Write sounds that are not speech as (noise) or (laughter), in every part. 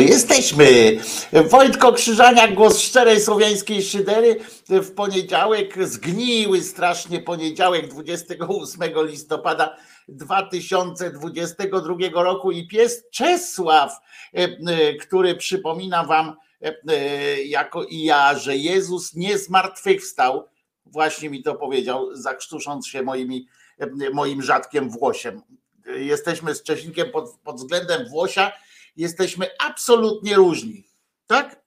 Jesteśmy. Wojtko Krzyżaniak, głos szczerej słowiańskiej szydery. W poniedziałek, zgniły strasznie poniedziałek 28 listopada 2022 roku i pies Czesław, e, e, który przypomina wam e, jako i ja, że Jezus nie zmartwychwstał. Właśnie mi to powiedział, zakrztusząc się moimi, moim rzadkiem włosiem. Jesteśmy z Czesinkiem pod, pod względem włosia jesteśmy absolutnie różni. Tak?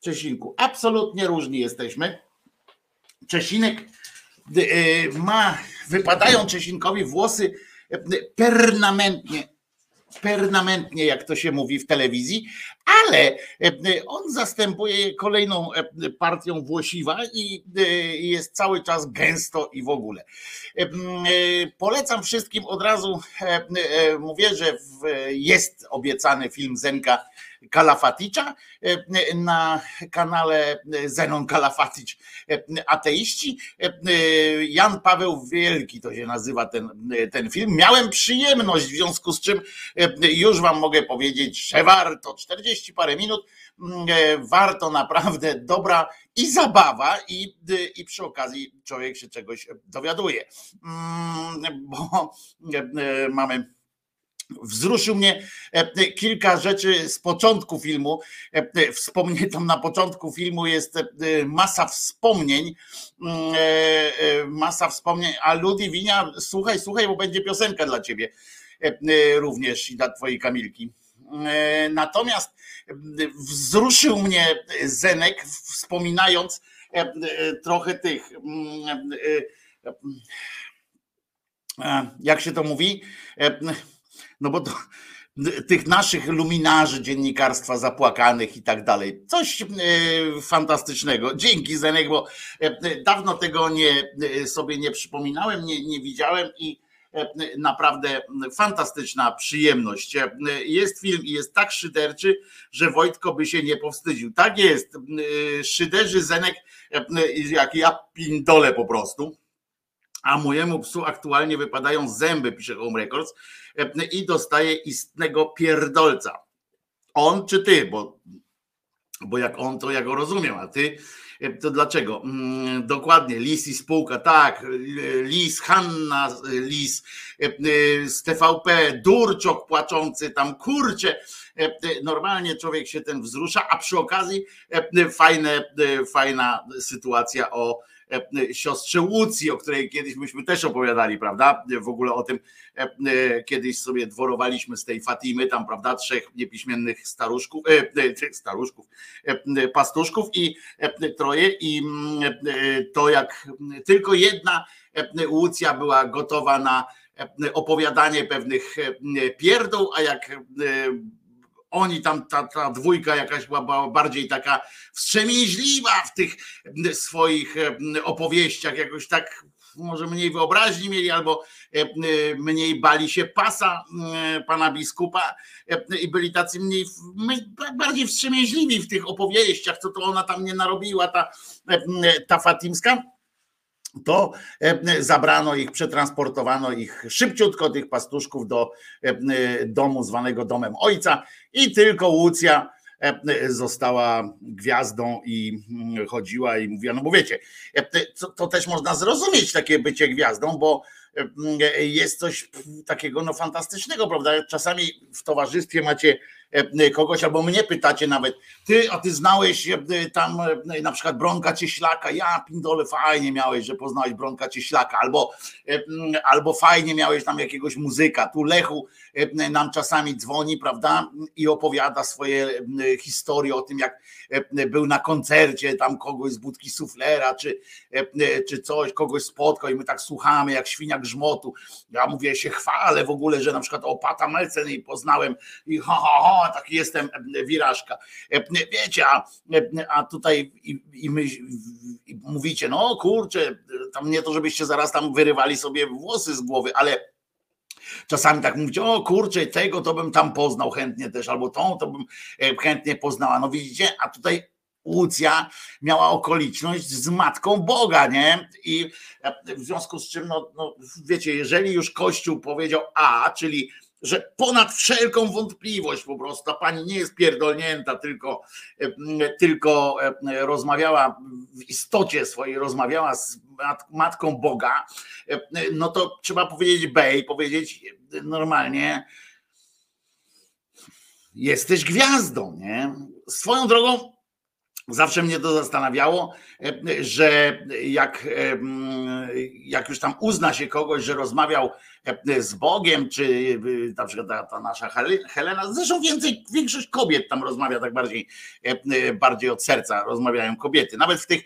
Czesinku, absolutnie różni jesteśmy. Czesinek y, y, ma, wypadają Czesinkowi włosy y, permanentnie, permanentnie, jak to się mówi w telewizji, ale on zastępuje kolejną partią włosiwa i jest cały czas gęsto i w ogóle. Polecam wszystkim od razu, mówię, że jest obiecany film Zenka Kalafaticza na kanale Zenon Kalafatic Ateiści. Jan Paweł Wielki to się nazywa ten, ten film. Miałem przyjemność, w związku z czym już wam mogę powiedzieć, że warto 40 parę minut, warto naprawdę dobra i zabawa, i, i przy okazji człowiek się czegoś dowiaduje. Mm, bo e, mamy Wzruszył mnie e, kilka rzeczy z początku filmu. E, wspomnień tam na początku filmu jest masa wspomnień. Mm, masa wspomnień. A Ludwinia, słuchaj, słuchaj, bo będzie piosenka dla ciebie również i dla twojej Kamilki. Natomiast wzruszył mnie Zenek, wspominając trochę tych jak się to mówi? No bo to, tych naszych luminarzy dziennikarstwa zapłakanych i tak dalej. Coś fantastycznego. Dzięki Zenek, bo dawno tego nie, sobie nie przypominałem, nie, nie widziałem i naprawdę fantastyczna przyjemność. Jest film i jest tak szyderczy, że Wojtko by się nie powstydził. Tak jest. Szyderzy Zenek, jak ja pindole po prostu a mojemu psu aktualnie wypadają zęby, pisze Home Records, i dostaje istnego pierdolca. On czy ty, bo, bo jak on, to ja go rozumiem, a ty to dlaczego? Mm, dokładnie, Lis i spółka, tak, Lis, Hanna Lis, z TVP, Durczok płaczący, tam kurcze, normalnie człowiek się ten wzrusza, a przy okazji fajne, fajna sytuacja o E, siostrze Łucji, o której kiedyś myśmy też opowiadali, prawda? W ogóle o tym e, e, kiedyś sobie dworowaliśmy z tej Fatimy, tam, prawda? Trzech niepiśmiennych staruszków, tych staruszków, pastuszków i troje i mm, to jak tylko jedna Łucja była gotowa na opowiadanie pewnych pierdół, a jak oni tam, ta, ta dwójka jakaś była bardziej taka wstrzemięźliwa w tych swoich e, opowieściach, jakoś tak może mniej wyobraźni mieli, albo e, mniej bali się pasa pana biskupa e, i byli tacy mniej, bardziej wstrzemięźliwi w tych opowieściach, co to ona tam nie narobiła, ta, ta Fatimska to e, zabrano ich, przetransportowano ich szybciutko, tych pastuszków do e, domu zwanego domem ojca i tylko Łucja e, została gwiazdą i mm, chodziła i mówiła, no bo wiecie, to, też można zrozumieć takie bycie gwiazdą, bo jest coś takiego no fantastycznego, prawda? Czasami w towarzystwie macie kogoś, albo mnie pytacie nawet, ty, a ty znałeś e, tam e, na przykład Bronka Cieślaka, ja pindole fajnie miałeś, że poznałeś Bronka Cieślaka, albo, albo fajnie miałeś tam jakiegoś muzyka, tu Lechu nam czasami dzwoni, prawda, i opowiada swoje historie o tym, jak był na koncercie tam kogoś z budki suflera, czy, czy coś, kogoś spotkał i my tak słuchamy, jak świnia grzmotu, ja mówię, się chwalę w ogóle, że na przykład Opata Melcen i poznałem i ha, ha, ha, taki jestem wirażka. Wiecie, a, a tutaj i, i my i mówicie, no kurczę, tam nie to, żebyście zaraz tam wyrywali sobie włosy z głowy, ale Czasami tak mówicie, o kurczę, tego to bym tam poznał chętnie też, albo tą to bym e, chętnie poznała. No widzicie, a tutaj Łucja miała okoliczność z matką Boga, nie? I w związku z czym, no, no wiecie, jeżeli już Kościół powiedział A, czyli że ponad wszelką wątpliwość po prostu ta pani nie jest pierdolnięta, tylko, tylko rozmawiała w istocie swojej, rozmawiała z matką Boga, no to trzeba powiedzieć B i powiedzieć normalnie jesteś gwiazdą, nie? Swoją drogą Zawsze mnie to zastanawiało, że jak, jak już tam uzna się kogoś, że rozmawiał z Bogiem, czy na przykład ta, ta nasza Helena, zresztą więcej, większość kobiet tam rozmawia tak bardziej, bardziej od serca, rozmawiają kobiety. Nawet w tych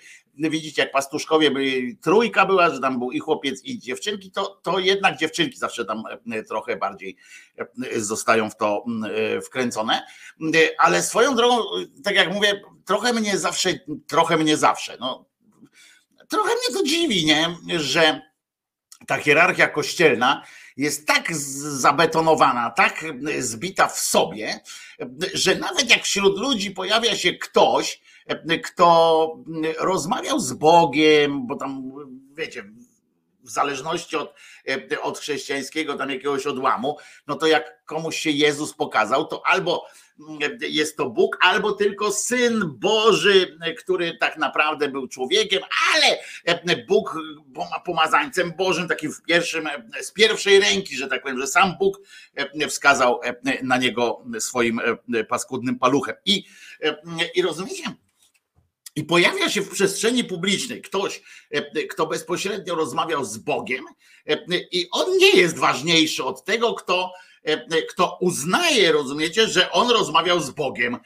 widzicie, jak pastuszkowie byli, trójka była, że tam był i chłopiec, i dziewczynki, to, to jednak dziewczynki zawsze tam e, trochę bardziej e, zostają w to e, wkręcone. Ale swoją drogą, tak jak mówię, trochę mnie zawsze, trochę mnie zawsze, no, trochę mnie to dziwi, nie, że ta hierarchia kościelna jest tak zabetonowana, tak zbita w sobie, że nawet jak wśród ludzi pojawia się ktoś, kto rozmawiał z Bogiem, bo tam wiecie, w zależności od, od chrześcijańskiego tam jakiegoś odłamu, no to jak komuś się Jezus pokazał, to albo jest to Bóg, albo tylko Syn Boży, który tak naprawdę był człowiekiem, ale Bóg pomazańcem Bożym, takim w pierwszym, z pierwszej ręki, że tak powiem, że sam Bóg wskazał na niego swoim paskudnym paluchem. I, i rozumiecie, i pojawia się w przestrzeni publicznej ktoś, e, kto bezpośrednio rozmawiał z Bogiem, e, i on nie jest ważniejszy od tego, kto, e, kto uznaje, rozumiecie, że on rozmawiał z Bogiem.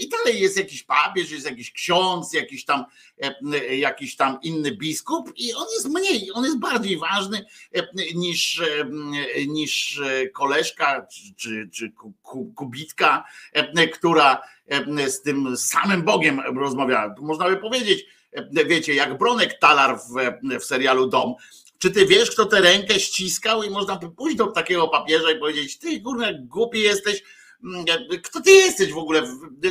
I dalej jest jakiś papież, jest jakiś ksiądz, jakiś tam, jakiś tam inny biskup, i on jest mniej, on jest bardziej ważny niż, niż koleżka czy, czy kubitka, która z tym samym Bogiem rozmawiała. Można by powiedzieć, wiecie, jak Bronek Talar w, w serialu Dom. Czy ty wiesz, kto tę rękę ściskał i można by pójść do takiego papieża i powiedzieć, ty kurwa głupi jesteś, mm, kto ty jesteś w ogóle,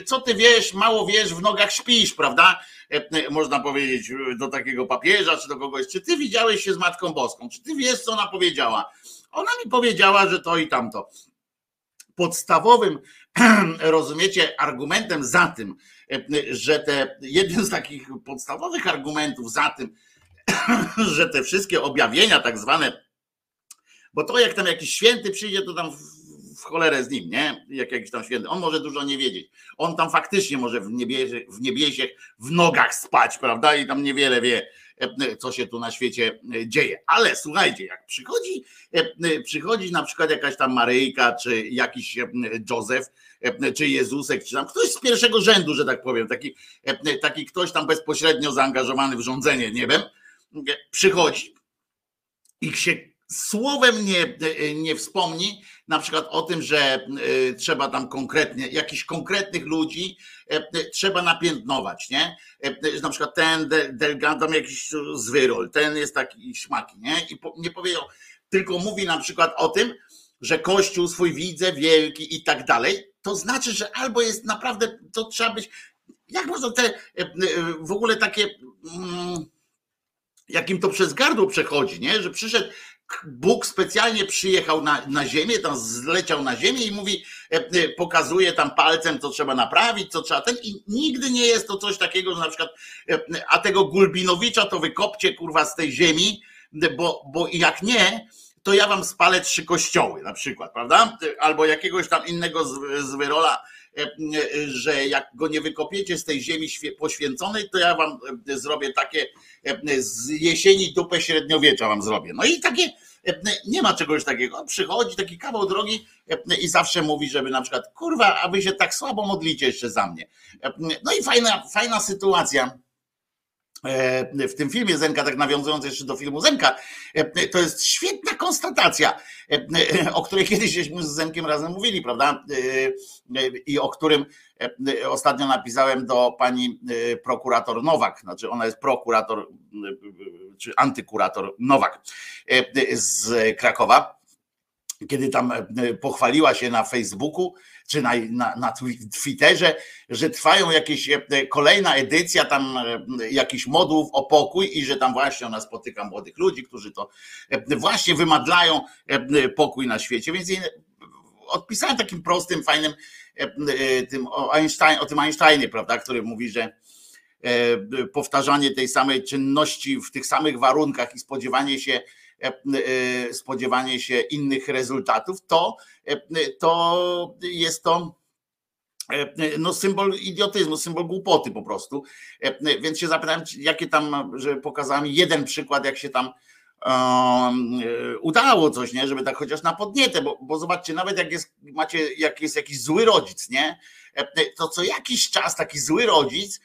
co ty wiesz, mało wiesz, w nogach śpisz, prawda? Można powiedzieć do takiego papieża czy do kogoś, czy ty widziałeś się z Matką Boską, czy ty wiesz, co ona powiedziała? Ona mi powiedziała, że to i tamto podstawowym, (clears throat) rozumiecie, argumentem za tym, że te, jeden z takich podstawowych argumentów za tym, (coughs) że te wszystkie objawienia tak zwane, bo to jak tam jakiś święty przyjdzie, to tam w cholerę z nim, nie? Jak jakiś tam święty. On może dużo nie wiedzieć. On tam faktycznie może w niebiesie, w, niebiesie, w nogach spać, prawda? I tam niewiele wie co się tu na świecie e, dzieje. Ale słuchajcie, jak przychodzi, e, przychodzi na przykład jakaś tam Maryjka, czy jakiś e, Józef, czy Jezusek, czy tam ktoś z pierwszego rzędu, że tak powiem, taki, taki ktoś tam bezpośrednio zaangażowany w rządzenie niebem, przychodzi i się słowem nie, nie wspomni na przykład o tym, że trzeba tam konkretnie, jakichś konkretnych ludzi trzeba napiętnować, nie? Na przykład ten Delgado jakiś zwyrol, ten jest taki śmaki, nie? I nie powiedział, tylko mówi na przykład o tym, że Kościół swój widzę wielki i tak dalej, to znaczy, że albo jest naprawdę, to trzeba być, jak można te w ogóle takie, mm, jakim to przez gardło przechodzi, nie? Że przyszedł Bóg specjalnie przyjechał na, na ziemię, tam zleciał na ziemię i mówi, e, e, pokazuje tam palcem, co trzeba naprawić, co trzeba ten i nigdy nie jest to coś takiego, że na przykład, e, a tego Gulbinowicza to wykopcie kurwa z tej ziemi, bo, bo jak nie, to ja wam spalę trzy kościoły na przykład, prawda? Albo jakiegoś tam innego z, z wyrola, że jak go nie wykopiecie z tej ziemi poświęconej, to ja wam zrobię takie z jesieni dupę średniowiecza wam zrobię. No i takie nie ma czegoś takiego. Przychodzi taki kawał drogi i zawsze mówi, żeby na przykład, kurwa, a wy się tak słabo modlicie jeszcze za mnie. No i fajna, fajna sytuacja E, w tym filmie Zenka, tak nawiązując jeszcze do filmu Zenka, e, to jest świetna konstatacja, e, o której kiedyś żeśmy z Zenkiem razem mówili, prawda? I o którym ostatnio napisałem do pani prokurator Nowak, znaczy ona jest prokurator czy antykurator Nowak z Krakowa kiedy tam pochwaliła się na Facebooku czy na, na, na Twitterze, że trwają jakieś kolejna edycja tam jakichś modłów o pokój i że tam właśnie ona spotyka młodych ludzi, którzy to właśnie wymadlają pokój na świecie. Więc odpisałem takim prostym, fajnym tym o, Einstein, o tym Einsteinie, prawda, który mówi, że E, powtarzanie tej samej czynności w tych samych warunkach i spodziewanie się e, e, spodziewanie się innych rezultatów, to, to jest to no symbol idiotyzmu, symbol głupoty po prostu. Więc się zapytałem, jakie tam, że pokazałem jeden przykład, jak się tam um, udało coś, nie? Żeby tak chociaż na podnietę, bo, bo zobaczcie, nawet jak jest, macie, jak jest jakiś zły rodzic, nie? To co jakiś czas taki zły rodzic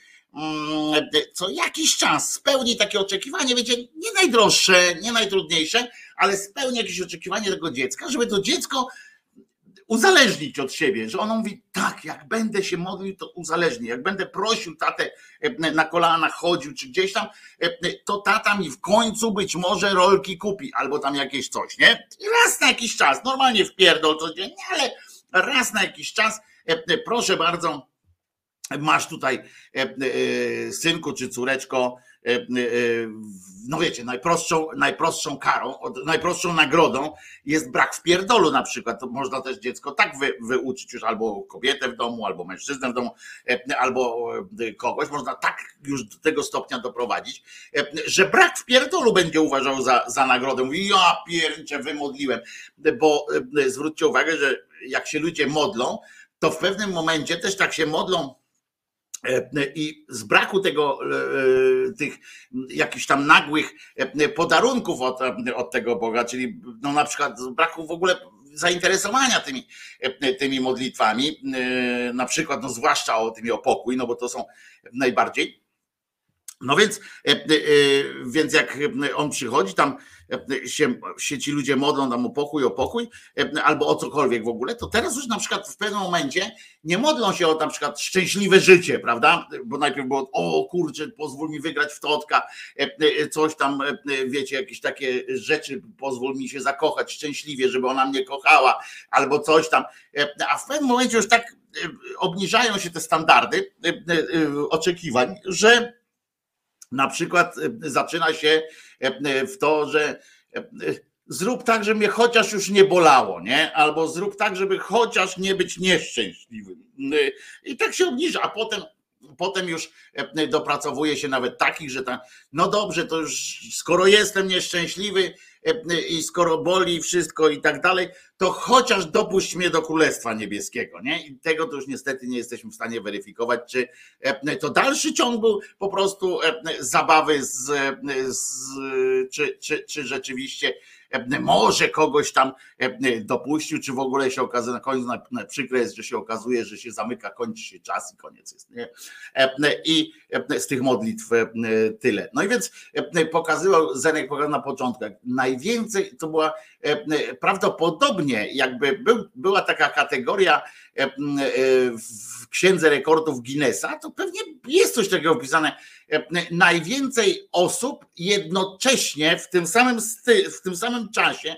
co jakiś czas spełni takie oczekiwanie, wiecie, nie najdroższe, nie najtrudniejsze, ale spełni jakieś oczekiwanie tego dziecka, żeby to dziecko uzależnić od siebie, że ono mówi, tak, jak będę się modlił, to uzależni, jak będę prosił tatę e, na kolanach chodził, czy gdzieś tam, e, to tata mi w końcu być może rolki kupi, albo tam jakieś coś, nie? I raz na jakiś czas, normalnie wpierdol codziennie, ale raz na jakiś czas, e, proszę bardzo, masz tutaj e, e, synku czy córeczko, e, no wiecie, najprostszą, najprostszą karą, najprostszą nagrodą jest brak w pierdolu na przykład. To można też dziecko tak wy, wyuczyć już albo kobietę w domu, albo mężczyznę w domu, albo kogoś. Można tak już do tego stopnia doprowadzić, że brak w pierdolu będzie uważał za, za nagrodę. Mówi, ja pierniczę, wymodliłem. Bo zwróćcie uwagę, że jak się ludzie modlą, to w pewnym momencie też tak się modlą I z braku tego, e, e, tych jakichś tam nagłych podarunków od, od tego Boga, czyli no na przykład z braku w ogóle zainteresowania tymi, tymi modlitwami, na przykład, no zwłaszcza o tymi o pokój, no bo to są najbardziej. No więc, więc jak on przychodzi, tam się, się ci ludzie modlą tam o pokój, o pokój, albo o cokolwiek w ogóle, to teraz już na przykład w pewnym momencie nie modlą się o na przykład szczęśliwe życie, prawda? Bo najpierw było, o kurczę, pozwól mi wygrać w totka, coś tam, wiecie, jakieś takie rzeczy, pozwól mi się zakochać szczęśliwie, żeby ona mnie kochała, albo coś tam. A w pewnym momencie już tak obniżają się te standardy oczekiwań, że na przykład zaczyna się w to, że zrób tak, żeby mnie chociaż już nie bolało, nie? Albo zrób tak, żeby chociaż nie być nieszczęśliwym. I tak się obniża, a potem potem już dopracowuje się nawet takich, że tam, no dobrze, to już skoro jestem nieszczęśliwy i skoro boli wszystko i tak dalej, to chociaż dopuść mnie do Królestwa Niebieskiego, nie? I tego to już niestety nie jesteśmy w stanie weryfikować, czy to dalszy ciąg był po prostu zabawy z, z czy, czy, czy rzeczywiście może kogoś tam dopuścił, czy w ogóle się okazuje, na końcu na, przykre jest, że się okazuje, że się zamyka, kończy się czas i koniec jest. Nie? I z tych modlitw tyle. No i więc pokazywał, Zenek pokazał na początku, najwięcej to była prawdopodobnie jakby był, była taka kategoria w księdze rekordów Guinnessa, to pewnie jest coś takiego wpisane. Najwięcej osób jednocześnie w tym samym, w tym samym czasie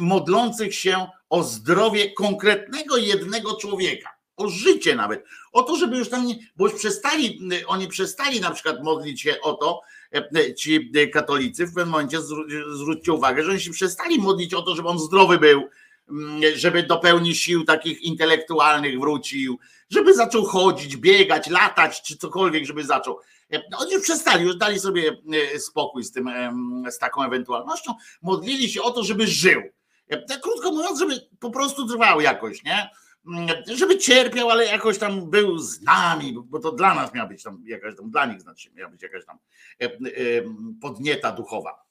modlących się o zdrowie konkretnego jednego człowieka, o życie nawet, o to, żeby już tam nie, bo już przestali, oni przestali na przykład modlić się o to, ci katolicy, w pewnym momencie zwróćcie uwagę, że oni się przestali modlić o to, żeby on zdrowy był, żeby do pełni sił takich intelektualnych wrócił, żeby zaczął chodzić, biegać, latać, czy cokolwiek, żeby zaczął. Oni już przestali, już dali sobie spokój z tym, z taką ewentualnością. Modlili się o to, żeby żył. Tak krótko mówiąc, żeby po prostu trwał jakoś, nie? Żeby cierpiał, ale jakoś tam był z nami, bo to dla nas miała być tam jakaś tam, dla nich znaczy miała być jakaś tam podnieta duchowa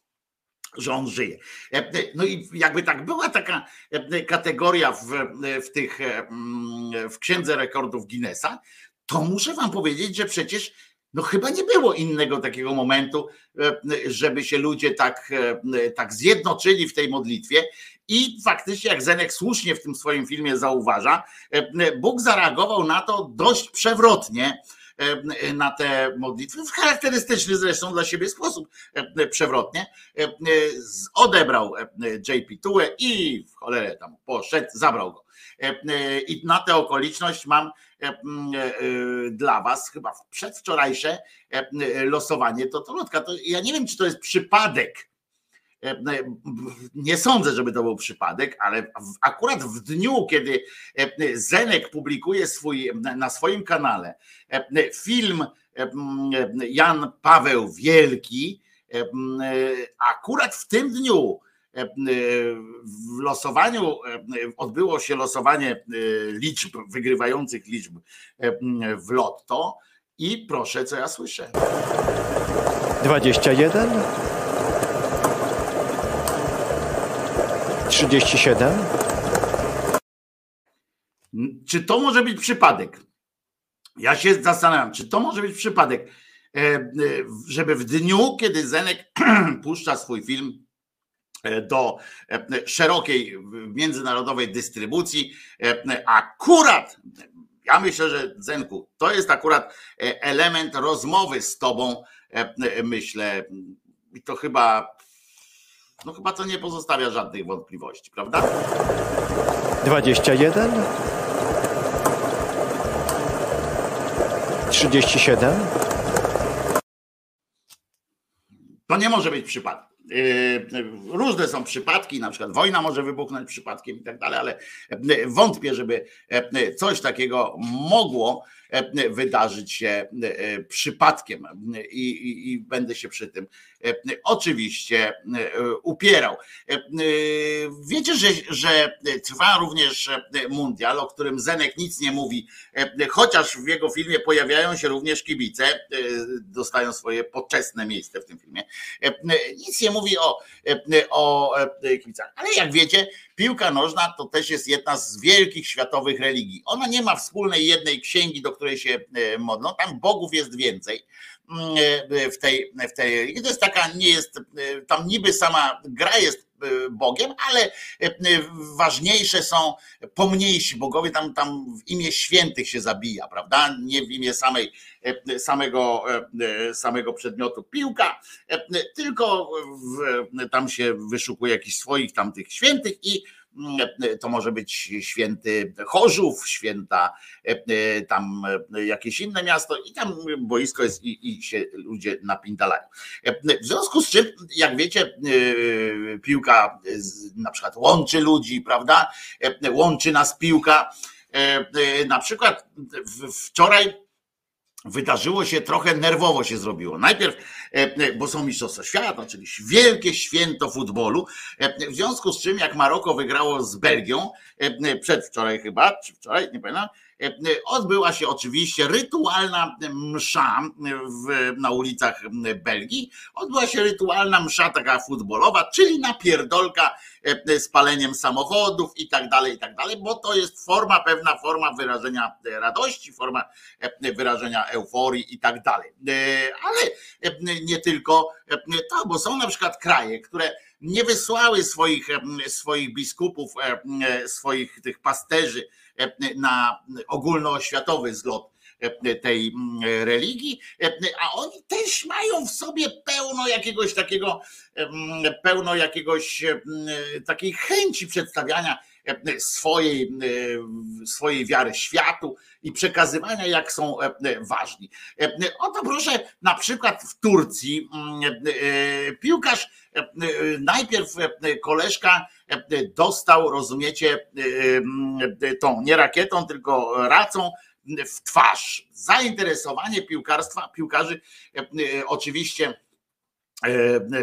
że on żyje. No i jakby tak była taka kategoria w, w tych w księdze rekordów Guinnessa, to muszę wam powiedzieć, że przecież no chyba nie było innego takiego momentu, żeby się ludzie tak, tak zjednoczyli w tej modlitwie. I faktycznie, jak Zenek słusznie w tym swoim filmie zauważa, Bóg zareagował na to dość przewrotnie na te modlitwy, w charakterystyczny zresztą dla siebie sposób przewrotnie, odebrał JP Tue i w cholerę tam poszedł, zabrał go. I na tę okoliczność mam dla was chyba przedwczorajsze losowanie. To to ja nie wiem, czy to jest przypadek, E, e, nie sądzę, żeby to był przypadek, ale akurat w dniu, kiedy e, Zenek publikuje swój, na swoim kanale film Jan Paweł Wielki, akurat w tym dniu w losowaniu odbyło się losowanie liczb, wygrywających liczb w lotto i proszę, co ja słyszę. 21 37. Czy to może być przypadek? Ja się zastanawiam, czy to może być przypadek, e, e, żeby w dniu, kiedy Zenek (clears throat) puszcza swój film e, do szerokiej międzynarodowej dystrybucji, akurat, ja myślę, że Zenku, to jest akurat element rozmowy z tobą, myślę, i to chyba no chyba to nie pozostawia żadnych wątpliwości, prawda? 21 37 To nie może być przypadek. Yy, różne są przypadki, na przykład wojna może wybuchnąć przypadkiem i tak dalej, ale wątpię, żeby coś takiego mogło wydarzyć się przypadkiem i, i, i będę się przy tym oczywiście upierał. Wiecie, że, że trwa również mundial, o którym Zenek nic nie mówi, chociaż w jego filmie pojawiają się również kibice, dostają swoje poczesne miejsce w tym filmie. Nic nie mówi o, o kibicach, ale jak wiecie, piłka nożna to też jest jedna z wielkich światowych religii. Ona nie ma wspólnej jednej księgi, do której się modlą, tam bogów jest więcej w tej, w tej. To jest taka, nie jest, tam niby sama gra jest Bogiem, ale ważniejsze są pomniejsi bogowie, tam, tam w imię świętych się zabija, prawda? Nie w imię samej, samego, samego przedmiotu piłka, tylko w, tam się wyszukuje jakichś swoich tamtych świętych i to może być święty Chorzów, święta e, tam jakieś inne miasto i tam boisko jest i, i się ludzie napindalają. W związku z czym, jak wiecie, e, piłka na przykład łączy ludzi, prawda? Łączy nas piłka. E, na przykład wczoraj wydarzyło się trochę nerwowo się zrobiło. Najpierw, e, bo są Mistrzostwa Świata, czyli wielkie święto futbolu, e, w związku z czym jak Maroko wygrało z Belgią, e, przedwczoraj chyba, czy wczoraj, nie pamiętam, odbyła się oczywiście rytualna msza w, na ulicach Belgii. Odbyła się rytualna msza taka futbolowa, czyli napierdolka z paleniem samochodów i tak dalej, i tak dalej, bo to jest forma, pewna forma wyrażenia radości, forma wyrażenia euforii i tak dalej. Ale nie tylko to, bo są na przykład kraje, które nie wysłały swoich, swoich biskupów, swoich tych pasterzy na ogólnoświatowy zlot tej religii, a oni też mają w sobie pełno jakiegoś takiego, pełno jakiegoś takiej chęci przedstawiania swojej, swojej wiary światu i przekazywania, jak są ważni. Oto proszę, na przykład w Turcji piłkarz, najpierw koleżka dostał, rozumiecie, tą nie rakietą, tylko racą w twarz. Zainteresowanie piłkarstwa, piłkarzy oczywiście E,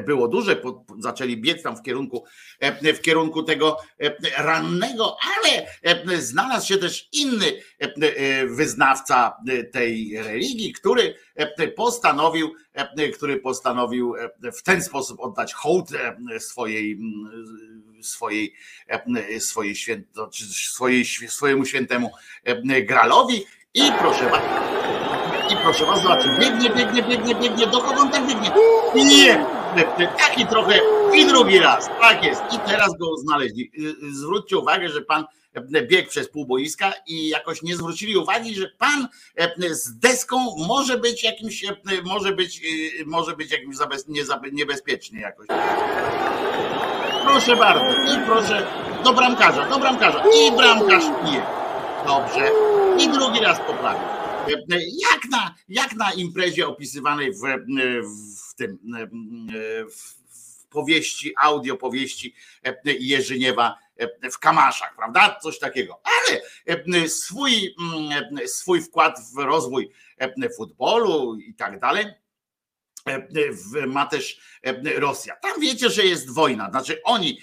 było duże, zaczęli biec tam w kierunku, e, w kierunku tego e, rannego, ale znalazł się też inny wyznawca tej religii, który postanowił, który postanowił w ten sposób oddać hołd swojej, swojej, swojej, święto, swojej, swojemu świętemu gralowi. I proszę bardzo i proszę was, zobaczcie, biegnie, biegnie, biegnie, biegnie, kogo on tak biegnie? Nie, taki trochę i drugi raz, tak jest. I teraz go znaleźli. Zwróćcie uwagę, że pan biegł przez pół boiska i jakoś nie zwrócili uwagi, że pan z deską może być jakimś, może być, może być jakimś niebezpiecznie jakoś. Proszę bardzo, i proszę, do bramkarza, do bramkarza. I bramkarz pije. Dobrze. I drugi raz poprawił. Jak na, jak na imprezie opisywanej w, w tym w powieści, audio powieści Jerzyniewa w Kamaszach, prawda? Coś takiego. Ale swój, swój wkład w rozwój futbolu i tak dalej ma też Rosja. Tam wiecie, że jest wojna. Znaczy oni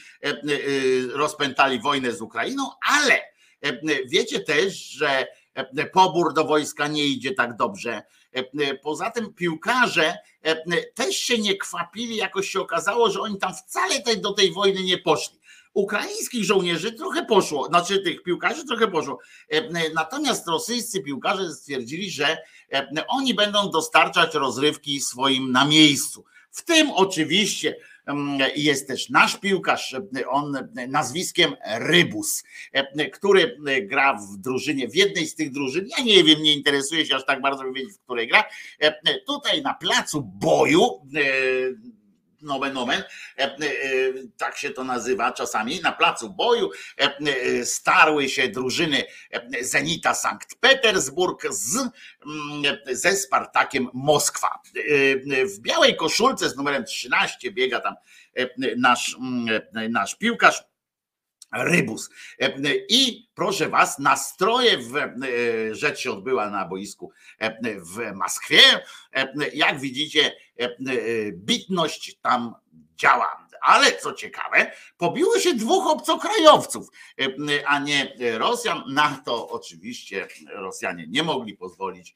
rozpętali wojnę z Ukrainą, ale wiecie też, że pobór do wojska nie idzie tak dobrze. Poza tym piłkarze też się nie kwapili, jakoś się okazało, że oni tam wcale do tej wojny nie poszli. Ukraińskich żołnierzy trochę poszło, znaczy tych piłkarzy trochę poszło. Natomiast rosyjscy piłkarze stwierdzili, że oni będą dostarczać rozrywki swoim na miejscu. W tym oczywiście jest też nasz piłkarz, on nazwiskiem Rybus, który gra w drużynie, w jednej z tych drużyn. Ja nie wiem, nie interesuje się aż tak bardzo, wiedzieć, w której gra. Tutaj na placu boju nomen nomen, e, e, tak się to nazywa czasami, na placu boju e, starły się drużyny Zenita Sankt Petersburg z, mm, ze Spartakiem Moskwa. W białej koszulce z numerem 13 biega tam nasz, mm, nasz piłkarz. Rybus. I proszę Was, nastroje, w, rzecz się odbyła na boisku w Moskwie. Jak widzicie, bitność tam działa. Ale co ciekawe, pobiło się dwóch obcokrajowców, a nie Rosjan. Na to oczywiście Rosjanie nie mogli pozwolić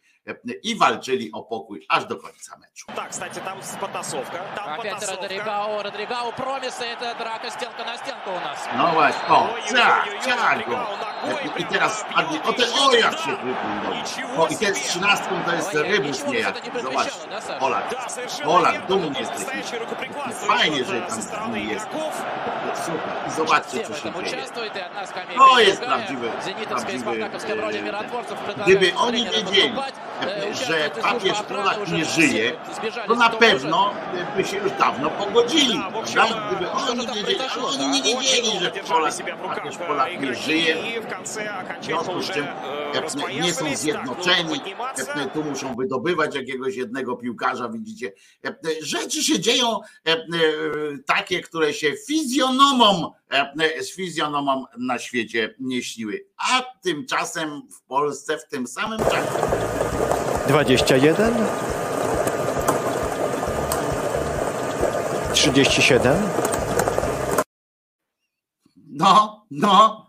i walczyli o pokój aż do końca meczu. Tak, кстати, там подтасовка. Там Опять Родригау, Родригау, промис, это драка стенка на стенку у нас. No właśnie, o, ciak, ciak go. I teraz spadnie, o, te, o jak się wypłynął. O, i ten z trzynastką to jest rybus niejaki, zobacz. Polak, Polak, dumny jest taki. Fajnie, że tam z nim jest. Super. I zobaczcie, co się dzieje. To jest prawdziwy, prawdziwy. Gdyby oni wiedzieli, że papież Polak nie żyje, to na pewno by się już dawno pogodzili. Prawda? Gdyby oni wiedzieli, ale oni nie wiedzieli, że Polak, papież Polak nie żyje, w związku z czym nie są zjednoczeni, tu muszą wydobywać jakiegoś jednego piłkarza, widzicie. Rzeczy się dzieją takie, które się fizjonomom, z fizjonomom na świecie nie śniły. A tymczasem w Polsce w tym samym czasie 21 37 No, no.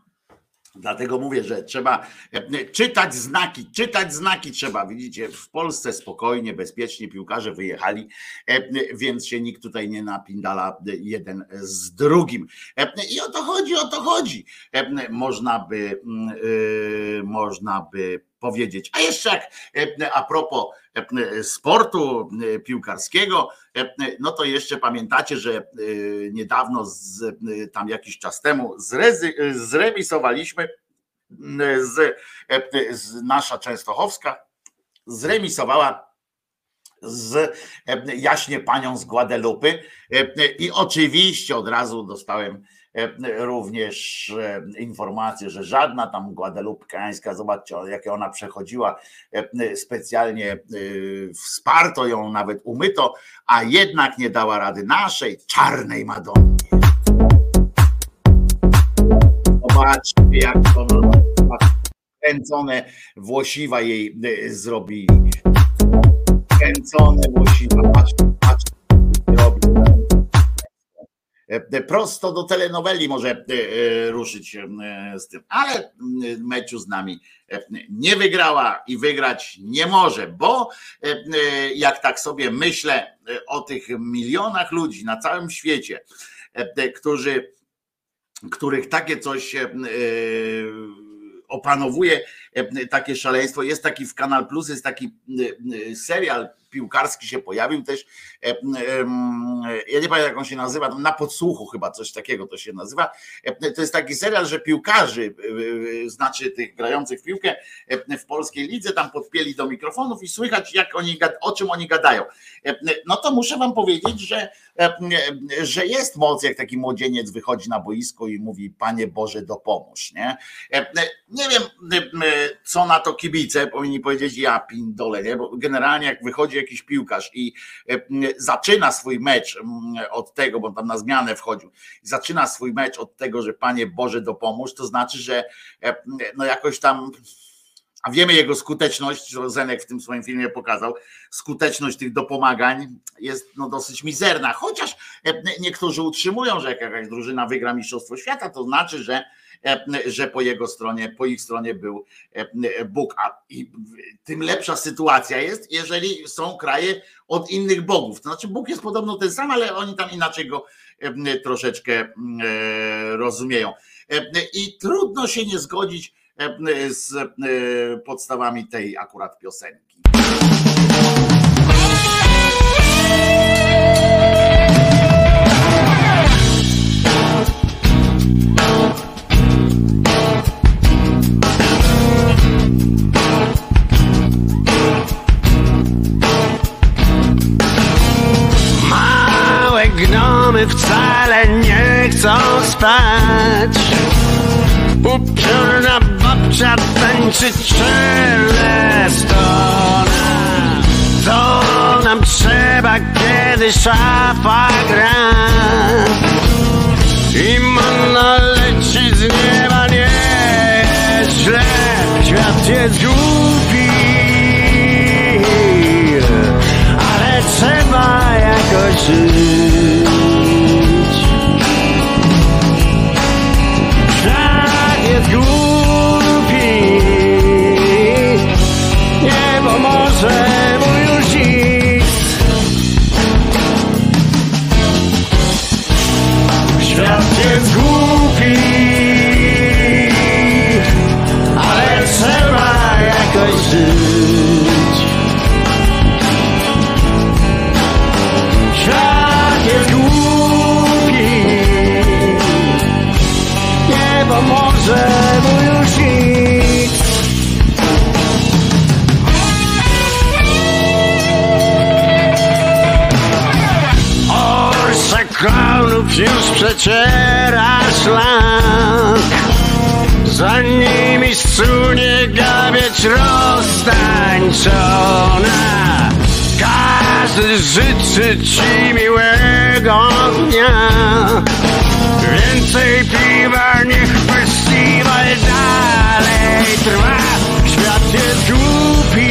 Dlatego mówię, że trzeba e, czytać znaki, czytać znaki trzeba. Widzicie, w Polsce spokojnie, bezpiecznie piłkarze wyjechali, e, więc się nikt tutaj nie napindala jeden z drugim. E, I o to chodzi, o to chodzi. Można by, mm, można by powiedzieć. A jeszcze jak a propos sportu piłkarskiego, no to jeszcze pamiętacie, że niedawno, z, tam jakiś czas temu, zremisowaliśmy z, z nasza Częstochowska, zremisowała z jaśnie panią z Guadelupy i oczywiście od razu dostałem E, również e, informację, że żadna tam guadalupkańska, zobaczcie, jakie ona przechodziła, e, specjalnie wsparto ją, nawet umyto, a jednak nie dała rady naszej czarnej Madonnie. Zobaczcie, jak to kręcone włosiwa jej zrobili. Kręcone włosiwa, robi E, prosto do telenoweli może e, e, ruszyć z tym, ale meczu z nami nie wygrała i wygrać nie może, bo jak tak sobie myślę o tych milionach ludzi na całym świecie, którzy, których takie coś opanowuje takie szaleństwo. Jest taki w Kanal Plus, jest taki serial piłkarski się pojawił też. e, em, Ja nie pamiętam, jak on się nazywa, na podsłuchu chyba coś takiego to się nazywa. E, To jest taki serial, że piłkarzy, e, e, znaczy tych grających w piłkę e, w polskiej lidze, tam podpieli do mikrofonów i słychać, jak oni, o czym oni gadają. E, No to muszę wam powiedzieć, że, e, że jest moc, jak taki młodzieniec wychodzi na boisko i mówi, Panie Boże, dopomóż. Nie, E, nie wiem, e, co na to kibice powinni powiedzieć, ja pindole, nie? bo generalnie jak wychodzi jakiś piłkarz i e, zaczyna swój mecz od tego, bo tam na zmianę wchodził, zaczyna swój mecz od tego, że Panie Boże dopomóż, to znaczy, że e, no jakoś tam a wiemy jego skuteczność, co Zenek w tym swoim filmie pokazał, skuteczność tych dopomagań jest no dosyć mizerna, chociaż e, niektórzy utrzymują, że jak jakaś drużyna wygra Mistrzostwo Świata, to znaczy, że, że po jego stronie, po ich stronie był e, Bóg, a tym lepsza sytuacja jest, jeżeli są kraje od innych bogów, to znaczy Bóg jest podobno ten sam, ale oni tam inaczej go e, troszeczkę e, rozumieją. E, i trudno się nie zgodzić e, z e, podstawami tej akurat piosenki. Spać. Upiorna babcia tańczy Charlestona Co nam trzeba, kiedy szafa gra. I manna leci z nieba nieźle. Świat jest głupi. Ale trzeba jakoś żyć. Świat jest przeciera szlak Za nimi sunie gabieć roztańczona każdy życzy ci miłego dnia Więcej piwa, niech festiwal dalej trwa Świat jest głupi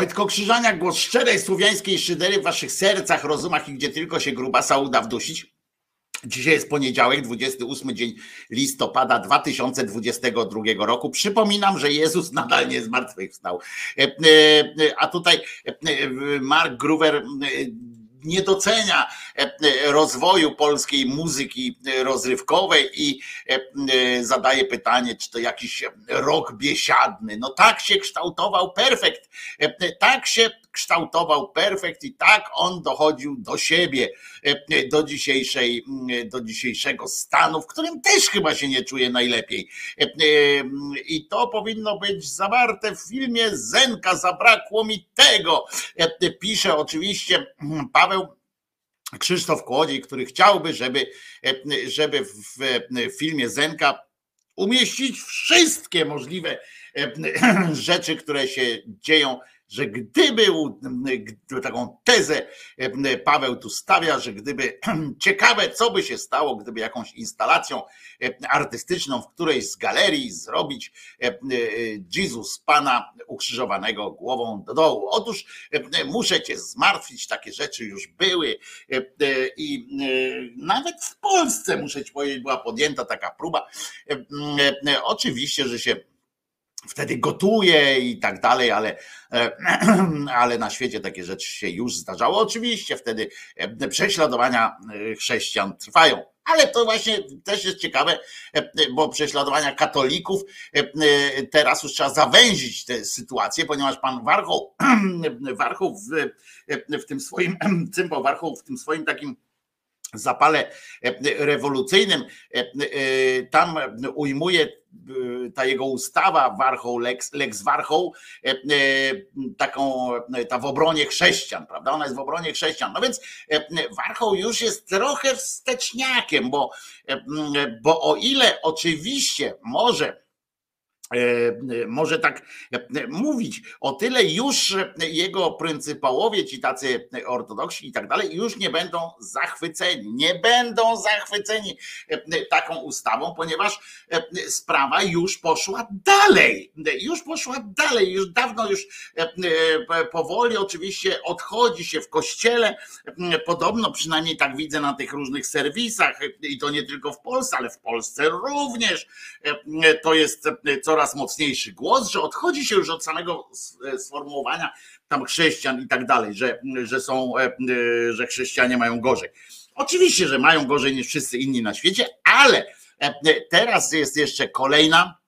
Wojtko Krzyżaniak, głos szczerej słowiańskiej szydery w waszych sercach, rozumach i gdzie tylko się grubasa uda wdusić. Dzisiaj jest poniedziałek, 28 dzień listopada 2022 roku. Przypominam, że Jezus nadal nie zmartwychwstał. E, e, A tutaj e, Mark Gruwer e, nie docenia e, e, rozwoju polskiej muzyki e, rozrywkowej i e, e, zadaje pytanie, czy to jakiś rok biesiadny. No tak się kształtował perfekt. E, e, Tak się kształtował perfekt i tak on dochodził do siebie, e, e, do dzisiejszej, do dzisiejszego stanu, w którym też chyba się nie czuje najlepiej. E, e, I to powinno być zawarte w filmie Zenka. Zabrakło mi tego. E, e, Pisze oczywiście mm, Paweł Krzysztof Kłodziej, który chciałby, żeby, e, żeby w w filmie Zenka umieścić wszystkie możliwe e, (clears throat) rzeczy, które się dzieją, że gdyby taką tezę e, Paweł tu stawia, że gdyby (clears throat) ciekawe, co by się stało, gdyby jakąś instalacją e, artystyczną w którejś z galerii zrobić e, Jezus Pana ukrzyżowanego głową do dołu. Otóż muszę cię zmartwić, takie rzeczy już były i nawet w Polsce, muszę ci powiedzieć, była podjęta taka próba. Oczywiście, że się wtedy gotuje i tak dalej, ale, e, (clears throat) ale na świecie takie rzeczy się już zdarzały. Oczywiście wtedy e, prześladowania e, chrześcijan trwają. Ale to właśnie też jest ciekawe, bo prześladowania katolików teraz już trzeba zawęzić tę sytuację, ponieważ pan Warchoł, (clears throat) Warchoł w, w tym swoim, (clears throat) Cymbał Warchoł w tym swoim takim zapale rewolucyjnym, tam ujmuje ta jego ustawa Warchoł, Lex, Lex Warchoł, e, e, taką, e, ta w obronie chrześcijan, prawda? Ona jest w obronie chrześcijan. No więc Warchoł już jest trochę wsteczniakiem, bo, bo o ile oczywiście może może tak e, mówić. O tyle już e, jego pryncypałowie, ci tacy ortodoksi i tak dalej, już nie będą zachwyceni. Nie będą zachwyceni taką ustawą, ponieważ sprawa już poszła dalej. Już poszła dalej. Już dawno, już powoli oczywiście odchodzi się w kościele. Podobno, przynajmniej tak widzę na tych różnych serwisach, i to nie tylko w Polsce, ale w Polsce również. To jest coraz coraz mocniejszy głos, że odchodzi się już od samego e, sformułowania tam chrześcijan i tak dalej, że, że są, e, e, że chrześcijanie mają gorzej. Oczywiście, że mają gorzej niż wszyscy inni na świecie, ale teraz jest jeszcze kolejna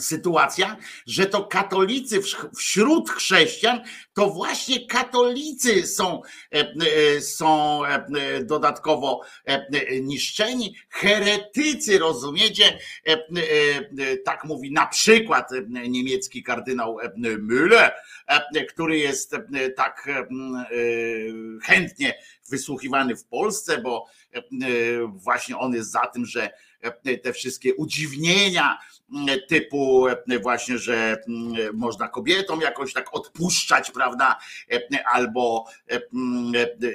sytuacja, że to katolicy wśród chrześcijan, to właśnie katolicy są, e, e, są e, dodatkowo niszczeni. Heretycy, rozumiecie? Tak mówi na przykład niemiecki kardynał Müller, który jest tak chętnie wysłuchiwany w Polsce, bo właśnie on jest za tym, że te wszystkie udziwnienia, typu właśnie, że można kobietom jakoś tak odpuszczać, prawda? Albo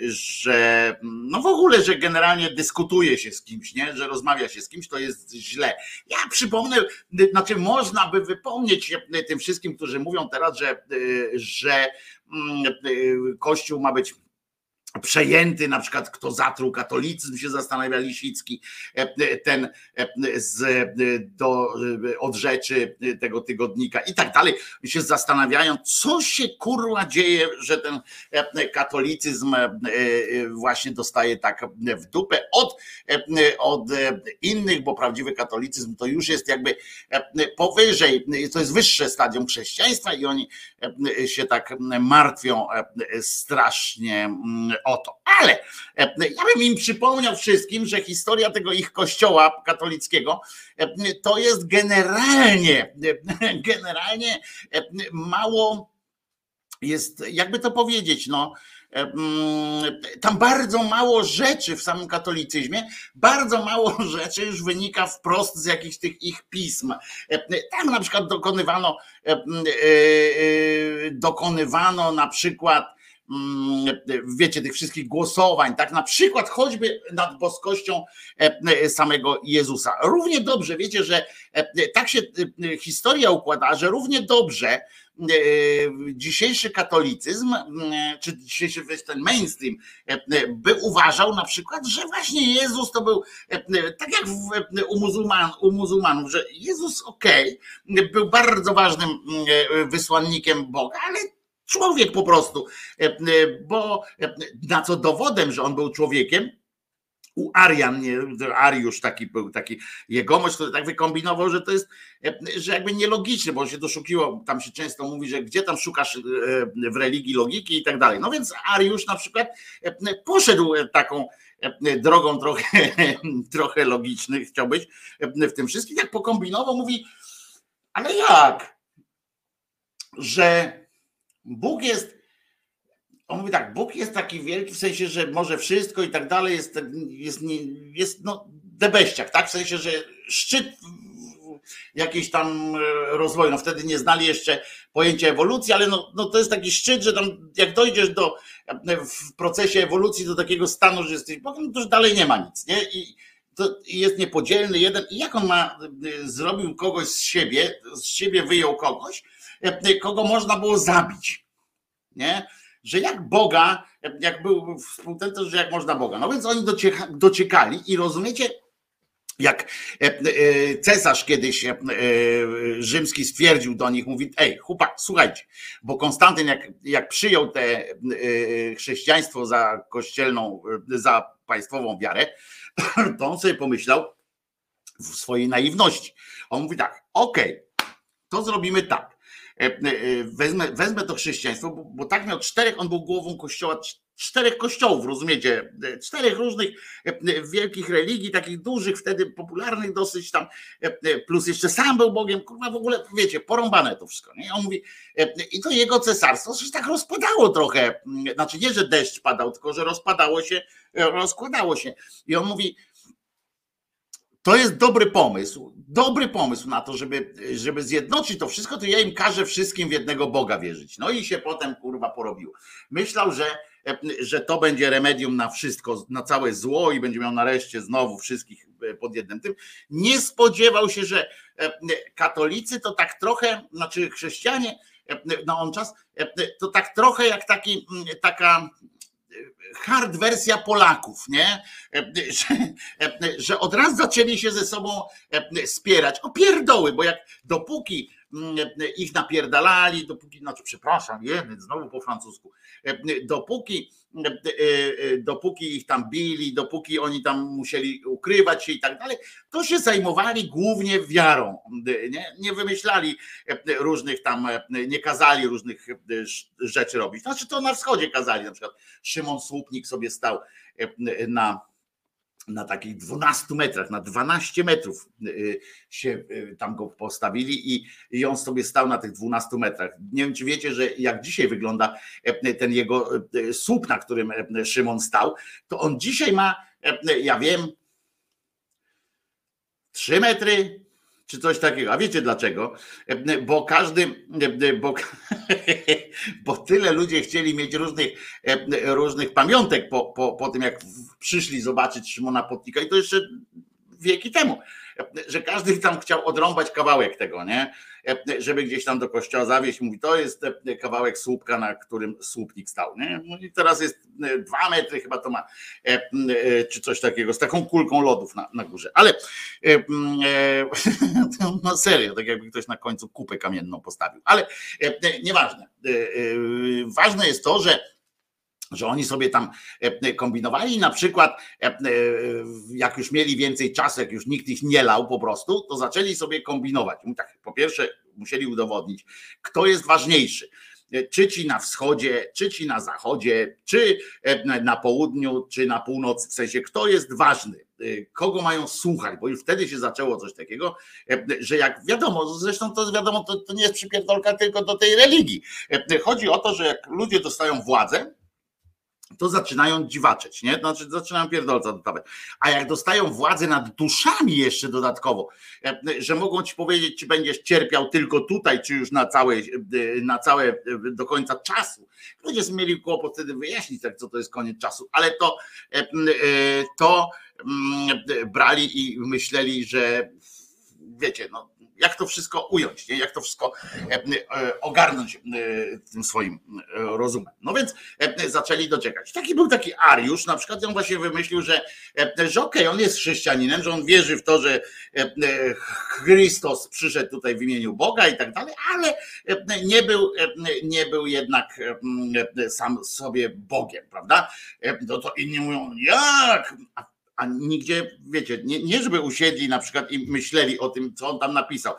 że no w ogóle, że generalnie dyskutuje się z kimś, nie? że rozmawia się z kimś, to jest źle. Ja przypomnę, znaczy można by wypomnieć tym wszystkim, którzy mówią teraz, że, że Kościół ma być przejęty, na przykład kto zatruł katolicyzm, się zastanawia Lisicki, e, e, ten e, z, do, od rzeczy tego tygodnika i tak dalej, się zastanawiają, co się kurwa dzieje, że ten katolicyzm właśnie dostaje tak w dupę od, od innych, bo prawdziwy katolicyzm to już jest jakby powyżej, to jest wyższe stadium chrześcijaństwa i oni się tak martwią strasznie o to. Ale e, ja bym im przypomniał wszystkim, że historia tego ich kościoła katolickiego e, to jest generalnie, e, (laughs) generalnie mało jest, jakby to powiedzieć, no, tam bardzo mało rzeczy w samym katolicyzmie, bardzo mało (laughs) rzeczy już wynika wprost z jakichś tych ich pism. Tam na przykład dokonywano, dokonywano na przykład Mm, wiecie, tych wszystkich głosowań, tak na przykład choćby nad boskością e, e, samego Jezusa. Równie dobrze, wiecie, że e, tak się historia układa, że równie dobrze dzisiejszy katolicyzm, czy dzisiejszy ten mainstream by uważał na przykład, że właśnie Jezus to był, tak jak u, muzułman, u muzułmanów, że Jezus okay, był bardzo ważnym wysłannikiem Boga, ale Człowiek po prostu. E, e, bo e, na co dowodem, że on był człowiekiem, u Arian, Ariusz taki był, taki jegomość, który tak wykombinował, że to jest, że jakby nielogiczne, bo się doszukiło, tam się często mówi, że gdzie tam szukasz w religii logiki i tak dalej. No więc Ariusz na przykład poszedł taką drogą trochę, (laughs) trochę logicznych, chciał być w tym wszystkim, jak pokombinował, mówi, ale jak? Że Bóg jest, on mówi tak, Bóg jest taki wielki w sensie, że może wszystko i tak dalej, jest, jest, jest no, debeściak, tak? W sensie, że szczyt jakiejś tam e, rozwoju. No wtedy nie znali jeszcze pojęcia ewolucji, ale no, no to jest taki szczyt, że tam jak dojdziesz do w procesie ewolucji do takiego stanu, że jesteś Bogiem, no to już dalej nie ma nic, nie? I to jest niepodzielny jeden. I jak on ma, e, zrobił kogoś z siebie, z siebie wyjął kogoś, kogo można było zabić. Nie? Że jak Boga, jak był współtęce, że jak można Boga. No więc oni dociekali i rozumiecie, jak e, e, cesarz kiedyś rzymski stwierdził do nich, mówi, ej, chłopak, słuchajcie, bo Konstantyn jak, jak przyjął te chrześcijaństwo za kościelną, za państwową wiarę, (coughs) to on sobie pomyślał w swojej naiwności. On mówi tak, okej, okay, to zrobimy tak. E, e, wezmę, wezmę to chrześcijaństwo, bo, bo tak miał czterech, on był głową kościoła, czterech kościołów, rozumiecie? E, czterech różnych wielkich religii, takich dużych, wtedy popularnych dosyć tam, plus jeszcze sam był Bogiem, kurwa w ogóle, wiecie, porąbane to wszystko. Nie? On mówi, i to jego cesarstwo się tak rozpadało trochę, znaczy nie, że deszcz padał, tylko że rozpadało się, rozkładało się. I on mówi, to jest dobry pomysł, dobry pomysł na to, żeby, żeby zjednoczyć to wszystko, to ja im każę wszystkim w jednego Boga wierzyć. No i się potem kurwa porobił. Myślał, że, że to będzie remedium na wszystko, na całe zło i będzie miał nareszcie znowu wszystkich pod jednym tym. Nie spodziewał się, że katolicy to tak trochę, znaczy chrześcijanie na on czas, to tak trochę jak taki, taka hard wersja Polaków, nie? Że, że od razu zaczęli się ze sobą spierać. O pierdoły, bo jak dopóki ich napierdalali, dopóki, znaczy przepraszam, jeden znowu po francusku, dopóki, dopóki ich tam bili, dopóki oni tam musieli ukrywać się i tak dalej, to się zajmowali głównie wiarą, nie, nie wymyślali różnych tam, nie kazali różnych rzeczy robić. Znaczy to na wschodzie kazali, na przykład Szymon Słupnik sobie stał na na takich 12 metrach, na 12 metrów się tam go postawili i, i on sobie stał na tych 12 metrach. Nie wiem, czy wiecie, że jak dzisiaj wygląda ten jego słup, na którym Szymon stał, to on dzisiaj ma, ja wiem, 3 metry, czy coś takiego. A wiecie dlaczego? Bo każdy, bo, (laughs) bo tyle ludzie chcieli mieć różnych, różnych pamiątek po, po, po tym, jak przyszli zobaczyć Szymona Potnika i to jeszcze wieki temu, że każdy tam chciał odrąbać kawałek tego, nie? Żeby gdzieś tam do kościoła zawieźć, mówi, to jest kawałek słupka, na którym słupnik stał, nie? I teraz jest dwa metry, chyba to ma, czy coś takiego, z taką kulką lodów na, na górze. Ale (laughs) no serio, tak jakby ktoś na końcu kupę kamienną postawił. Ale nieważne. Ważne jest to, że że oni sobie tam kombinowali, na przykład jak już mieli więcej czasu, jak już nikt ich nie lał po prostu, to zaczęli sobie kombinować. Tak, po pierwsze musieli udowodnić, kto jest ważniejszy. Czy ci na wschodzie, czy ci na zachodzie, czy na południu, czy na północy, w sensie kto jest ważny, kogo mają słuchać, bo już wtedy się zaczęło coś takiego, że jak wiadomo, zresztą to wiadomo, to, to nie jest przypierdolka tylko do tej religii. Chodzi o to, że jak ludzie dostają władzę, to zaczynają dziwaczeć, nie? Znaczy zaczynają pierdolca dostawać. A jak dostają władzę nad duszami jeszcze dodatkowo, że mogą ci powiedzieć, czy będziesz cierpiał tylko tutaj, czy już na całe, na całe do końca czasu. Ludzie mieli kłopot wtedy wyjaśnić, tak, co to jest koniec czasu, ale to, to brali i myśleli, że wiecie, no, jak to wszystko ująć, nie? jak to wszystko ogarnąć tym swoim rozumem. No więc zaczęli dociekać. Taki był taki Ariusz, na przykład on właśnie wymyślił, że, że okej, okay, on jest chrześcijaninem, że on wierzy w to, że Chrystus przyszedł tutaj w imieniu Boga i tak dalej, ale nie był, nie był jednak sam sobie Bogiem, prawda? No to inni mówią, jak? A nigdzie, wiecie, nie, nie żeby usiedli na przykład i myśleli o tym, co on tam napisał,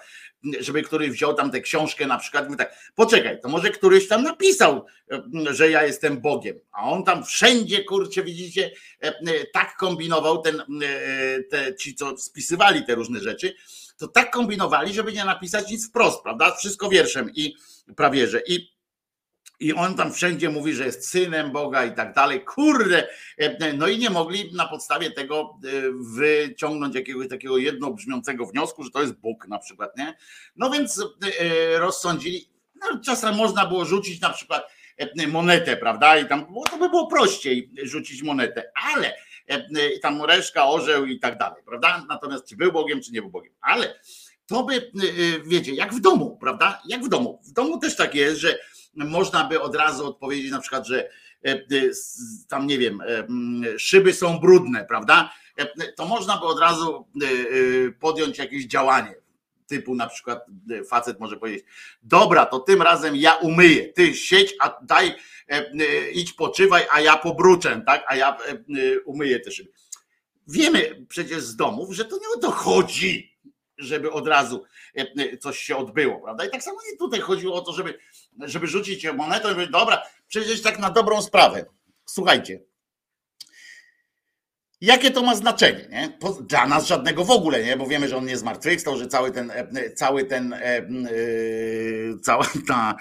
żeby któryś wziął tam tę książkę na przykład, mówi tak, poczekaj, to może któryś tam napisał, że ja jestem Bogiem, a on tam wszędzie, kurczę, widzicie, tak kombinował ten, te, ci, co spisywali te różne rzeczy, to tak kombinowali, żeby nie napisać nic wprost, prawda, wszystko wierszem i prawie, że i i on tam wszędzie mówi, że jest synem Boga i tak dalej. Kurde, no i nie mogli na podstawie tego wyciągnąć jakiegoś takiego jednobrzmiącego wniosku, że to jest Bóg na przykład, nie? No więc rozsądzili, no czasem można było rzucić na przykład monetę, prawda? I tam to by było prościej rzucić monetę, ale tam reszka, orzeł i tak dalej, prawda? Natomiast czy był Bogiem, czy nie był Bogiem, ale to by, wiecie, jak w domu, prawda? Jak w domu. W domu też tak jest, że można by od razu odpowiedzieć na przykład, że tam nie wiem, szyby są brudne, prawda? To można by od razu podjąć jakieś działanie. Typu na przykład facet może powiedzieć: Dobra, to tym razem ja umyję. Ty siedź, a daj, idź poczywaj, a ja pobruczę, tak? A ja umyję te szyby. Wiemy przecież z domów, że to nie o to chodzi, żeby od razu coś się odbyło, prawda? I tak samo i tutaj chodziło o to, żeby żeby rzucić monetę powiedzieć, dobra, przecież tak na dobrą sprawę. Słuchajcie, Jakie to ma znaczenie? Nie? Dla nas żadnego w ogóle, nie? bo wiemy, że on nie zmartwychwstał, że cały ten, cały ten, cała ta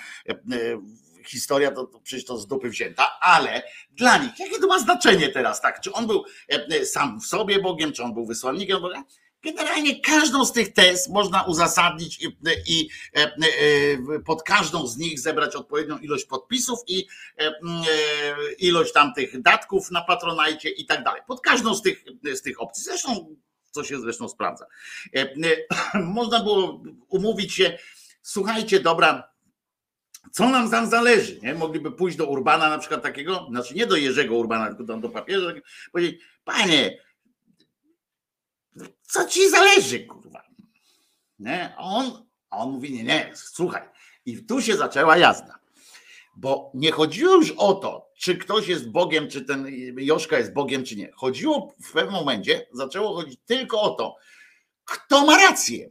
historia to, to przecież to z dupy wzięta, ale dla nich, jakie to ma znaczenie teraz, tak? Czy on był sam w sobie Bogiem, czy on był wysłannikiem? Generalnie każdą z tych tez można uzasadnić i, i e, e, pod każdą z nich zebrać odpowiednią ilość podpisów i e, ilość tam tych datków na patronajcie i tak dalej. Pod każdą z tych, z tych opcji. Zresztą, co się zresztą sprawdza. (clears throat) Można było umówić się, słuchajcie, dobra, co nam tam zależy, nie? Mogliby pójść do Urbana na przykład takiego, znaczy nie do Jerzego Urbana, tylko tam do papieża, powiedzieć, panie, co ci zależy, kurwa? Nie? A on, a on mówi, nie, nie, słuchaj. I tu się zaczęła jazda. Bo nie chodziło już o to, czy ktoś jest Bogiem, czy ten Joszka jest Bogiem, czy nie. Chodziło w pewnym momencie, zaczęło chodzić tylko o to, kto ma rację.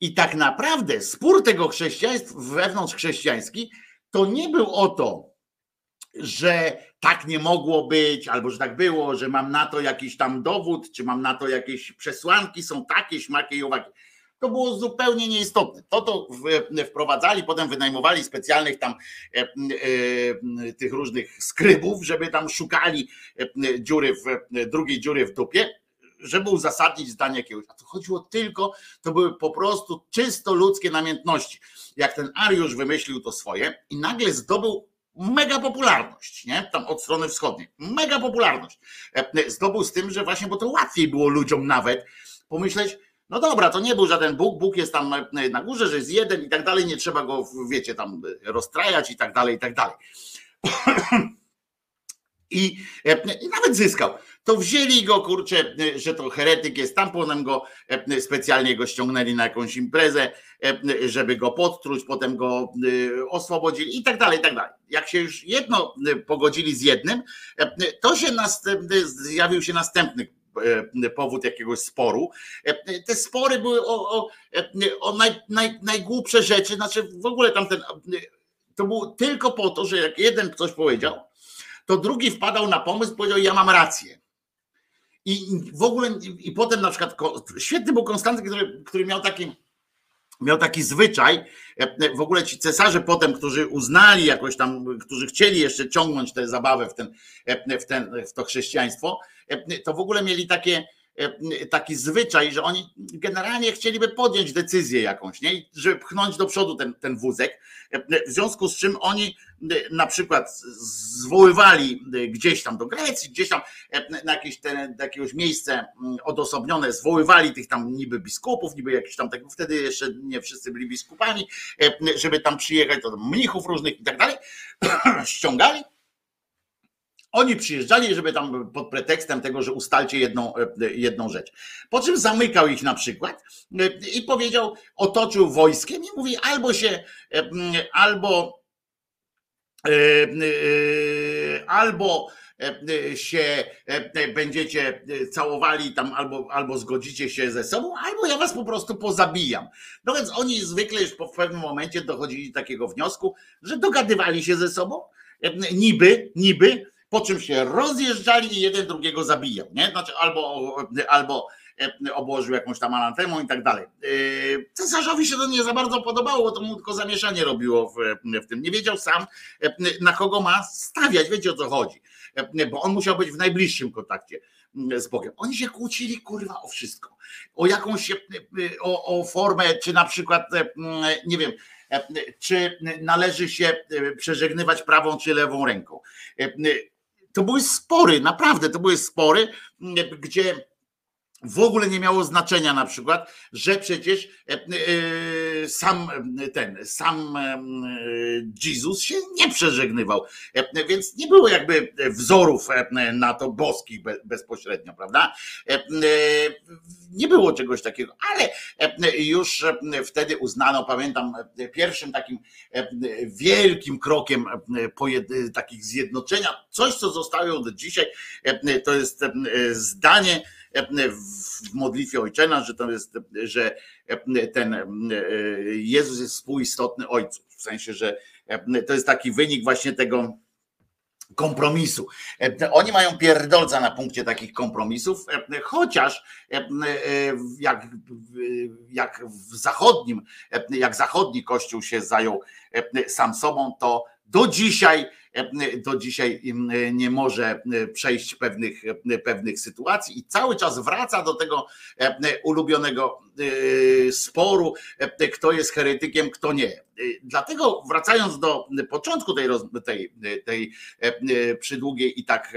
I tak naprawdę spór tego chrześcijaństwa wewnątrz chrześcijański to nie był o to, że tak nie mogło być, albo że tak było, że mam na to jakiś tam dowód, czy mam na to jakieś przesłanki, są takie, śmakie i owaki. To było zupełnie nieistotne. To to wprowadzali, potem wynajmowali specjalnych tam e, e, tych różnych skrybów, żeby tam szukali e, dziury w, drugiej dziury w dupie, żeby uzasadnić zdanie jakiegoś. A to chodziło tylko, to były po prostu czysto ludzkie namiętności. Jak ten Ariusz wymyślił to swoje i nagle zdobył mega popularność, nie? Tam od strony wschodniej. Mega popularność. E, Zdobył z tym, że właśnie, bo to łatwiej było ludziom nawet pomyśleć, no dobra, to nie był żaden Bóg, Bóg jest tam e, na górze, że jest jeden i tak dalej, nie trzeba go, wiecie, tam e, rozstrajać i tak dalej, i tak dalej. (coughs) I, e, I nawet zyskał. To wzięli go, kurczę, że to heretyk jest tam, potem go e, specjalnie go ściągnęli na jakąś imprezę, e, żeby go podtruć, potem go e, oswobodzili i tak dalej, i tak dalej. Jak się już jedno pogodzili z jednym, to się następny, zjawił się następny powód jakiegoś sporu. Te spory były o, o, o naj, naj, najgłupsze rzeczy, znaczy w ogóle tamten, to było tylko po to, że jak jeden coś powiedział, to drugi wpadał na pomysł, powiedział, ja mam rację. I w ogóle, i potem na przykład, świetny był Konstanty, który, który miał taki, miał taki zwyczaj, e, w ogóle ci cesarze potem, którzy uznali jakoś tam, którzy chcieli jeszcze ciągnąć tę zabawę w, ten, e, w, ten, w to chrześcijaństwo, e, to w ogóle mieli takie, taki zwyczaj, że oni generalnie chcieliby podjąć decyzję jakąś, nie? Żeby pchnąć do przodu ten, ten wózek, E, w związku z czym oni e, na przykład zwoływali e, gdzieś tam do Grecji, gdzieś tam e, na jakieś te, na jakiegoś miejsce odosobnione, zwoływali tych tam niby biskupów, niby jakiś tam tego, wtedy jeszcze nie wszyscy byli biskupami, e, żeby tam przyjechać, to mnichów różnych i tak dalej, (clears throat) ściągali. Oni przyjeżdżali, żeby tam pod pretekstem tego, że ustalcie jedną, e, jedną rzecz. Po czym zamykał ich na przykład e, i powiedział, otoczył wojskiem i mówi, albo się, albo albo się będziecie całowali tam, albo, albo zgodzicie się ze sobą, albo ja was po prostu pozabijam. No więc oni zwykle już po w pewnym momencie dochodzili do takiego wniosku, że dogadywali się ze sobą, e, niby, niby, po czym się rozjeżdżali i jeden drugiego zabijał, nie? Znaczy albo, albo e, obłożył jakąś tam anatemą i tak dalej. E, Cesarzowi się to nie za bardzo podobało, bo to mu tylko zamieszanie robiło w, w tym. Nie wiedział sam, e, na kogo ma stawiać, wiecie o co chodzi, bo on musiał być w najbliższym kontakcie mm, z Bogiem. Oni się kłócili, kurwa, o wszystko. O jakąś, o, o formę, czy na przykład, mm, nie wiem, czy należy się przeżegnywać prawą czy lewą ręką. To były spory, naprawdę, to były spory, gdzie w ogóle nie miało znaczenia na przykład, że przecież e, e, sam e, ten, sam Jezus się nie przeżegnywał, więc nie było jakby wzorów na to boskich be- bezpośrednio, prawda? Nie było czegoś takiego, ale już wtedy uznano, pamiętam, pierwszym takim wielkim krokiem takich zjednoczenia, coś co zostało do dzisiaj, to jest zdanie w modlitwie Ojczena, że to jest, że ten Jezus jest współistotny Ojcu. W sensie, że to jest taki wynik właśnie tego kompromisu. Oni mają pierdolca na punkcie takich kompromisów, chociaż jak, jak w zachodnim, jak zachodni kościół się zajął sam sobą, to do dzisiaj do dzisiaj nie może przejść pewnych, pewnych sytuacji i cały czas wraca do tego ulubionego sporu, kto jest heretykiem, kto nie. Dlatego wracając do początku tej, tej, tej przydługiej i tak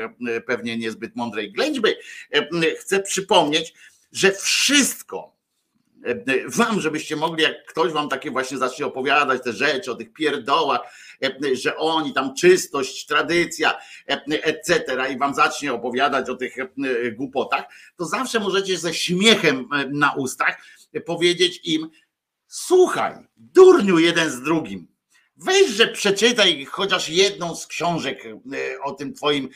pewnie niezbyt mądrej ględźby, chcę przypomnieć, że wszystko, wam, żebyście mogli, jak ktoś wam takie właśnie zacznie opowiadać te rzeczy o tych pierdołach, że oni tam czystość, tradycja, etc. i wam zacznie opowiadać o tych głupotach, to zawsze możecie ze śmiechem na ustach powiedzieć im: Słuchaj, durniu jeden z drugim. Weź, że przeczytaj chociaż jedną z książek o tym twoim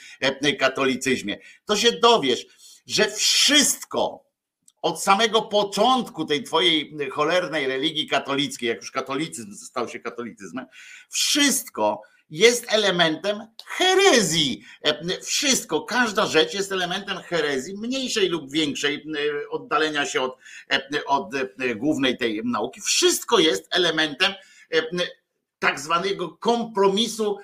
katolicyzmie. To się dowiesz, że wszystko, od samego początku tej twojej cholernej religii katolickiej, jak już katolicyzm stał się katolicyzmem, wszystko jest elementem herezji. Wszystko, każda rzecz jest elementem herezji, mniejszej lub większej, oddalenia się od, od głównej tej nauki. Wszystko jest elementem tak zwanego kompromisu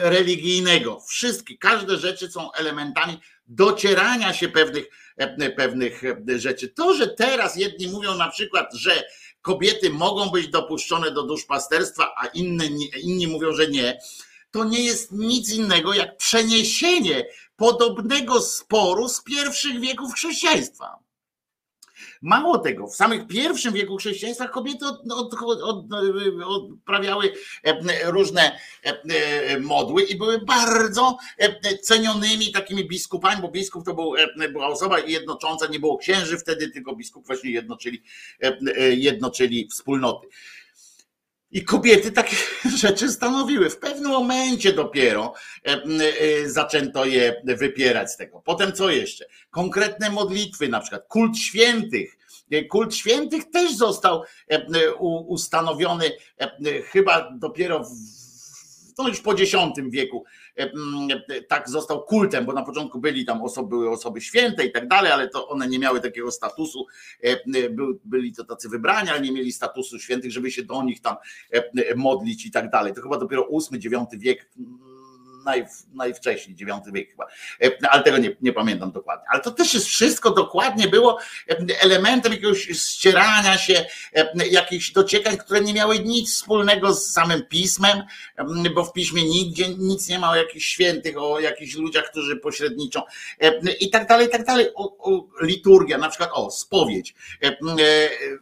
religijnego. Wszystkie, każde rzeczy są elementami docierania się pewnych E, pewnych e, rzeczy. To, że teraz jedni mówią na przykład, że kobiety mogą być dopuszczone do duszpasterstwa, a inni, inni mówią, że nie, to nie jest nic innego jak przeniesienie podobnego sporu z pierwszych wieków chrześcijaństwa. Mało tego, w samych pierwszym wieku chrześcijaństwa kobiety od, od, od, odprawiały e, różne e, modły i były bardzo e, cenionymi takimi biskupami, bo biskup to był, była osoba jednocząca, nie było księży wtedy, tylko biskup właśnie jednoczyli, jednoczyli wspólnoty. I kobiety takie (laughs) rzeczy stanowiły. W pewnym momencie dopiero zaczęto je wypierać z tego. Potem co jeszcze? Konkretne modlitwy, na przykład kult świętych. Kult świętych też został ustanowiony chyba dopiero w no już po X wieku tak został kultem, bo na początku byli tam osoby, były osoby święte i tak dalej, ale to one nie miały takiego statusu, byli to tacy wybrani, ale nie mieli statusu świętych, żeby się do nich tam modlić i tak dalej. To chyba dopiero VIII, IX wiek naj, najwcześniej, IX wiek chyba, e, ale tego nie, nie pamiętam dokładnie. Ale to też jest wszystko dokładnie było e, elementem jakiegoś ścierania się, e, jakichś dociekań, które nie miały nic wspólnego z samym pismem, bo w piśmie nigdzie nic nie ma o jakichś świętych, o jakichś ludziach, którzy pośredniczą i tak dalej, i tak dalej. O, o liturgia, na przykład o spowiedź.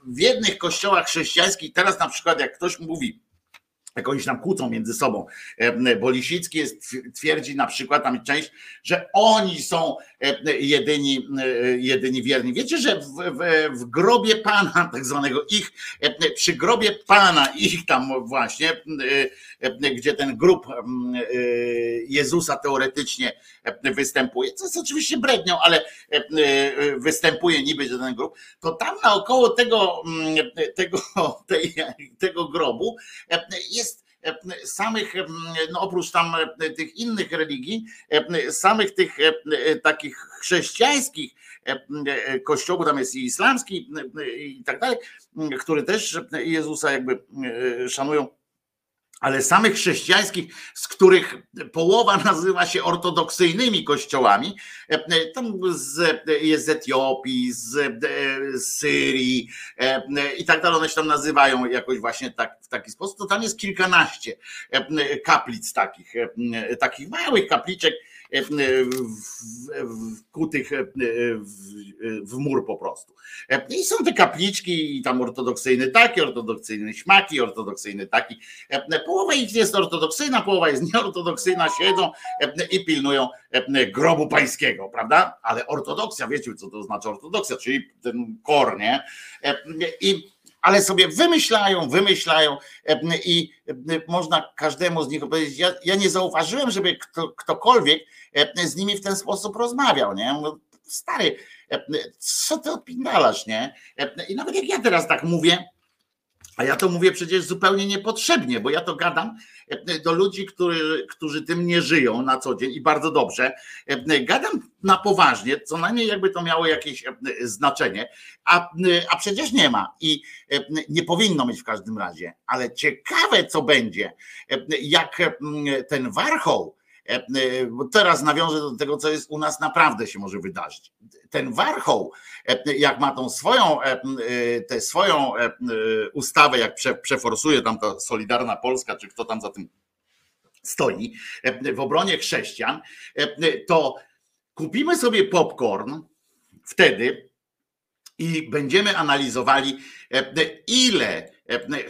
W jednych kościołach chrześcijańskich, teraz na przykład jak ktoś mówi, jak oni się tam kłócą między sobą. E, bo Lisicki jest, twierdzi na przykład, tam część, że oni są e, jedyni, e, jedyni wierni. Wiecie, że w, w, w grobie Pana, (laughs) tak zwanego ich, przy grobie Pana, ich tam właśnie, gdzie ten grób Jezusa teoretycznie występuje, co jest oczywiście brednią, ale występuje niby, ten grób, to tam naokoło tego, tego, (laughs) tej, tego grobu jest samych, no oprócz tam tych innych religii, samych tych takich chrześcijańskich kościołów, tam jest i islamski i tak dalej, który też Jezusa jakby szanują ale samych chrześcijańskich, z których połowa (laughs) nazywa się ortodoksyjnymi kościołami, tam z, jest z Etiopii, z, z Syrii i tak dalej, one się tam nazywają jakoś właśnie tak, w taki sposób, to tam jest kilkanaście kaplic takich, takich małych kapliczek, wkutych w mur po prostu. I są te kapliczki i tam ortodoksyjny taki, ortodoksyjny śmaki, ortodoksyjny taki. Połowa ich jest ortodoksyjna, połowa jest nieortodoksyjna, siedzą i pilnują grobu pańskiego, prawda? Ale ortodoksja, wiecie co to znaczy ortodoksja, czyli ten kor, nie? I ale sobie wymyślają, wymyślają i można każdemu z nich powiedzieć, ja, ja nie zauważyłem, żeby kto, ktokolwiek z nimi w ten sposób rozmawiał, nie? Stary, co ty odpindalasz, nie? I nawet jak ja teraz tak mówię, A ja to mówię przecież zupełnie niepotrzebnie, bo ja to gadam e, do ludzi, którzy, którzy tym nie żyją na co dzień i bardzo dobrze. E, Gadam na poważnie, co najmniej jakby to miało jakieś e, znaczenie, a, a przecież nie ma i nie powinno mieć w każdym razie. Ale ciekawe, co będzie, jak ten warchoł, teraz nawiążę do tego, co jest u nas, naprawdę się może wydarzyć. Ten warchoł, jak ma tą swoją, tę swoją ustawę, jak prze, przeforsuje tam ta Solidarna Polska, czy kto tam za tym stoi, w obronie chrześcijan, to kupimy sobie popcorn wtedy i będziemy analizowali, ile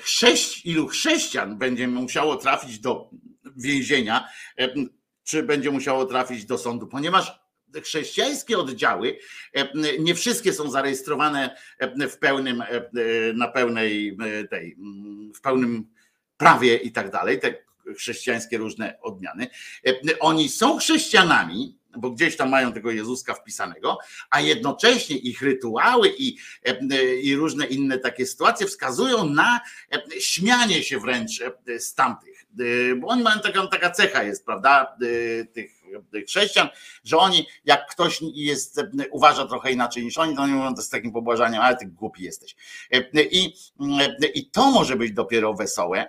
chrześć, ilu chrześcijan będzie musiało trafić do więzienia, czy będzie musiało trafić do sądu, ponieważ chrześcijańskie oddziały, nie wszystkie są zarejestrowane w pełnym, na pełnej tej, w pełnym prawie i tak dalej, te chrześcijańskie różne odmiany. Oni są chrześcijanami, bo gdzieś tam mają tego Jezuska wpisanego, a jednocześnie ich rytuały i, i różne inne takie sytuacje wskazują na śmianie się wręcz z tamtych. Bo oni mają taką, taka cecha jest, prawda, tych chrześcijan, że oni, jak ktoś jest, uważa trochę inaczej niż oni, to oni mówią to z takim pobłażaniem, ale ty głupi jesteś. I, I to może być dopiero wesołe,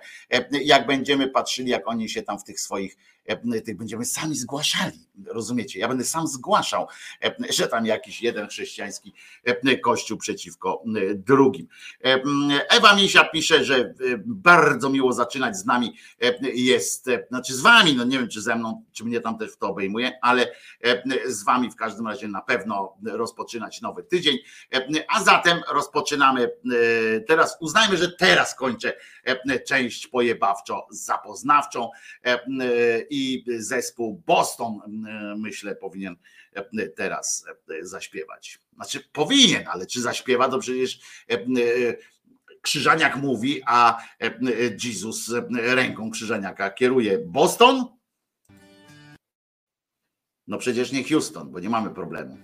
jak będziemy patrzyli, jak oni się tam w tych swoich tych będziemy sami zgłaszali. Rozumiecie? Ja będę sam zgłaszał, że tam jakiś jeden chrześcijański kościół przeciwko drugim. Ewa Misia pisze, że bardzo miło zaczynać z nami jest, znaczy z wami, no nie wiem czy ze mną, czy mnie tam też w to obejmuje, ale z wami w każdym razie na pewno rozpoczynać nowy tydzień. A zatem rozpoczynamy teraz, uznajmy, że teraz kończę część pojebawczo zapoznawczą i zespół Boston, myślę, powinien teraz zaśpiewać. Znaczy powinien, ale czy zaśpiewa, to przecież Krzyżaniak mówi, a Jezus ręką Krzyżaniaka kieruje. Boston? No przecież nie Houston, bo nie mamy problemu.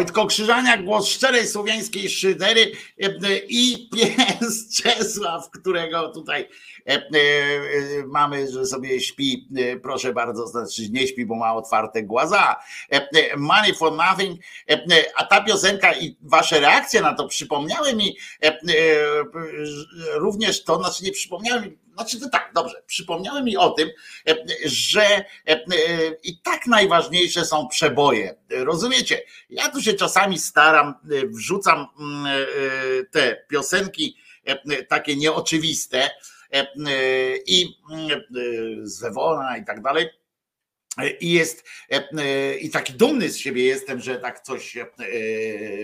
Wojtko Krzyżaniak, głos szczerej słowiańskiej szydery i pies (laughs) Czesław, którego tutaj e, e, mamy, że sobie śpi, e, proszę bardzo, znaczy nie śpi, bo ma otwarte głaza. Money for nothing, a ta piosenka i wasze reakcje na to przypomniały mi również to, znaczy nie przypomniały mi, znaczy to tak, dobrze, przypomniały mi o tym, że i tak najważniejsze są przeboje. Rozumiecie? Ja tu się czasami staram, wrzucam te piosenki takie nieoczywiste i z Wewona i tak dalej i jest i taki dumny z siebie jestem, że tak coś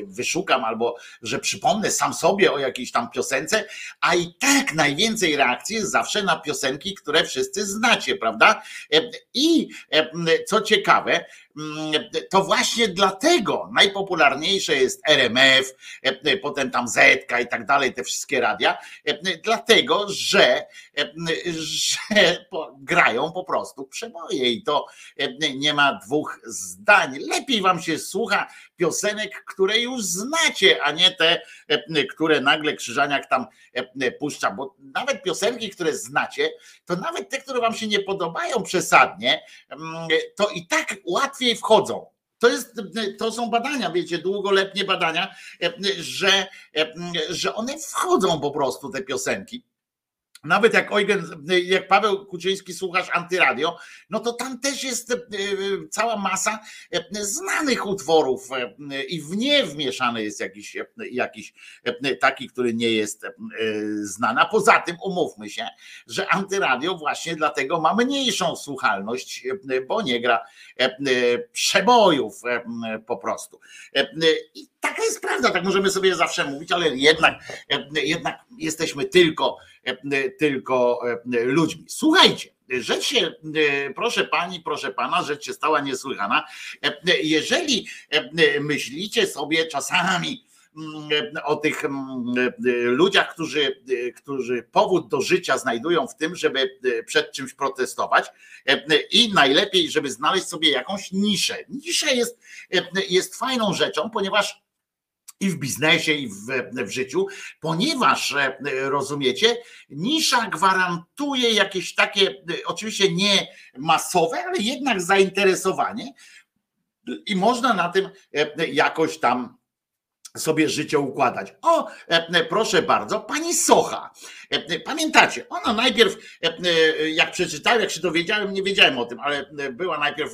wyszukam albo że przypomnę sam sobie o jakiejś tam piosence, a i tak najwięcej reakcji jest zawsze na piosenki, które wszyscy znacie, prawda? I co ciekawe, to właśnie dlatego najpopularniejsze jest RMF, potem tam Zetka i tak dalej, te wszystkie radia, dlatego, że, że grają po prostu przeboje i to nie ma dwóch zdań. Lepiej wam się słucha piosenek, które już znacie, a nie te, które nagle Krzyżaniak tam puszcza, bo nawet piosenki, które znacie, to nawet te, które wam się nie podobają przesadnie, to i tak łatwiej wchodzą. To, jest, to są badania, wiecie, długoletnie badania, że, że one wchodzą po prostu, te piosenki. Nawet jak Eugen, jak Paweł Kuczyński słuchasz antyradio, no to tam też jest e, cała masa e, znanych utworów e, i w nie wmieszany jest jakiś, jakiś taki, który nie jest znany. A poza tym umówmy się, że antyradio właśnie dlatego ma mniejszą słuchalność, bo nie gra przebojów po prostu. I taka jest prawda, tak możemy sobie zawsze mówić, ale jednak, jednak jesteśmy tylko E, tylko e, ludźmi. Słuchajcie, rzecz się, e, proszę pani, proszę pana, rzecz się stała niesłychana. Jeżeli myślicie sobie czasami, mm, o tych mm, ludziach, którzy, którzy powód do życia znajdują w tym, żeby przed czymś protestować i najlepiej, żeby znaleźć sobie jakąś niszę. Nisza jest, jest fajną rzeczą, ponieważ i w biznesie, i w, w życiu, ponieważ e, rozumiecie, nisza gwarantuje jakieś takie, e, oczywiście nie masowe, ale jednak zainteresowanie i można na tym e, jakoś tam sobie życie układać. O, proszę bardzo, pani Socha. Pamiętacie, ona najpierw, jak przeczytałem, jak się dowiedziałem, nie wiedziałem o tym, ale była najpierw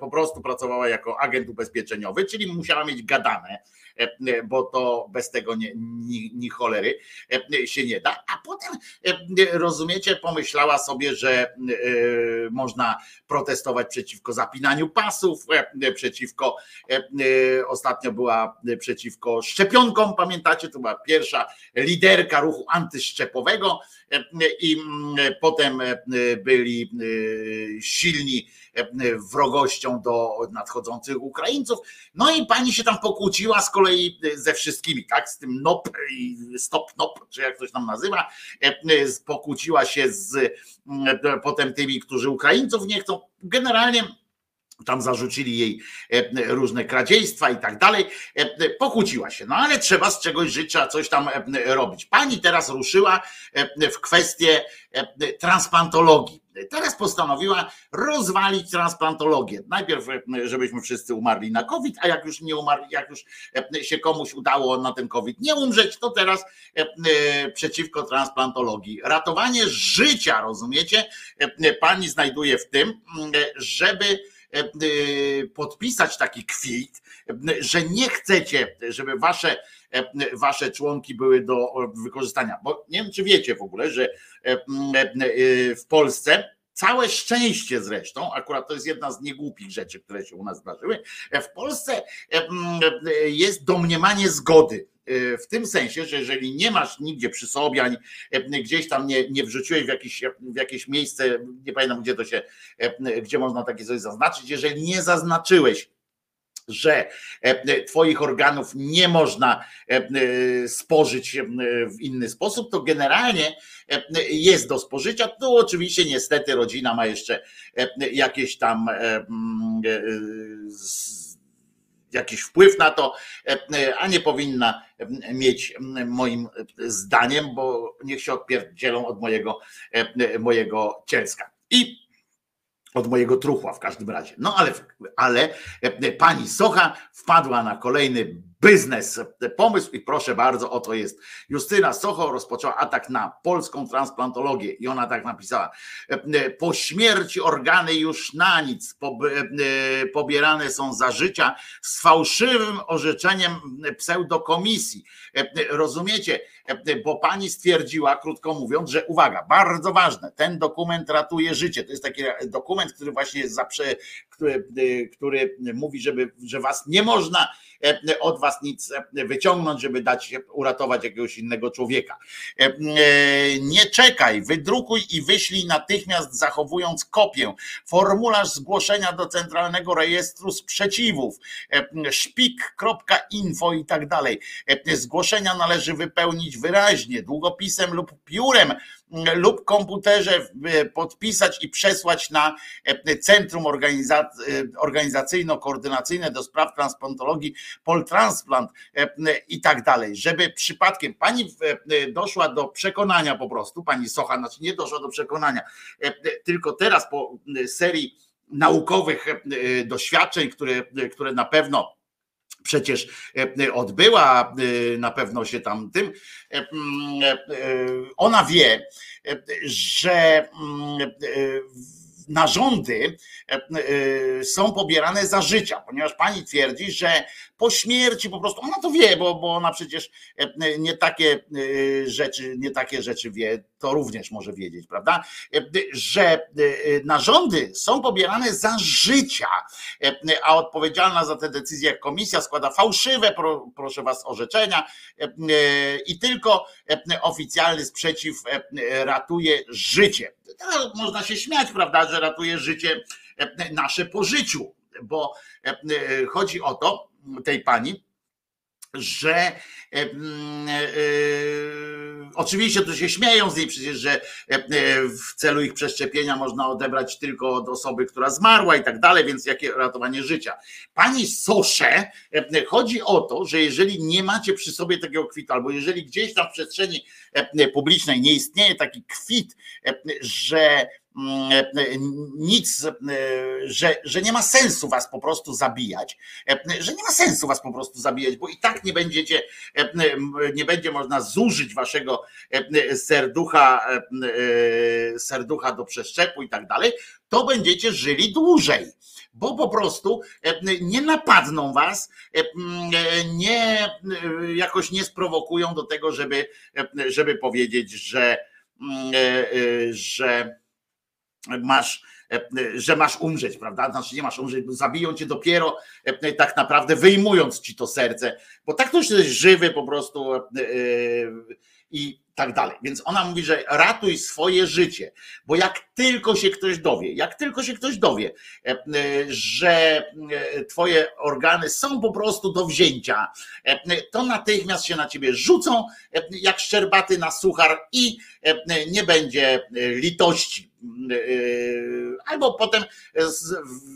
po prostu pracowała jako agent ubezpieczeniowy, czyli musiała mieć gadane bo to bez tego nie, ni, ni cholery e, się nie da. A potem, e, rozumiecie, pomyślała sobie, że można protestować przeciwko zapinaniu pasów, przeciwko, ostatnio była przeciwko szczepionkom, pamiętacie, to była pierwsza liderka ruchu antyszczepowego i potem byli silni wrogością do nadchodzących Ukraińców. No i pani się tam pokłóciła z kolei ze wszystkimi, tak? Z tym NOP i Stop NOP, czy jak ktoś tam nazywa, pokłóciła się z potem tymi, którzy Ukraińców nie chcą. Generalnie tam zarzucili jej różne kradziejstwa i tak dalej. Pokłóciła się, no ale trzeba z czegoś żyć, trzeba coś tam robić. Pani teraz ruszyła w kwestię transplantologii Teraz postanowiła rozwalić transplantologię. Najpierw, żebyśmy wszyscy umarli na COVID, a jak już nie umarli, jak już się komuś udało na ten COVID nie umrzeć, to teraz przeciwko transplantologii. Ratowanie życia, rozumiecie? Pani znajduje w tym, żeby podpisać taki kwit, że nie chcecie, żeby wasze, wasze członki były do wykorzystania. Bo nie wiem, czy wiecie w ogóle, że w Polsce Całe szczęście zresztą, akurat to jest jedna z niegłupich rzeczy, które się u nas zdarzyły. W Polsce jest domniemanie zgody. W tym sensie, że jeżeli nie masz nigdzie przy sobie, ani gdzieś tam nie, nie wrzuciłeś w jakieś, w jakieś miejsce, nie pamiętam gdzie to się, gdzie można takie coś zaznaczyć, jeżeli nie zaznaczyłeś że e, Twoich organów nie można e, spożyć e, w inny sposób, to generalnie jest do spożycia. Tu oczywiście niestety rodzina ma jeszcze jakieś tam jakiś wpływ na to, a nie powinna mieć moim zdaniem, bo niech się odpierdzielą od mojego, mojego cielska. I od mojego truchła w każdym razie. No ale, ale pani Socha wpadła na kolejny biznes pomysł i proszę bardzo, oto jest. Justyna Socho rozpoczęła atak na polską transplantologię i ona tak napisała. Po śmierci organy już na nic pobierane są za życia z fałszywym orzeczeniem pseudokomisji. Rozumiecie? Bo pani stwierdziła, krótko mówiąc, że uwaga, bardzo ważne, ten dokument ratuje życie. To jest taki dokument, który właśnie jest zaprze, który, który mówi, żeby, że was nie można od was nic wyciągnąć, żeby dać uratować jakiegoś innego człowieka. Nie czekaj, wydrukuj i wyślij natychmiast zachowując kopię. Formularz zgłoszenia do Centralnego Rejestru Sprzeciwów, szpik.info i tak dalej. Zgłoszenia należy wypełnić wyraźnie, długopisem lub piórem lub komputerze podpisać i przesłać na Centrum Organizacyjno-Koordynacyjne do Spraw Transplantologii Poltransplant i tak dalej, żeby przypadkiem pani doszła do przekonania po prostu, pani Socha, znaczy nie doszła do przekonania, tylko teraz po serii naukowych doświadczeń, które, które na pewno przecież odbyła, na pewno się tam tym. Ona wie, że narządy są pobierane za życia, ponieważ pani twierdzi, że po śmierci po prostu, ona to wie, bo, bo ona przecież nie takie rzeczy, nie takie rzeczy wie, to również może wiedzieć, prawda? Że narządy są pobierane za życia, a odpowiedzialna za te decyzje komisja składa fałszywe, proszę was, orzeczenia i tylko oficjalny sprzeciw ratuje życie. Można się śmiać, prawda, że ratuje życie nasze po życiu, bo chodzi o to, tej pani, że e, e, oczywiście tu się śmieją z niej przecież, że e, w celu ich przeszczepienia można odebrać tylko od osoby, która zmarła i tak dalej, więc jakie ratowanie życia. Pani Sosze, chodzi o to, że jeżeli nie macie przy sobie takiego kwitu, albo jeżeli gdzieś tam w przestrzeni publicznej nie istnieje taki kwit, że nic, że, że nie ma sensu was po prostu zabijać, że nie ma sensu was po prostu zabijać, bo i tak nie będziecie, nie będzie można zużyć waszego serducha, serducha do przeszczepu i tak dalej, to będziecie żyli dłużej bo po prostu nie napadną was, nie jakoś nie sprowokują do tego, żeby, żeby powiedzieć, że, że masz, że masz umrzeć, prawda? Znaczy nie masz umrzeć, bo zabiją cię dopiero tak naprawdę wyjmując ci to serce, bo tak to jest żywy po prostu i tak dalej. Więc ona mówi, że ratuj swoje życie, bo jak tylko się ktoś dowie, jak tylko się ktoś dowie, że twoje organy są po prostu do wzięcia, to natychmiast się na ciebie rzucą jak szczerbaty na suchar i nie będzie litości albo potem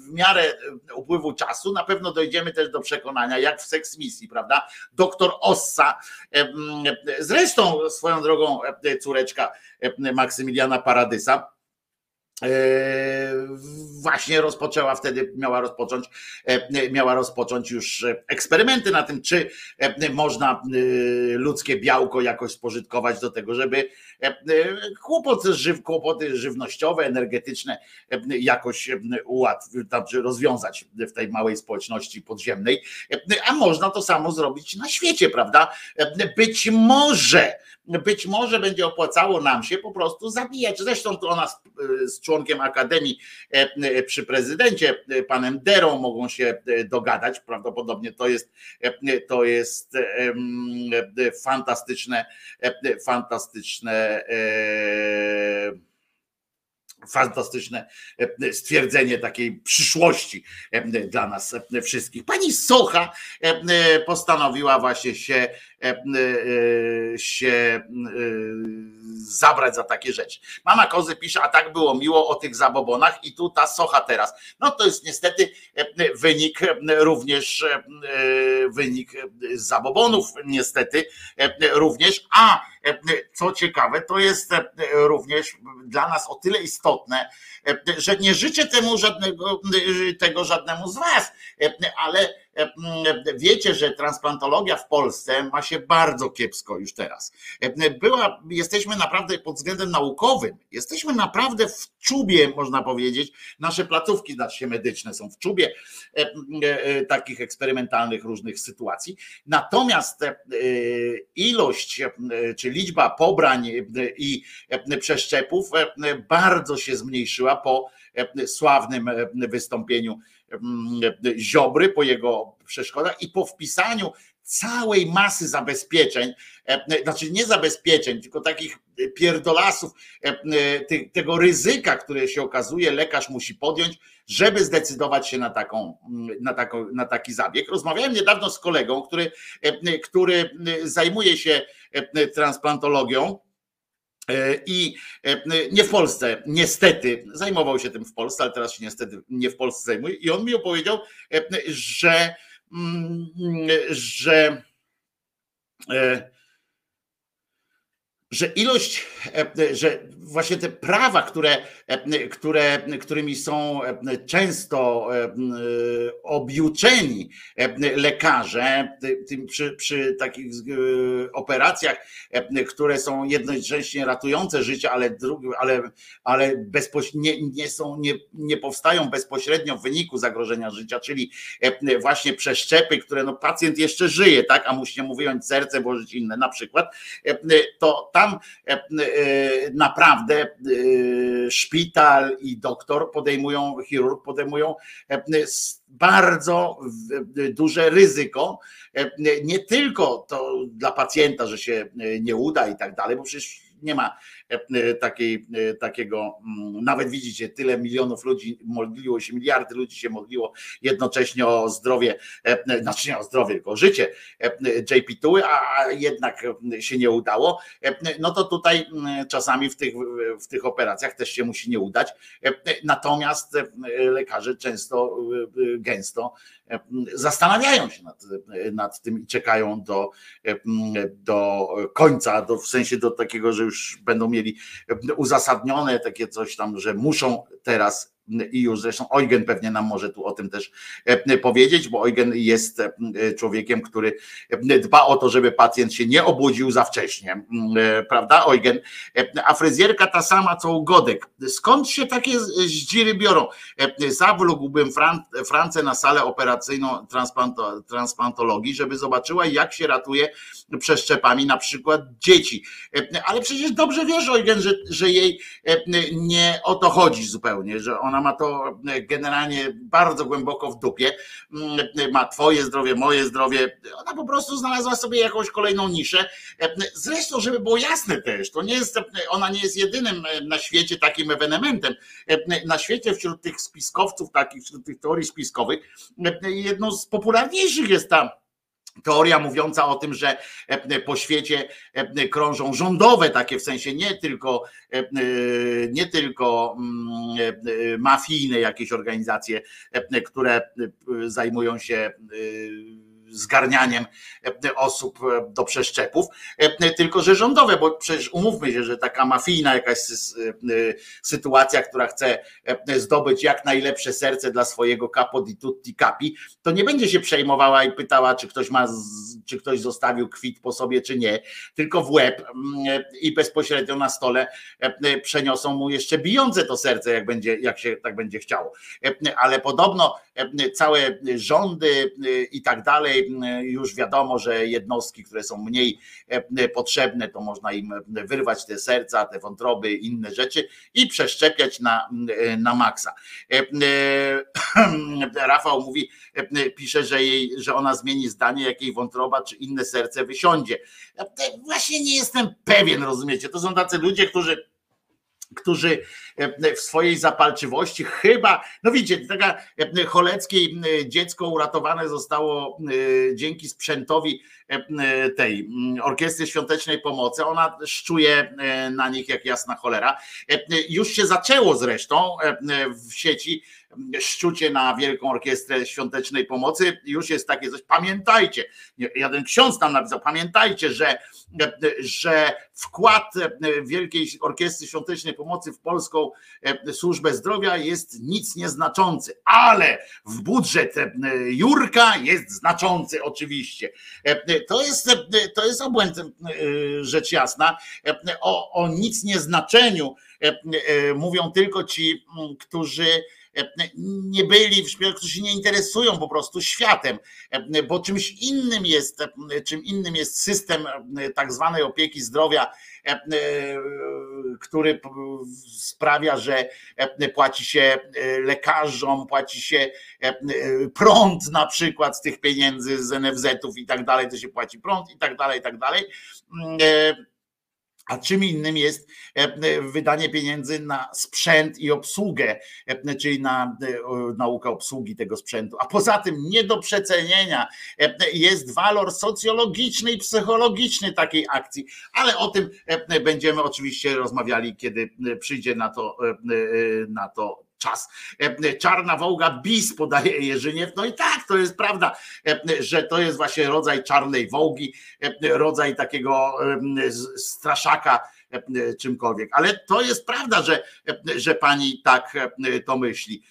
w miarę upływu czasu na pewno dojdziemy też do przekonania, jak w seks misji, prawda? Doktor Ossa, zresztą swoją drogą córeczka Maksymiliana Paradysa, właśnie rozpoczęła wtedy, miała rozpocząć, miała rozpocząć już eksperymenty na tym, czy można ludzkie białko jakoś spożytkować do tego, żeby kłopoty, żyw, kłopoty żywnościowe, energetyczne jakoś ułatwić, rozwiązać w tej małej społeczności podziemnej. A można to samo zrobić na świecie, prawda? Być może, być może będzie opłacało nam się po prostu zabijać. Zresztą to ona z, z członkiem Akademii przy prezydencie, panem Derą, mogą się dogadać. Prawdopodobnie to jest, to jest fantastyczne, fantastyczne fantastyczne stwierdzenie takiej przyszłości dla nas wszystkich. Pani Socha postanowiła właśnie się się zabrać za takie rzeczy. Mama Kozy pisze, a tak było miło o tych zabobonach i tu ta socha teraz. No to jest niestety wynik również wynik zabobonów niestety również, a co ciekawe, to jest również dla nas o tyle istotne, że nie życzę temu żadnego, tego żadnemu z was, ale wiecie, że transplantologia w Polsce ma się bardzo kiepsko już teraz. Była, jesteśmy naprawdę pod względem naukowym, jesteśmy naprawdę w czubie, można powiedzieć, nasze placówki znaczy medyczne są w czubie takich eksperymentalnych różnych sytuacji. Natomiast ilość, czy liczba pobrań i przeszczepów bardzo się zmniejszyła po sławnym wystąpieniu Ziobry, po jego przeszkodach i po wpisaniu całej masy zabezpieczeń, znaczy nie zabezpieczeń, tylko takich pierdolasów, tego ryzyka, które się okazuje, lekarz musi podjąć, żeby zdecydować się na, taką, na, taką, na taki zabieg. Rozmawiałem niedawno z kolegą, który, który zajmuje się transplantologią i nie w Polsce, niestety, zajmował się tym w Polsce, ale teraz się niestety nie w Polsce zajmuje. I on mi opowiedział, że, że, że ilość, że właśnie te prawa, które, które, którymi są często objuczeni lekarze przy, przy takich operacjach, które są jednocześnie ratujące życie, ale, drugi, ale, ale nie, nie, są, nie, nie powstają bezpośrednio w wyniku zagrożenia życia, czyli właśnie przeszczepy, które no pacjent jeszcze żyje, tak, a musi mu wyjąć serce, włożyć inne. Na przykład, to tam naprawdę szpital i doktor podejmują, chirurg podejmują bardzo duże ryzyko, nie tylko to dla pacjenta, że się nie uda i tak dalej, bo przecież nie ma takiej, takiego, nawet widzicie, tyle milionów ludzi modliło się, miliardy ludzi się modliło jednocześnie o zdrowie, znaczy nie o zdrowie, tylko o życie JP Tuły, a jednak się nie udało, no to tutaj czasami w tych, w tych operacjach też się musi nie udać. Natomiast lekarze często, gęsto zastanawiają się nad, nad tym i czekają do, do końca, do, w sensie do takiego, że już będą mieli uzasadnione takie coś tam, że muszą teraz i już zresztą Eugen pewnie nam może tu o tym też powiedzieć, bo Eugen jest człowiekiem, który dba o to, żeby pacjent się nie obudził za wcześnie, prawda Eugen? A fryzjerka ta sama co u Godek. Skąd się takie zdziry biorą? Zawlógłbym Fran Francę na salę operacyjną transplantologii, żeby zobaczyła jak się ratuje przeszczepami na przykład dzieci. Ale przecież dobrze wiesz Eugen, że, że jej nie o to chodzi zupełnie, że ona ma to generalnie bardzo głęboko w dupie, ma twoje zdrowie, moje zdrowie, ona po prostu znalazła sobie jakąś kolejną niszę. Zresztą, żeby było jasne też, to nie jest, ona nie jest jedynym na świecie takim ewenementem. Na świecie wśród tych spiskowców, takich, wśród tych teorii spiskowych, jedną z popularniejszych jest ta Teoria mówiąca o tym, że po świecie krążą rządowe, takie w sensie nie tylko, nie tylko mafijne jakieś organizacje, które zajmują się zgarnianiem osób do przeszczepów, tylko że rządowe, bo przecież umówmy się, że taka mafijna jakaś sytuacja, która chce zdobyć jak najlepsze serce dla swojego capo di tutti capi, to nie będzie się przejmowała i pytała, czy ktoś ma, czy ktoś zostawił kwit po sobie, czy nie, tylko w łeb i bezpośrednio na stole przeniosą mu jeszcze bijące to serce, jak będzie, jak się tak będzie chciało. Ale podobno całe rządy i tak dalej, już wiadomo, że jednostki, które są mniej potrzebne, to można im wyrwać te serca, te wątroby, inne rzeczy i przeszczepiać na, na maksa. (clears throat) Rafał mówi, pisze, że, jej, że ona zmieni zdanie, jak jej wątroba czy inne serce wysiądzie. Właśnie nie jestem pewien, rozumiecie? To są tacy ludzie, którzy którzy w swojej zapalczywości chyba, no widzicie, taka Choleckiej dziecko uratowane zostało dzięki sprzętowi e, tej mm, Orkiestry Świątecznej Pomocy. Ona szczuje e, na nich jak jasna cholera. E, Już się zaczęło zresztą e, w sieci szczucie na Wielką Orkiestrę Świątecznej Pomocy. Już jest takie coś. Pamiętajcie, jeden ksiądz tam napisał, pamiętajcie, że, że wkład Wielkiej Orkiestry Świątecznej Pomocy w polską służbę zdrowia jest nic nieznaczący, ale w budżet Jurka jest znaczący oczywiście. To jest, to jest obłęd, rzecz jasna. O, o nic nieznaczeniu mówią tylko ci, którzy nie byli którzy się nie interesują po prostu światem, bo czymś innym jest, czym innym jest system tak zwanej opieki zdrowia, który sprawia, że płaci się lekarzom, płaci się prąd na przykład z tych pieniędzy z NFZ-ów i tak dalej, to się płaci prąd i tak dalej, i tak dalej a czym innym jest e, wydanie pieniędzy na sprzęt i obsługę, e, czyli na e, naukę obsługi tego sprzętu. A poza tym nie do przecenienia jest walor socjologiczny i psychologiczny takiej akcji, ale o tym będziemy oczywiście rozmawiali, kiedy przyjdzie na to, na to czas. Czarna wołga bis podaje Jerzyniew. No i tak, to jest prawda, że to jest właśnie rodzaj czarnej wołgi, rodzaj takiego straszaka czymkolwiek. Ale to jest prawda, że, że pani tak to myśli.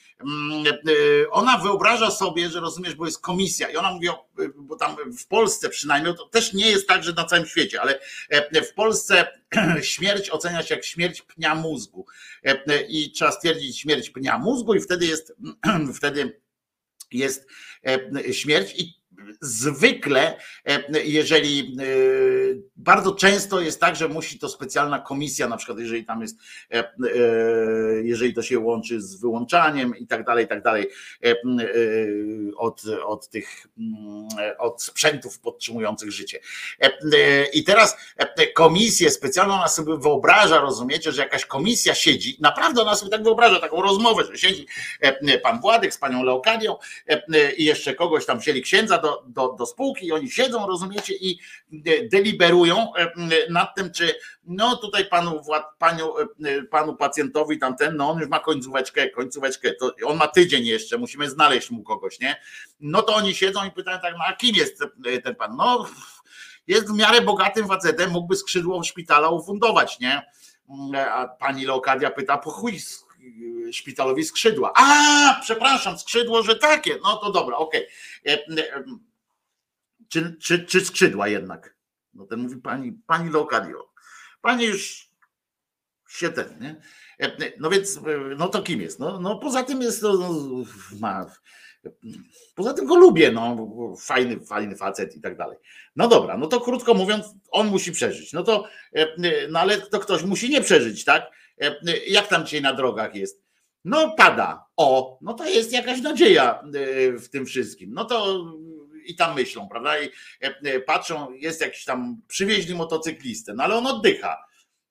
Ona wyobraża sobie, że rozumiesz, bo jest komisja i ona mówi, bo tam w Polsce przynajmniej, to też nie jest tak, że na całym świecie, ale w Polsce (clears throat) śmierć ocenia się jak śmierć pnia mózgu i trzeba stwierdzić śmierć pnia mózgu i wtedy jest, (clears throat) wtedy jest śmierć i zwykle, jeżeli bardzo często jest tak, że musi to specjalna komisja, na przykład jeżeli tam jest, jeżeli to się łączy z wyłączaniem i tak dalej, i tak dalej, od, od tych, od sprzętów podtrzymujących życie. I teraz komisję specjalną ona sobie wyobraża, rozumiecie, że jakaś komisja siedzi, naprawdę ona sobie tak wyobraża, taką rozmowę, że siedzi pan Władek z panią Leokadią i jeszcze kogoś tam wzięli księdza do do, do, spółki i oni siedzą, rozumiecie, i e, deliberują e, nad tym, czy no tutaj panu, panu, e, panu pacjentowi tamten, no on już ma końcóweczkę, końcóweczkę, to on ma tydzień jeszcze, musimy znaleźć mu kogoś, nie? No to oni siedzą i pytają tak, no a kim jest ten pan? No jest w miarę bogatym facetem, mógłby skrzydło szpitala ufundować, nie? A pani Leokadia pyta, po chuj szpitalowi skrzydła. A, przepraszam, skrzydło, że takie. No to dobra, okej. Okay czy, czy, czy skrzydła jednak. No ten mówi pani, pani Lokadio, pani już się ten, nie? No więc, no to kim jest? No, no poza tym jest, no, ma, poza tym go lubię, no, fajny, fajny facet i tak dalej. No dobra, no to krótko mówiąc, on musi przeżyć. No to, no ale to ktoś musi nie przeżyć, tak? Jak tam dzisiaj na drogach jest? No pada. O, no to jest jakaś nadzieja w tym wszystkim. No to i tam myślą, prawda? I e, e, patrzą, jest jakiś tam, przywieźli motocyklistę, no ale on oddycha.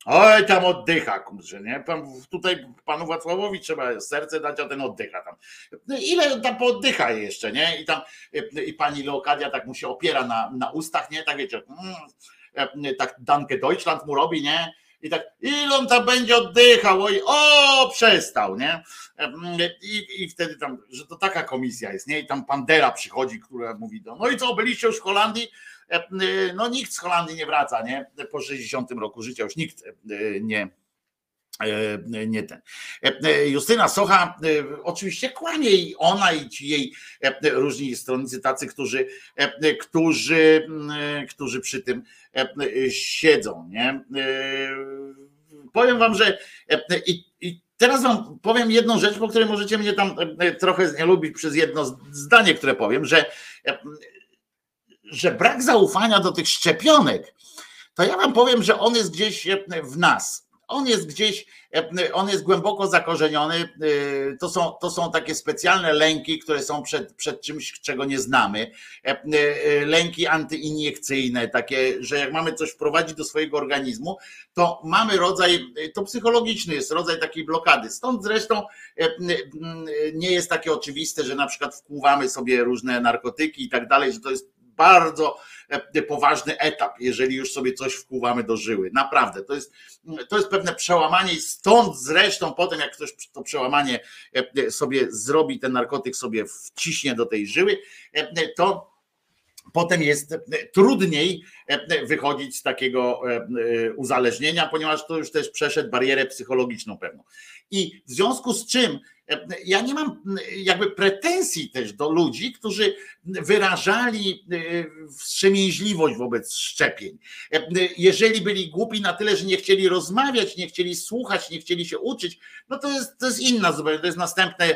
Oj, tam oddycha, kurczę, nie? Pan, tutaj panu Wacławowi trzeba serce dać, a ten oddycha tam. No ile tam pooddycha jeszcze, nie? I tam e, i pani Leokadia tak mu się opiera na, na ustach, nie? Tak wiecie, mm, tak Danke Deutschland mu robi, nie? I tak, ile on tam będzie oddychał? Oj, o, przestał, nie? I, I wtedy tam, że to taka komisja jest, nie? I tam Pandera przychodzi, która mówi, no i co, byliście już w Holandii? No nikt z Holandii nie wraca, nie? Po 60 roku życia już nikt nie, nie ten. Justyna Socha oczywiście kłamie i ona i ci jej różni stronnicy tacy, którzy, którzy, którzy przy tym siedzą. Nie? Powiem wam, że i, i teraz wam powiem jedną rzecz, po której możecie mnie tam trochę znielubić przez jedno zdanie, które powiem, że, że brak zaufania do tych szczepionek, to ja wam powiem, że on jest gdzieś w nas on jest gdzieś, e, on jest głęboko zakorzeniony. E, to są, to są takie specjalne lęki, które są przed, przed czymś, czego nie znamy. E, lęki antyiniekcyjne, takie, że jak mamy coś wprowadzić do swojego organizmu, to mamy rodzaj, to psychologiczny jest rodzaj takiej blokady. Stąd zresztą nie jest takie oczywiste, że na przykład wkłuwamy sobie różne narkotyki i tak dalej, że to jest bardzo e, poważny etap, jeżeli już sobie coś wkuwamy do żyły. Naprawdę, to jest, to jest pewne przełamanie i stąd zresztą potem, jak ktoś to przełamanie e, sobie zrobi, ten narkotyk sobie wciśnie do tej żyły, e, to potem jest trudniej wychodzić z takiego uzależnienia, ponieważ to już też przeszedł barierę psychologiczną pewną. I w związku z czym ja nie mam jakby pretensji też do ludzi, którzy wyrażali wstrzemięźliwość wobec szczepień. Jeżeli byli głupi na tyle, że nie chcieli rozmawiać, nie chcieli słuchać, nie chcieli się uczyć, no to jest, to jest inna zupełnie, to jest następny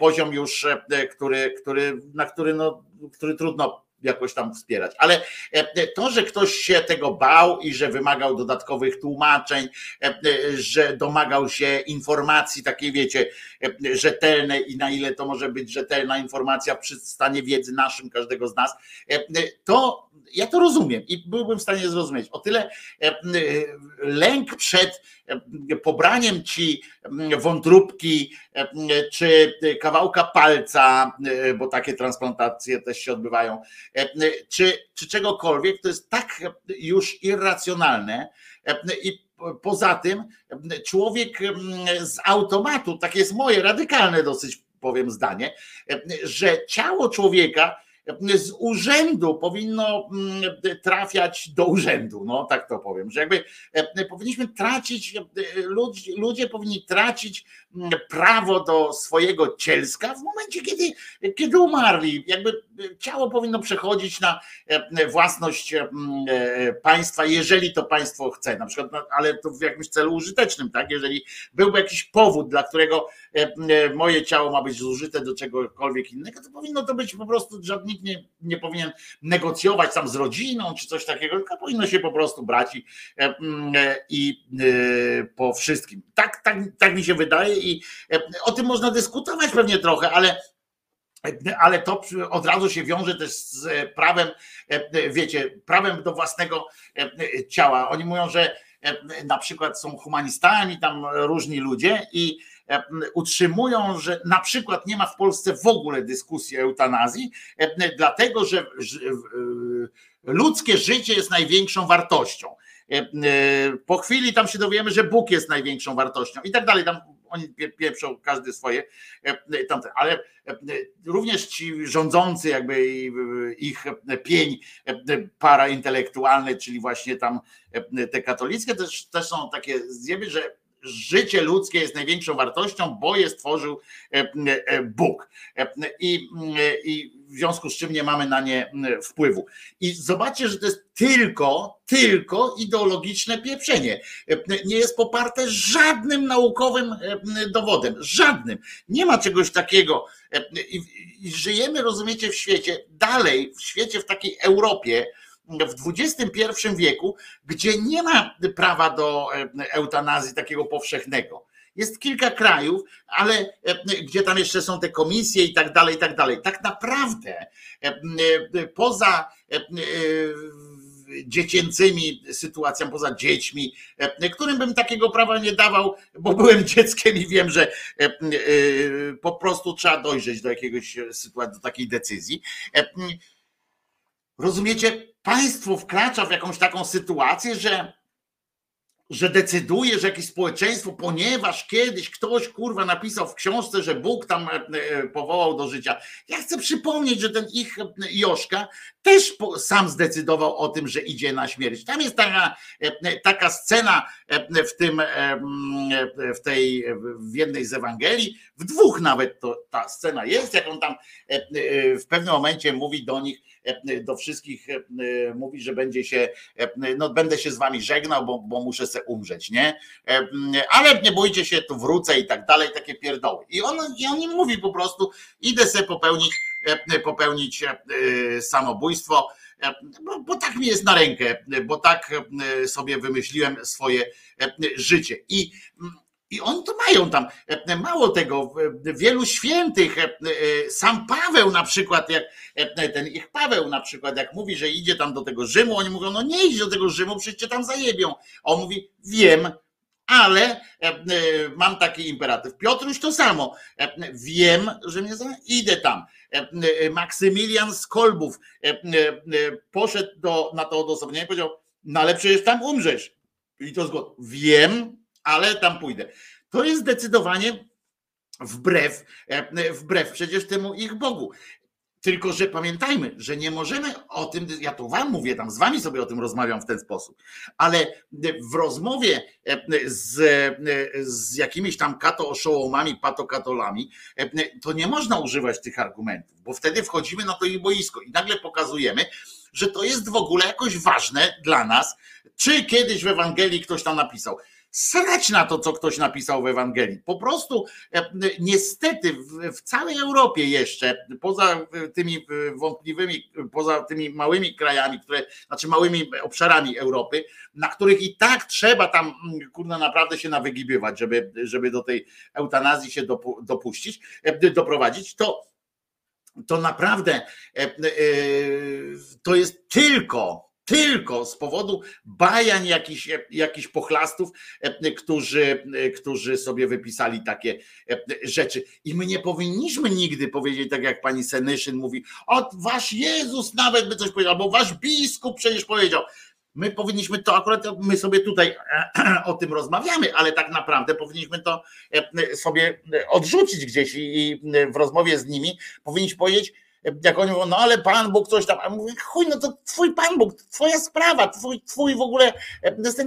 poziom już, który, który, na który, no, który trudno jakoś tam wspierać. Ale to, że ktoś się tego bał i że wymagał dodatkowych tłumaczeń, że domagał się informacji takiej, wiecie, rzetelnej i na ile to może być rzetelna informacja przy stanie wiedzy naszym, każdego z nas, to ja to rozumiem i byłbym w stanie zrozumieć. O tyle lęk przed pobraniem ci wątróbki czy kawałka palca, bo takie transplantacje też się odbywają, czy, czy czegokolwiek, to jest tak już irracjonalne i poza tym człowiek z automatu, tak jest moje radykalne dosyć powiem zdanie, że ciało człowieka z urzędu powinno trafiać do urzędu, no tak to powiem, że jakby e, powinniśmy tracić, e, ludzie, ludzie powinni tracić prawo do swojego cielska w momencie, kiedy, kiedy umarli. Jakby ciało powinno przechodzić na e, własność państwa, jeżeli to państwo chce, na przykład, no, ale to w jakimś celu użytecznym, tak? Jeżeli byłby jakiś powód, dla którego moje ciało ma być zużyte do czegokolwiek innego, to powinno to być po prostu żadnych nikt nie, nie powinien negocjować tam z rodziną czy coś takiego, tylko powinno się po prostu brać i, e, e, i e, po wszystkim. Tak, tak, tak mi się wydaje i o tym można dyskutować pewnie trochę, ale ale to od razu się wiąże też z prawem, wiecie, prawem do własnego ciała. Oni mówią, że na przykład są humanistami, tam różni ludzie i E, utrzymują, że na przykład nie ma w Polsce w ogóle dyskusji o eutanazji, e, dlatego że e, ludzkie życie jest największą wartością. Po chwili tam się dowiemy, że Bóg jest największą wartością i tak dalej. Tam oni pieprzą każdy swoje, tamte, ale również ci rządzący, jakby ich pień paraintelektualny, czyli właśnie tam te katolickie, też, też są takie zjeby, że życie ludzkie jest największą wartością, bo je stworzył e, e, Bóg. E, I, I w związku z czym nie mamy na nie wpływu. I zobaczcie, że to jest tylko, tylko ideologiczne pieprzenie. Nie jest poparte żadnym naukowym dowodem. Żadnym. Nie ma czegoś takiego. I, i żyjemy, rozumiecie, w świecie, dalej, w świecie, w takiej Europie, w XXI wieku, gdzie nie ma prawa do e, eutanazji takiego powszechnego. Jest kilka krajów, ale e, gdzie tam jeszcze są te komisje i tak dalej, i tak dalej. Tak naprawdę e, poza dziecięcymi sytuacjami, poza dziećmi, którym bym takiego prawa nie dawał, bo byłem (laughs) dzieckiem i wiem, że po prostu trzeba dojrzeć do jakiegoś sytuacji, do takiej decyzji. Rozumiecie? państwo wkracza w jakąś taką sytuację, że, że decyduje, że jakieś społeczeństwo, ponieważ kiedyś ktoś kurwa napisał w książce, że Bóg tam e, e, powołał do życia. Ja chcę przypomnieć, że ten ich e, Joszka też sam zdecydował o tym, że idzie na śmierć. Tam jest taka, taka scena w tym, w tej, w jednej z Ewangelii, w dwóch nawet to, ta scena jest, jak on tam w pewnym momencie mówi do nich, do wszystkich e, mówi, że będzie się, e, no będę się z wami żegnał, bo, bo muszę se umrzeć, nie? Ale nie bójcie się, tu wrócę i tak dalej, takie pierdoły. I on, i on im mówi po prostu, idę se popełnić, popełnić samobójstwo, bo, bo, tak mi jest na rękę, bo tak sobie wymyśliłem swoje życie. I i oni to mają tam. Mało tego, wielu świętych, sam Paweł na przykład, jak ten ich Paweł na przykład, jak mówi, że idzie tam do tego Rzymu, oni mówią, no nie idź do tego Rzymu, przecież cię tam zajebią. A on mówi, wiem, ale e, e, mam taki imperatyw. Piotruś to samo. E, Wiem, że mnie za... idę tam. E, e, Maksymilian z Kolbów e, e, e, poszedł do, na to odosobnienie i powiedział, no ale przecież tam umrzesz. I to zgod. Wiem, ale tam pójdę. To jest zdecydowanie wbrew, e, wbrew przecież temu ich Bogu. Tylko, że pamiętajmy, że nie możemy o tym, ja to wam mówię, tam z wami sobie o tym rozmawiam w ten sposób, ale w rozmowie e, z, e, z jakimiś tam kato-oszołomami, patokatolami, to nie można używać tych argumentów, bo wtedy wchodzimy na to ich boisko i nagle pokazujemy, że to jest w ogóle jakoś ważne dla nas, czy kiedyś w Ewangelii ktoś tam napisał. Srać na to, co ktoś napisał w Ewangelii. Po prostu e, niestety w, całej Europie jeszcze, poza tymi wątpliwymi, poza tymi małymi krajami, które, znaczy małymi obszarami Europy, na których i tak trzeba tam mm, kurna naprawdę się nawygibywać, żeby, żeby do tej eutanazji się dopu, dopuścić, e, doprowadzić, to to naprawdę e, to jest tylko tylko z powodu bajań jakichś, jakichś pochlastów, e, którzy, e, którzy sobie wypisali takie e, rzeczy. I my nie powinniśmy nigdy powiedzieć, tak jak pani Senyszyn mówi, o wasz Jezus nawet by coś powiedział, albo wasz biskup przecież powiedział. My powinniśmy to akurat, my sobie tutaj (clears throat) o tym rozmawiamy, ale tak naprawdę powinniśmy to sobie odrzucić gdzieś i w rozmowie z nimi powinniśmy powiedzieć, jak oni mówią, no ale Pan Bóg coś tam, a mówię, chuj, no to twój Pan Bóg, twoja sprawa, twój, twój w ogóle,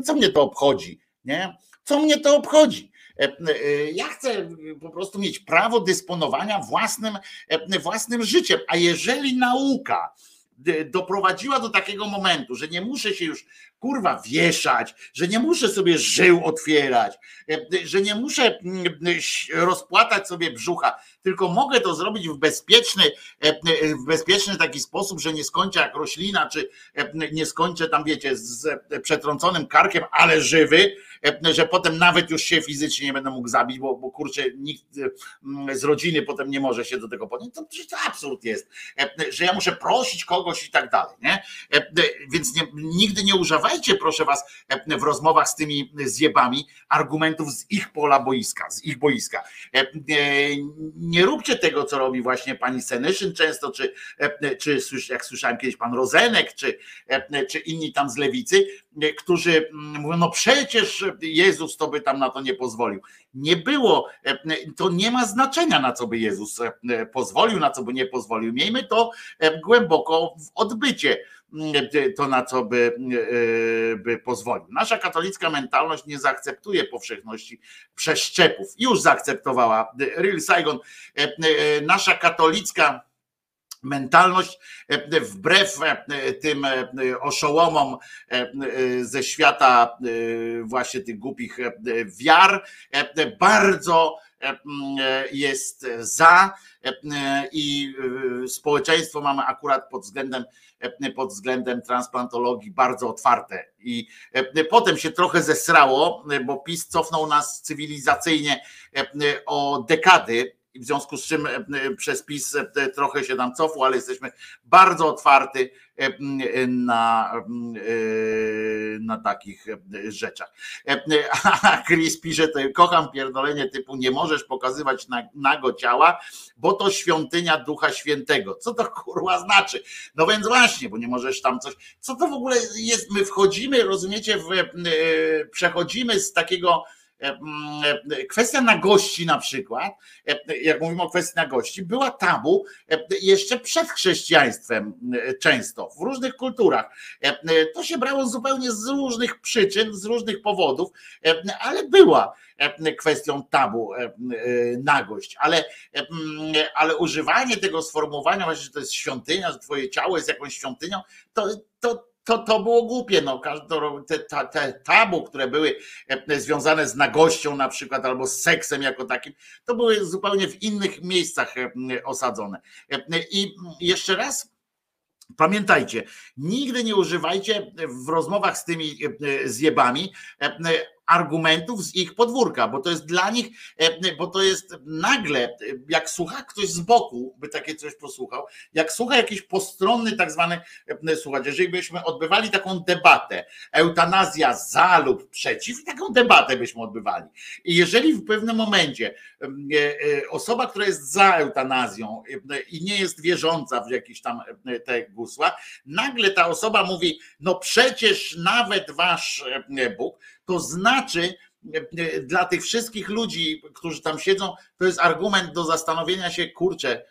co mnie to obchodzi, nie? Co mnie to obchodzi? Ja chcę po prostu mieć prawo dysponowania własnym, własnym życiem, a jeżeli nauka doprowadziła do takiego momentu, że nie muszę się już kurwa wieszać, że nie muszę sobie żył otwierać, że nie muszę rozpłatać sobie brzucha, tylko mogę to zrobić w bezpieczny, w bezpieczny taki sposób, że nie skończę jak roślina, czy nie skończę tam, wiecie, z przetrąconym karkiem, ale żywy, że potem nawet już się fizycznie nie będę mógł zabić, bo, bo kurczę, nikt z rodziny potem nie może się do tego podnieść. To, to absurd jest, że ja muszę prosić kogoś i tak dalej. Nie? Więc nie, nigdy nie używajcie, proszę was, w rozmowach z tymi zjebami argumentów z ich pola boiska, z ich boiska. Nie róbcie tego, co robi właśnie pani Senyszyn często, czy, czy jak słyszałem kiedyś pan Rozenek, czy, czy inni tam z lewicy, którzy mówią, no przecież Jezus to by tam na to nie pozwolił. Nie było, to nie ma znaczenia, na co by Jezus pozwolił, na co by nie pozwolił. Miejmy to głęboko w odbycie to na co by, by pozwolił. Nasza katolicka mentalność nie zaakceptuje powszechności przeszczepów. Już zaakceptowała Real Saigon. Nasza katolicka mentalność wbrew tym oszołomom ze świata właśnie tych głupich wiar bardzo jest za i społeczeństwo mamy akurat pod względem pod względem transplantologii bardzo otwarte. I potem się trochę zesrało, bo PiS cofnął nas cywilizacyjnie o dekady i w związku z czym przez PiS trochę się nam cofło, ale jesteśmy bardzo otwarty na, na takich rzeczach. (laughs) Chris pisze, to kocham pierdolenie typu nie możesz pokazywać nago ciała, bo to świątynia Ducha Świętego. Co to (laughs) kurwa znaczy? No więc właśnie, bo nie możesz tam coś, co to w ogóle jest, my wchodzimy, rozumiecie, w, przechodzimy z takiego kwestia nagości na przykład, jak mówimy o kwestii nagości, była tabu jeszcze przed chrześcijaństwem często, w różnych kulturach. To się brało zupełnie z różnych przyczyn, z różnych powodów, ale była kwestią tabu nagość, ale, ale używanie tego sformułowania, właśnie, że to jest świątynia, że twoje ciało jest jakąś świątynią, to, to to, to było głupie. No, te, te tabu, które były e, związane z nagością na przykład albo z seksem jako takim, to były zupełnie w innych miejscach e, osadzone. E, I jeszcze raz Pamiętajcie, nigdy nie używajcie w rozmowach z tymi zjebami argumentów z ich podwórka, bo to jest dla nich, e, bo to jest nagle, e, jak słucha ktoś z boku, by takie coś posłuchał, jak słucha jakiś postronny tak zwany e, słuchacz, jeżeli byśmy odbywali taką debatę, eutanazja za lub przeciw, taką debatę byśmy odbywali. I jeżeli w pewnym momencie osoba, która jest za eutanazją i nie jest wierząca w jakieś tam te gusła, nagle ta osoba mówi, no przecież nawet wasz Bóg, to znaczy dla tych wszystkich ludzi, którzy tam siedzą, to jest argument do zastanowienia się, kurczę,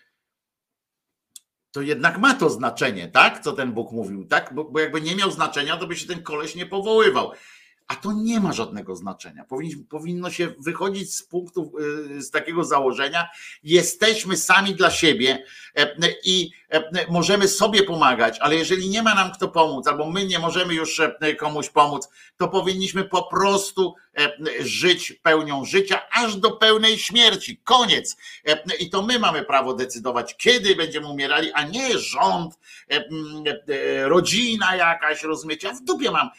to jednak ma to znaczenie, tak? Co ten Bóg mówił, tak? Bo, bo jakby nie miał znaczenia, to by się ten koleś nie powoływał. A to nie ma żadnego znaczenia. Powinno się wychodzić z punktu, y, z takiego założenia, jesteśmy sami dla siebie e, i e, możemy sobie pomagać, ale jeżeli nie ma nam kto pomóc, albo my nie możemy już e, komuś pomóc, to powinniśmy po prostu żyć pełnią życia, aż do pełnej śmierci. Koniec. I to my mamy prawo decydować, kiedy będziemy umierali, a nie rząd, rodzina jakaś, rozumiecie? w dupie mam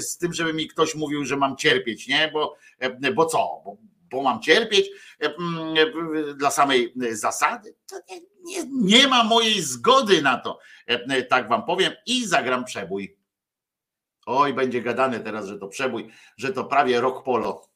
z tym, żeby mi ktoś mówił, że mam cierpieć, nie? Bo, bo co? Bo, bo mam cierpieć dla samej zasady? To nie, nie, nie ma mojej zgody na to, tak wam powiem, i zagram przebój. Oj, będzie gadane teraz, że to przebój, że to prawie rok polo.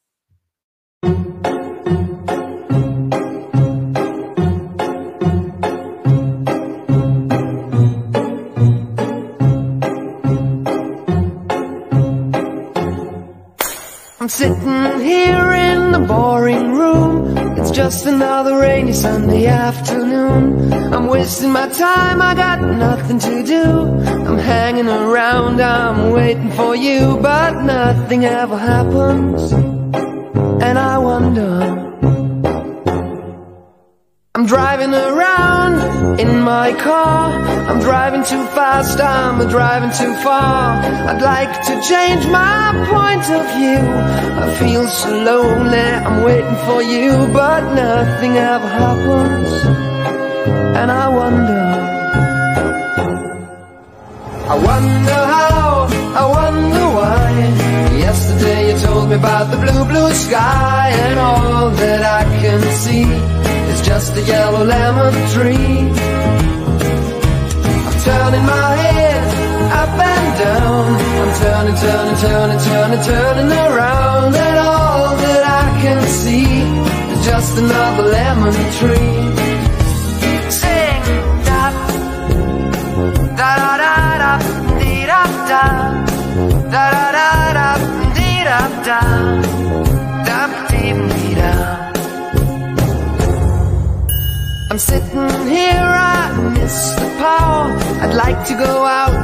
I'm sitting here boring room. It's just another rainy Sunday afternoon. I'm wasting my time, I got nothing to do. I'm hanging around, I'm waiting for you, but nothing ever happens. And I wonder. I'm driving around in my car. I'm driving too fast, I'm driving too far. I'd like to change my point of view. I feel so lonely, I'm waiting for you, but nothing ever happens. And I wonder. I wonder how, I wonder why. Yesterday you told me about the blue, blue sky, and all that I can see just a yellow lemon tree. I'm turning my head up and down. I'm turning, turning, turning, turning, turning around. And all that I can see is just another lemon tree. Sing da da da da da dee da da da da da da dee da da I'm sitting here, I miss the power. I'd like to go out,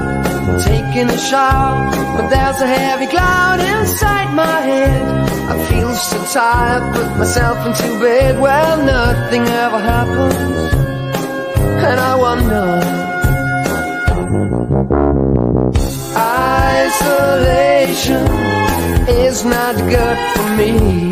taking a shower, but there's a heavy cloud inside my head. I feel so tired, put myself into bed. Well, nothing ever happens, and I wonder. Isolation is not good for me.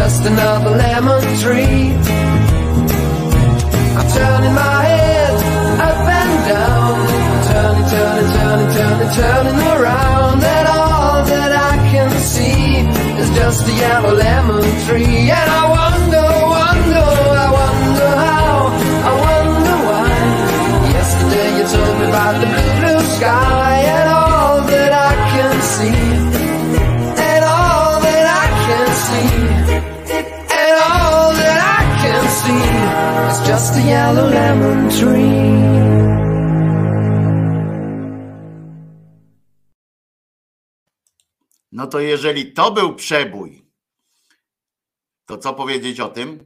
just another lemon tree. I'm turning my head up and down, turning, turning, turning, turning, turning around, and all that I can see is just a yellow lemon tree. And I wonder, wonder, I wonder how, I wonder why. Yesterday you told me about the blue, blue sky, just a yellow lemon tree. No to jeżeli to był przebój, to co powiedzieć o tym?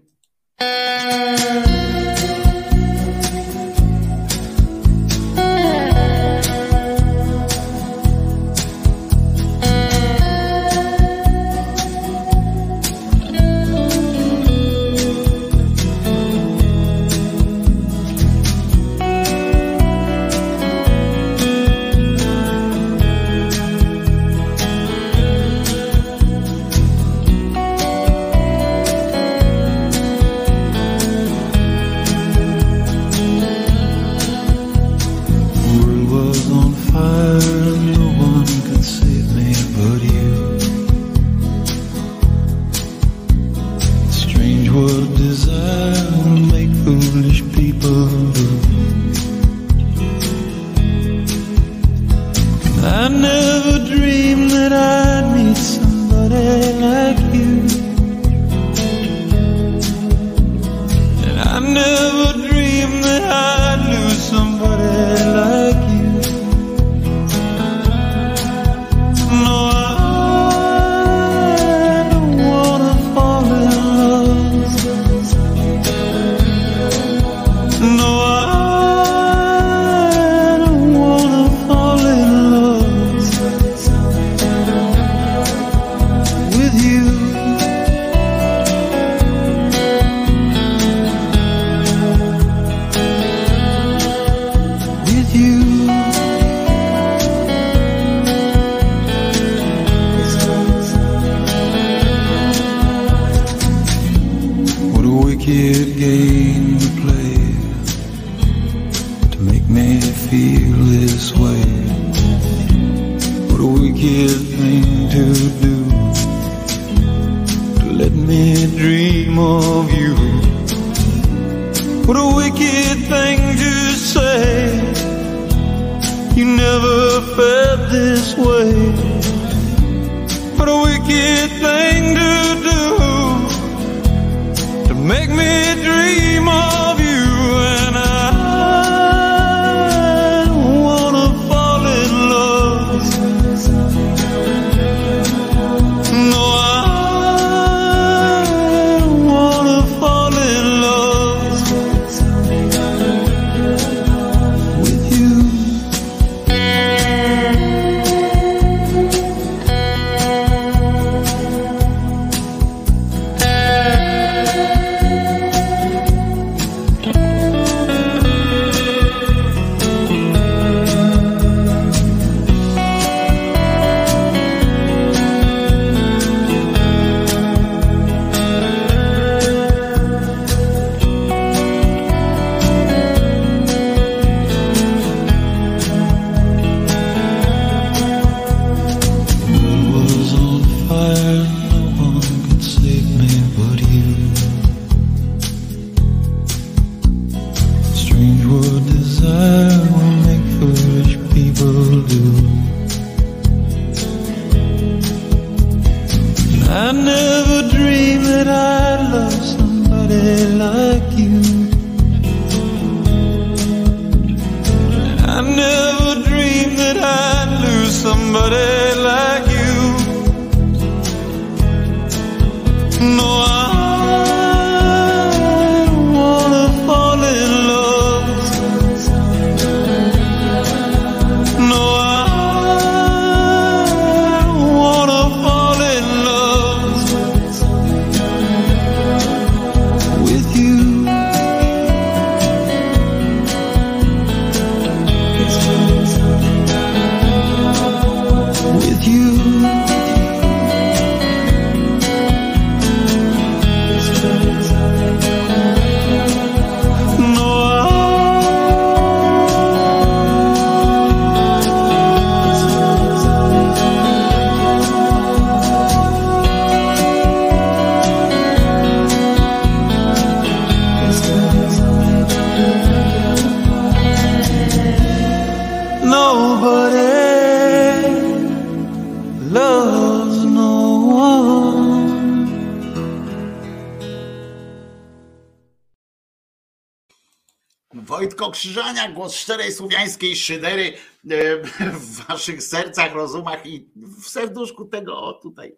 Krzyżania, głos szczerej słowiańskiej szydery e, w waszych sercach, rozumach i w serduszku tego o tutaj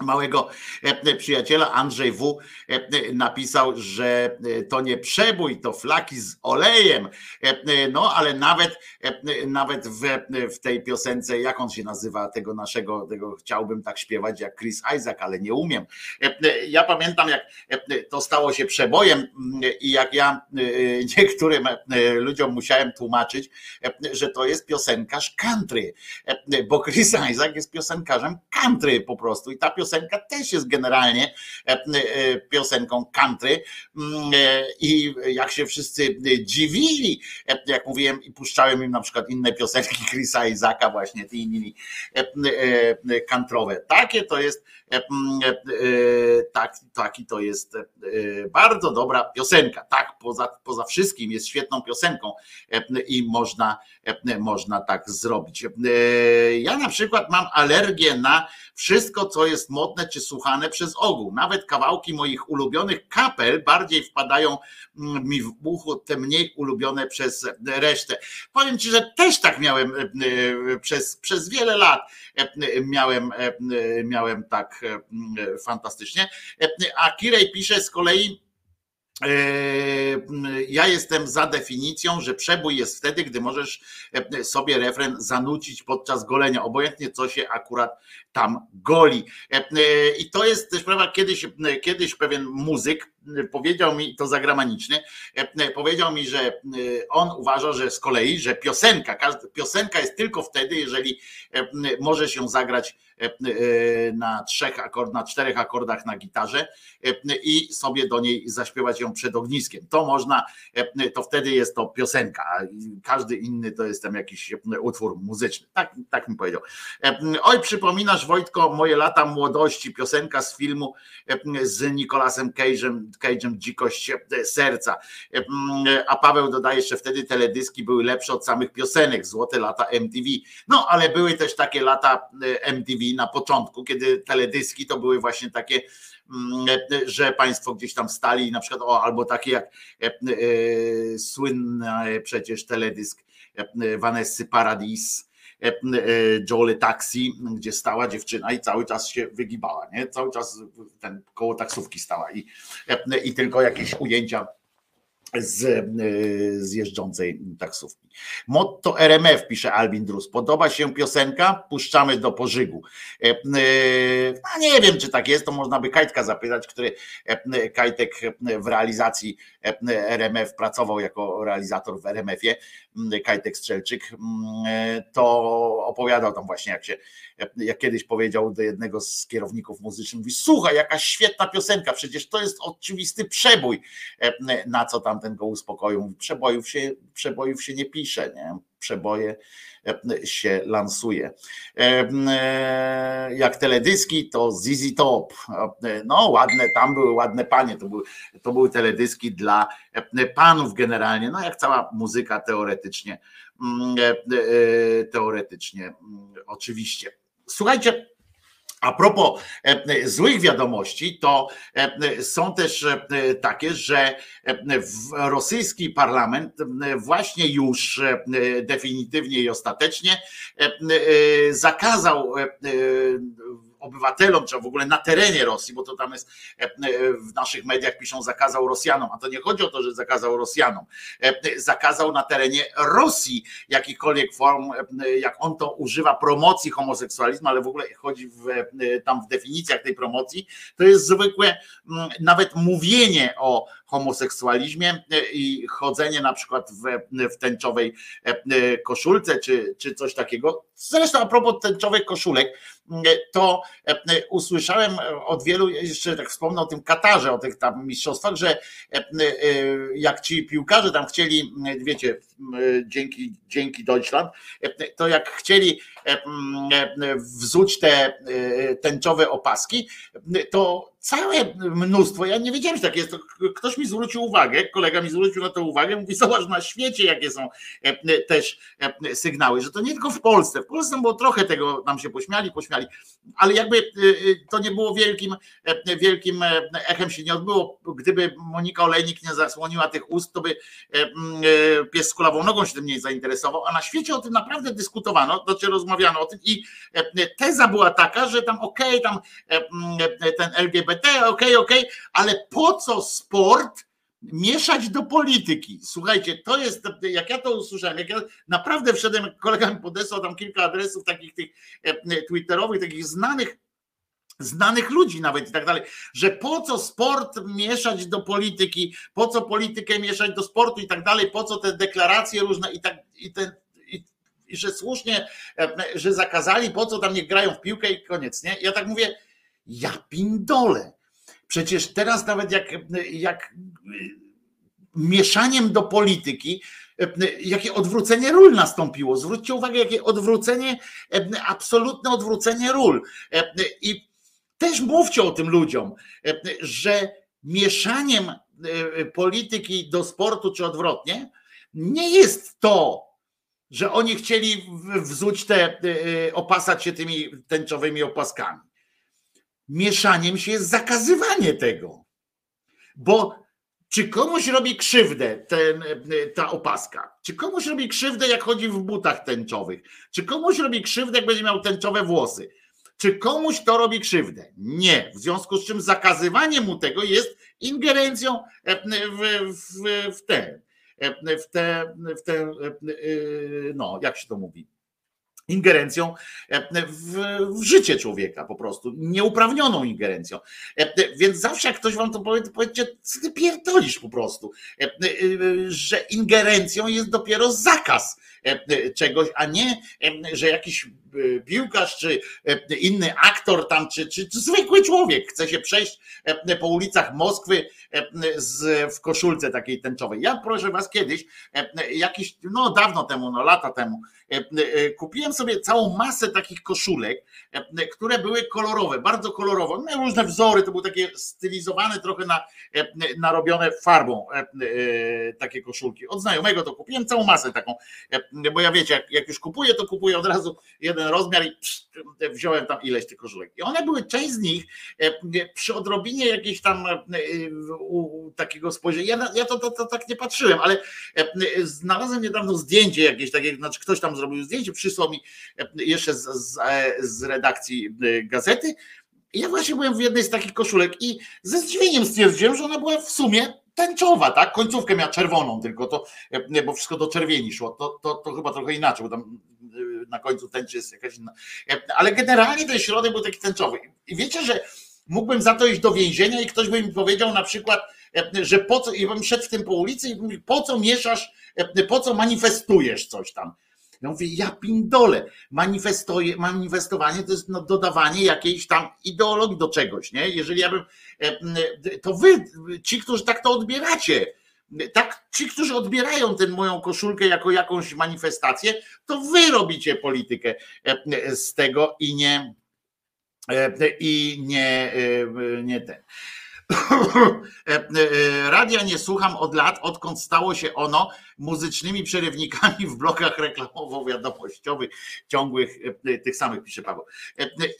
małego e, e, przyjaciela Andrzej W. napisał, że to nie przebój, to flaki z olejem. No ale nawet, nawet w, w tej piosence, jak on się nazywa, tego naszego, tego chciałbym tak śpiewać jak Chris Isaac, ale nie umiem. Ja pamiętam, jak to stało się przebojem mm, i jak ja y, y, (laughs) niektórym y, ludziom musiałem tłumaczyć, że to jest piosenkarz country, bo Chris Isaac jest piosenkarzem country po prostu i ta piosenka też jest generalnie piosenką country mm, i jak się wszyscy dziwili, jak mówiłem i puszczałem im na przykład inne piosenki (laughs) Chrisa Isaaca właśnie, te inni kantrowe. Takie to jest tak, taki to jest e, bardzo dobra piosenka. Tak, poza, poza wszystkim jest świetną piosenką e, i można, e, można tak zrobić. E, Ja na przykład mam alergię na wszystko, co jest modne czy słuchane przez ogół. Nawet kawałki moich ulubionych kapel bardziej wpadają mm, mi w ucho, te mniej ulubione przez resztę. Powiem ci, że też tak miałem e, e, przez, przez wiele lat. e, Miałem, e, miałem tak e, fantastycznie. E, A Kirej pisze z kolei, e, ja jestem za definicją, że przebój jest wtedy, gdy możesz e, sobie refren zanucić podczas golenia, obojętnie co się akurat tam goli. E, e, I to jest też sprawa, kiedyś, e, kiedyś pewien muzyk powiedział mi, to zagraniczny, powiedział mi, że on uważa, że z kolei, że piosenka, każda, piosenka jest tylko wtedy, jeżeli e, m, możesz ją zagrać na trzech akord, na czterech akordach na gitarze i sobie do niej zaśpiewać ją przed ogniskiem. To można, to wtedy jest to piosenka, a każdy inny to jest tam jakiś utwór muzyczny. Tak, tak mi powiedział. Oj, przypominasz Wojtko moje lata młodości, piosenka z filmu e, z Nicolasem Cage'em, Cage'em Dzikość e, serca. E, A Paweł dodaje, że wtedy teledyski były lepsze od samych piosenek, złote lata MTV. No, ale były też takie lata MTV na początku, kiedy teledyski to były właśnie takie, mm, że państwo gdzieś tam stali, na przykład, o, albo takie jak e, e, słynny przecież teledysk Vanessy Paradis, Jolie Taxi, gdzie stała dziewczyna i cały czas się wygibała, nie? Cały czas ten koło taksówki stała i, e, i tylko jakieś ujęcia z, e, z jeżdżącej taksówki. Motto RMF, pisze Albin Drus. Podoba się piosenka? Puszczamy do pożygu. E, e, No nie wiem, czy tak jest, to można by Kajtka zapytać, który Kajtek w realizacji RMF pracował jako realizator w RMF-ie, m, Kajtek Strzelczyk, m, e, to opowiadał tam właśnie, jak się, jak kiedyś powiedział do jednego z kierowników muzycznych, mówi, słuchaj, jaka świetna piosenka, przecież to jest oczywisty przebój, E, na co tamten go uspokoił. Mówi, przebojów się, przebojów się nie pisze, nie? przeboje e, się lansuje. E, Jak teledyski, to ZZ Top. No ładne, tam były ładne panie, to były, to były teledyski dla panów generalnie, no jak cała muzyka teoretycznie, mm, teoretycznie mm, oczywiście. Słuchajcie, a propos e, złych wiadomości, to e, są też e, takie, że e, rosyjski parlament e, właśnie już e, definitywnie i ostatecznie e, e, zakazał e, e, obywatelom, czy w ogóle na terenie Rosji, bo to tam jest e, e, w naszych mediach piszą zakazał Rosjanom, a to nie chodzi o to, że zakazał Rosjanom. E, Zakazał na terenie Rosji jakichkolwiek form, jak on to używa promocji homoseksualizmu, ale w ogóle chodzi w, tam w definicjach tej promocji, to jest zwykłe mm, nawet mówienie o homoseksualizmie i chodzenie na przykład w, w tęczowej koszulce czy, czy coś takiego. Zresztą a propos tęczowych koszulek, m, to e, usłyszałem od wielu, jeszcze tak wspomnę o tym Katarze, o tych tam mistrzostwach, że e, e, jak ci piłkarze tam chcieli, m, wiecie, m, dzięki, dzięki Deutschland, e, to jak chcieli e, e, wzuć te e, tęczowe opaski, to całe mnóstwo, ja nie wiedziałem, że tak jest, to ktoś mi zwrócił uwagę, kolega mi zwrócił na to uwagę, mówi, zobacz na świecie, jakie są e, też e, sygnały, że to nie tylko w Polsce, w Polsce było trochę tego, nam się pośmiali, pośmiali, ale jakby e, e, to nie było wielkim, e, wielkim e, echem się nie odbyło, gdyby Monika Olejnik nie zasłoniła tych ust, to by e, pies z kulawą nogą się tym nie zainteresował, a na świecie o tym naprawdę dyskutowano, znaczy rozmawiano o tym i teza była taka, że tam okej, tam e, m, e, ten LGBT, okej, okej, ale po co sport mieszać do polityki? Słuchajcie, to jest, jak ja to usłyszałem, jak ja naprawdę wszedłem, kolega mi podesłał tam kilka adresów takich tych e, twitterowych, takich znanych znanych ludzi nawet i tak dalej, że po co sport mieszać do polityki, po co politykę mieszać do sportu i tak dalej, po co te deklaracje różne i tak i i, że słusznie, e, że zakazali, po co tam nie grają w piłkę i koniec, nie? Ja tak mówię, Ja pindole. Przecież teraz nawet jak, jak mieszaniem do polityki, jakie odwrócenie ról nastąpiło. Zwróćcie uwagę, jakie odwrócenie, absolutne odwrócenie ról. I też mówcie o tym ludziom, że mieszaniem polityki do sportu czy odwrotnie nie jest to, że oni chcieli wzuć te, opasać się tymi tęczowymi opaskami. Mieszaniem się jest zakazywanie tego. Bo czy komuś robi krzywdę ten, ta opaska? Czy komuś robi krzywdę, jak chodzi w butach tęczowych? Czy komuś robi krzywdę, jak będzie miał tęczowe włosy? Czy komuś to robi krzywdę? Nie. W związku z czym zakazywanie mu tego jest ingerencją w, w, w ten, w te, w te, no, jak się to mówi? Ingerencją w, w, życie człowieka po prostu, nieuprawnioną ingerencją. Więc zawsze jak ktoś wam to powie, to powiedzcie, co ty pierdolisz po prostu, że ingerencją jest dopiero zakaz czegoś, a nie, że jakiś piłkarz, czy inny aktor tam, czy, czy, czy zwykły człowiek chce się przejść po ulicach Moskwy z, w koszulce takiej tęczowej. Ja proszę was kiedyś, jakiś, no dawno temu, no lata temu, kupiłem sobie całą masę takich koszulek, które były kolorowe, bardzo kolorowe, miały różne wzory, to były takie stylizowane, trochę na, narobione farbą takie koszulki. Od znajomego to kupiłem całą masę taką, bo ja wiecie, jak, jak już kupuję, to kupuję od razu jeden rozmiar i psz, wziąłem tam ileś tych koszulek. I one były, część z nich przy odrobinie jakiejś tam u, takiego spojrzenia, ja, ja to, to, to tak nie patrzyłem, ale znalazłem niedawno zdjęcie jakieś takie, znaczy ktoś tam zrobił zdjęcie, przysłał mi jeszcze z, z, z redakcji gazety. Ja właśnie byłem w jednej z takich koszulek i ze zdziwieniem stwierdziłem, że ona była w sumie tęczowa, tak? Końcówkę miała czerwoną tylko, to, bo wszystko do czerwieni szło. To, to, to chyba trochę inaczej, bo tam na końcu tęczy jest jakaś inna. Ale generalnie ten środek był taki tęczowy. I wiecie, że mógłbym za to iść do więzienia i ktoś by mi powiedział na przykład, że po co, i bym szedł w tym po ulicy i po co mieszasz, po co manifestujesz coś tam. Ja mówię, ja pindole, manifestowanie to jest no, dodawanie jakiejś tam ideologii do czegoś, nie? Jeżeli ja bym, to wy, ci, którzy tak to odbieracie, tak, ci, którzy odbierają tę moją koszulkę jako jakąś manifestację, to wy robicie politykę z tego i nie, i nie, nie ten. (coughs) Radia nie słucham od lat, odkąd stało się ono muzycznymi przerywnikami w blokach reklamowo-wiadomościowych, ciągłych, tych samych, pisze Paweł.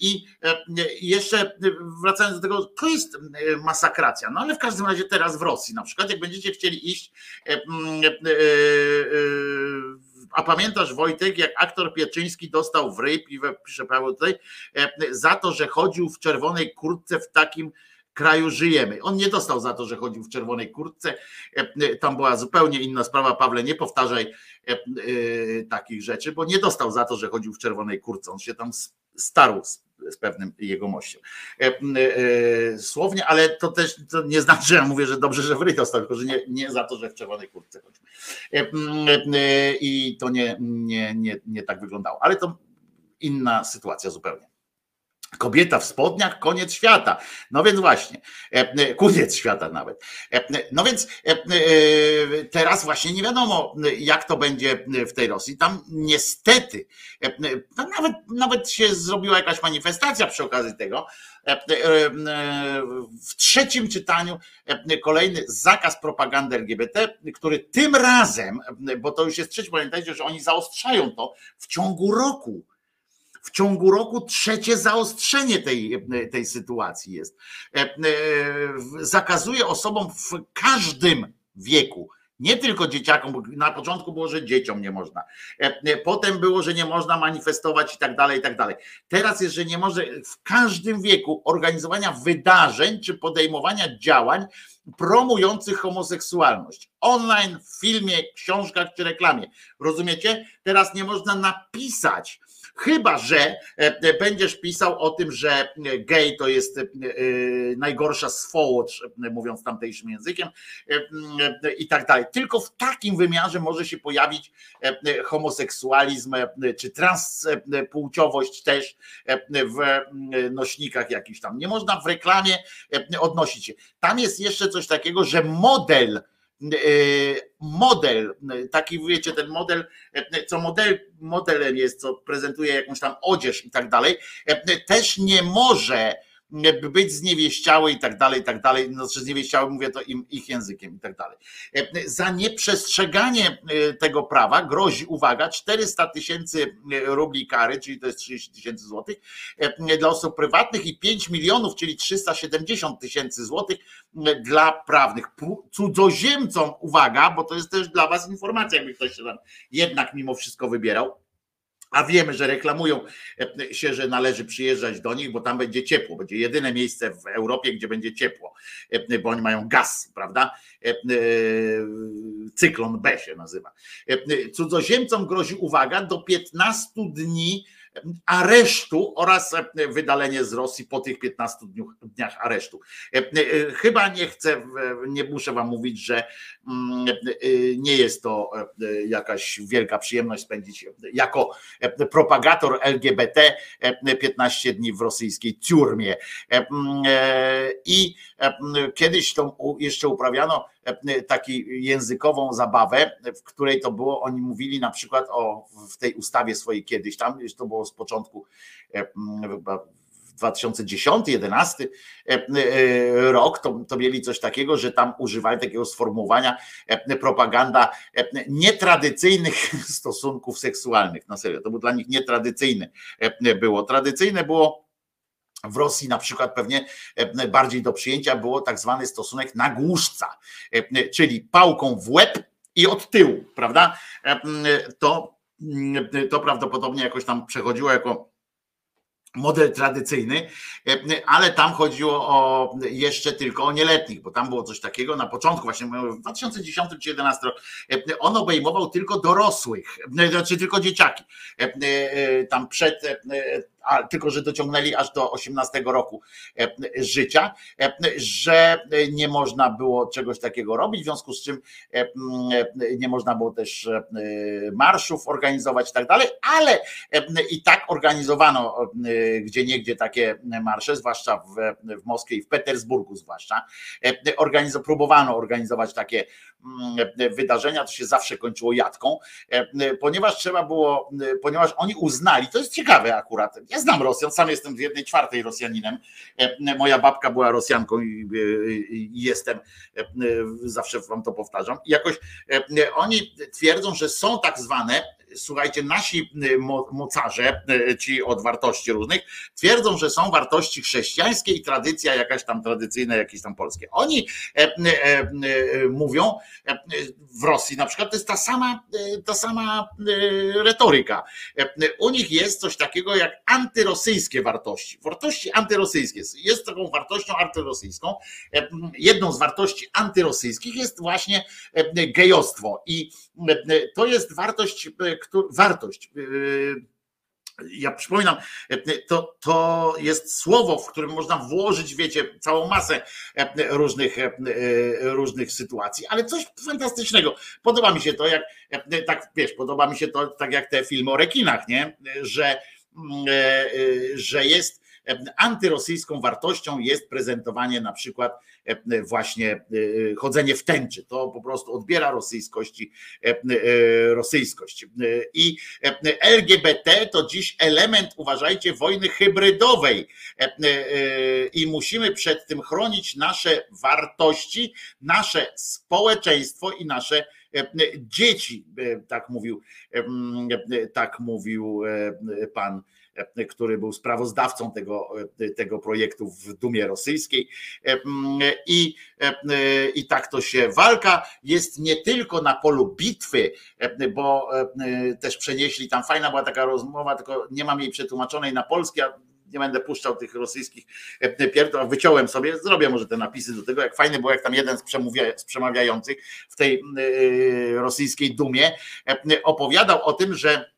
I jeszcze wracając do tego, to jest masakracja. No ale w każdym razie teraz w Rosji, na przykład, jak będziecie chcieli iść, a pamiętasz Wojtek, jak aktor Pieczyński dostał w ryj, pisze Paweł tutaj, za to, że chodził w czerwonej kurtce w takim kraju żyjemy. On nie dostał za to, że chodził w czerwonej kurtce. Tam była zupełnie inna sprawa. Pawle, nie powtarzaj takich rzeczy, bo nie dostał za to, że chodził w czerwonej kurtce. On się tam starł z pewnym jegomościem. Słownie, ale to też to nie znaczy, że ja mówię, że dobrze, że w ryj dostał, tylko że nie, nie za to, że w czerwonej kurtce chodził. I to nie, nie, nie, nie tak wyglądało. Ale to inna sytuacja zupełnie. Kobieta w spodniach, koniec świata. No więc właśnie, koniec świata nawet. No więc teraz właśnie nie wiadomo, jak to będzie w tej Rosji. Tam niestety, nawet, nawet się zrobiła jakaś manifestacja przy okazji tego. W trzecim czytaniu kolejny zakaz propagandy LGBT, który tym razem, bo to już jest trzeci, pamiętajcie, że oni zaostrzają to w ciągu roku w ciągu roku trzecie zaostrzenie tej, tej sytuacji jest. Zakazuje osobom w każdym wieku, nie tylko dzieciakom, bo na początku było, że dzieciom nie można. Potem było, że nie można manifestować i tak dalej, i tak dalej. Teraz jest, że nie może w każdym wieku organizowania wydarzeń czy podejmowania działań promujących homoseksualność. Online, w filmie, książkach czy reklamie. Rozumiecie? Teraz nie można napisać Chyba, że będziesz pisał o tym, że gej to jest najgorsza swołocz, mówiąc tamtejszym językiem i tak dalej. Tylko w takim wymiarze może się pojawić homoseksualizm czy transpłciowość też w nośnikach jakichś tam. Nie można w reklamie odnosić się. Tam jest jeszcze coś takiego, że model model, taki wiecie, ten model, co model, modelem jest, co prezentuje jakąś tam odzież i tak dalej, też nie może być zniewieściały i tak dalej, i tak dalej. Znaczy zniewieściały mówię to im, ich językiem i tak dalej. Za nieprzestrzeganie tego prawa grozi, uwaga, 400 tysięcy rubli kary, czyli to jest 30 tysięcy złotych dla osób prywatnych i 5 milionów, czyli 370 tysięcy złotych dla prawnych. Cudzoziemcom, uwaga, bo to jest też dla was informacja, jakby ktoś się tam jednak mimo wszystko wybierał a wiemy, że reklamują się, że należy przyjeżdżać do nich, bo tam będzie ciepło. Będzie jedyne miejsce w Europie, gdzie będzie ciepło, bo oni mają gaz, prawda? Cyklon B się nazywa. Cudzoziemcom grozi, uwaga, do 15 dni aresztu oraz wydalenie z Rosji po tych 15 dniach aresztu. Chyba nie chcę, nie muszę wam mówić, że nie jest to jakaś wielka przyjemność spędzić jako propagator LGBT 15 dni w rosyjskiej ciurmie. I kiedyś to jeszcze uprawiano taki językową zabawę, w której to było, oni mówili na przykład o w tej ustawie swojej kiedyś tam, już to było z początku chyba 2010, 11 rok, to, to mieli coś takiego, że tam używali takiego sformułowania propaganda nietradycyjnych (laughs) stosunków seksualnych. Na serio, to było dla nich nietradycyjne było. Tradycyjne było w Rosji na przykład pewnie bardziej do przyjęcia było tak zwany stosunek na głuszca, czyli pałką w łeb i od tyłu, prawda? To, to prawdopodobnie jakoś tam przechodziło jako model tradycyjny, ale tam chodziło o jeszcze tylko o nieletnich, bo tam było coś takiego na początku, właśnie w 2010 czy 2011 rok, on obejmował tylko dorosłych, znaczy tylko dzieciaki. Tam przed a, tylko że dociągnęli aż do 18 roku życia, że nie można było czegoś takiego robić, w związku z czym nie można było też marszów organizować i tak dalej, ale i tak organizowano gdzie niegdzie takie marsze, zwłaszcza w, w Moskwie i w Petersburgu zwłaszcza. Organizo, próbowano organizować takie wydarzenia, to się zawsze kończyło jatką, ponieważ trzeba było, ponieważ oni uznali, to jest ciekawe akurat, ja znam Rosjan, sam jestem w jednej czwartej Rosjaninem. Moja babka była Rosjanką i, jestem, zawsze wam to powtarzam. I jakoś oni twierdzą, że są tak zwane słuchajcie, nasi mocarze, ci od wartości różnych, twierdzą, że są wartości chrześcijańskie i tradycja jakaś tam tradycyjna, jakieś tam polskie. Oni mówią w Rosji na przykład, to jest ta sama, ta sama retoryka. U nich jest coś takiego jak antyrosyjskie wartości. Wartości antyrosyjskie. Jest taką wartością antyrosyjską. Jedną z wartości antyrosyjskich jest właśnie gejostwo. I to jest wartość, wartość. Ja przypominam, to, to jest słowo, w którym można włożyć, wiecie, całą masę różnych, różnych sytuacji, ale coś fantastycznego. Podoba mi się to, jak tak wiesz, podoba mi się to tak jak te filmy o rekinach, nie? Że, że jest antyrosyjską wartością jest prezentowanie na przykład właśnie chodzenie w tęczy. To po prostu odbiera rosyjskości, rosyjskość. I LGBT to dziś element, uważajcie, wojny hybrydowej i musimy przed tym chronić nasze wartości, nasze społeczeństwo i nasze dzieci, tak mówił, tak mówił pan który był sprawozdawcą tego, tego projektu w Dumie Rosyjskiej. I, I tak to się walka jest nie tylko na polu bitwy, bo też przenieśli tam fajna była taka rozmowa, tylko nie mam jej przetłumaczonej na polski, a nie będę puszczał tych rosyjskich pierdol, wyciąłem sobie, zrobię może te napisy do tego, jak fajnie było, jak tam jeden z, z przemawiających w tej rosyjskiej dumie opowiadał o tym, że e,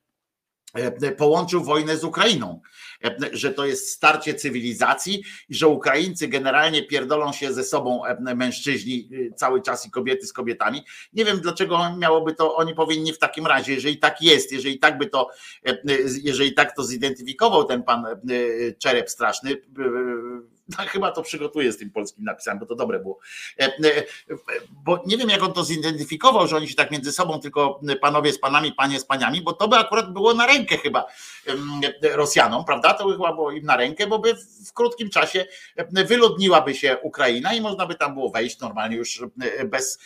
połączył wojnę z Ukrainą, e, że to jest starcie cywilizacji i że Ukraińcy generalnie pierdolą się ze sobą e, mężczyźni e, cały czas i kobiety z kobietami. Nie wiem dlaczego miałoby to, oni powinni w takim razie, jeżeli tak jest, jeżeli tak by to, e, e, jeżeli tak to zidentyfikował ten pan e, Czerep straszny, e, (laughs) no, chyba to przygotuję z tym polskim napisem, bo to dobre było. E, e, Bo nie wiem, jak on to zidentyfikował, że oni się tak między sobą, tylko panowie z panami, panie z paniami, bo to by akurat było na rękę chyba Rosjanom, prawda? To by chyba było im na rękę, bo by w krótkim czasie wyludniłaby się Ukraina i można by tam było wejść normalnie już bez,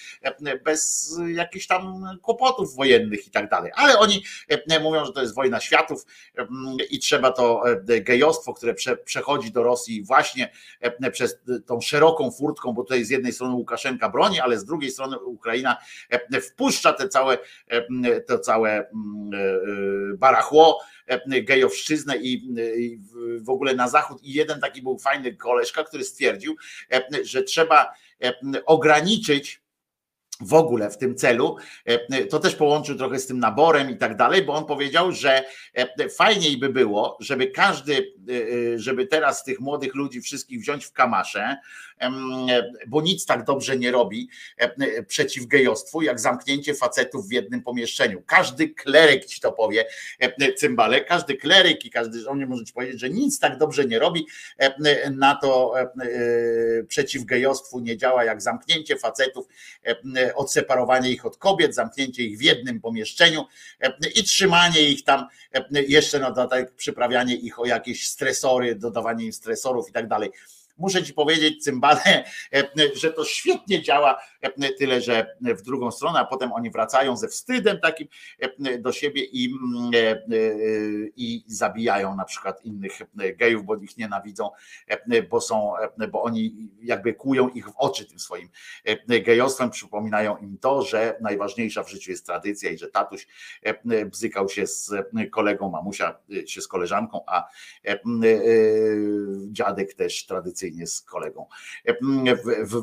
bez jakichś tam kłopotów wojennych i tak dalej. Ale oni mówią, że to jest wojna światów i trzeba to gejostwo, które prze, przechodzi do Rosji właśnie przez tą szeroką furtką, bo tutaj z jednej strony Łukaszenka broni, ale z drugiej strony Ukraina e, wpuszcza te całe, e, to całe mm, e, barachło, e, gejowszczyznę i, w- ogóle na zachód. I jeden taki był fajny koleżka, który stwierdził, e, że trzeba e, ograniczyć w ogóle w tym celu, e, to też połączył trochę z tym naborem i tak dalej, bo on powiedział, że e, fajniej by było, żeby każdy, e, e, żeby teraz tych młodych ludzi wszystkich wziąć w kamasze, e, bo nic tak dobrze nie robi przeciw gejostwu, jak zamknięcie facetów w jednym pomieszczeniu. Każdy kleryk ci to powie, cymbale, każdy kleryk i każdy żołnierz może ci powiedzieć, że nic tak dobrze nie robi na to e, przeciw gejostwu nie działa jak zamknięcie facetów odseparowanie ich od kobiet, zamknięcie ich w jednym pomieszczeniu i trzymanie ich tam, jeszcze na dodatek przyprawianie ich o jakieś stresory, dodawanie im stresorów i tak dalej. Muszę ci powiedzieć, cymbale, e, że to świetnie działa, e, tyle że w drugą stronę, a potem oni wracają ze wstydem takim e, do siebie i, mm, i zabijają na przykład innych gejów, bo ich nienawidzą, bo są, bo oni jakby kłują ich w oczy tym swoim gejostwem, przypominają im to, że najważniejsza w życiu jest tradycja i że tatuś bzykał się z kolegą, mamusia się z koleżanką, a dziadek też tradycyjnie z kolegą e,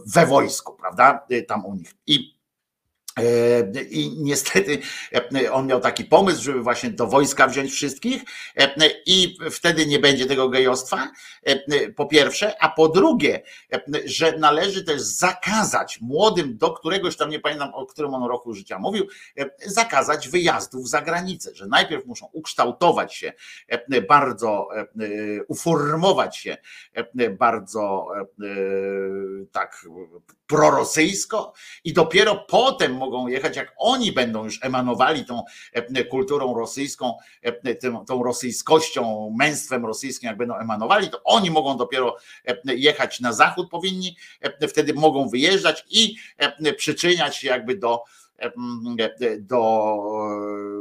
we wojsku, prawda? E, Tam u nich. I I niestety e, on miał taki pomysł, żeby właśnie do wojska wziąć wszystkich e, i wtedy nie będzie tego gejostwa, e, po pierwsze, a po drugie, e, że należy też zakazać młodym, do któregoś tam nie pamiętam, o którym on roku życia mówił, e, zakazać wyjazdów za granicę, że najpierw muszą ukształtować się e, bardzo, e, uformować się e, bardzo e, tak prorosyjsko i dopiero potem mogą jechać, jak oni będą już emanowali tą e, kulturą rosyjską, e, tą rosyjskością, męstwem rosyjskim, jak będą emanowali, to oni mogą dopiero e, jechać na zachód, powinni, e, wtedy mogą wyjeżdżać i e, przyczyniać się jakby do e, do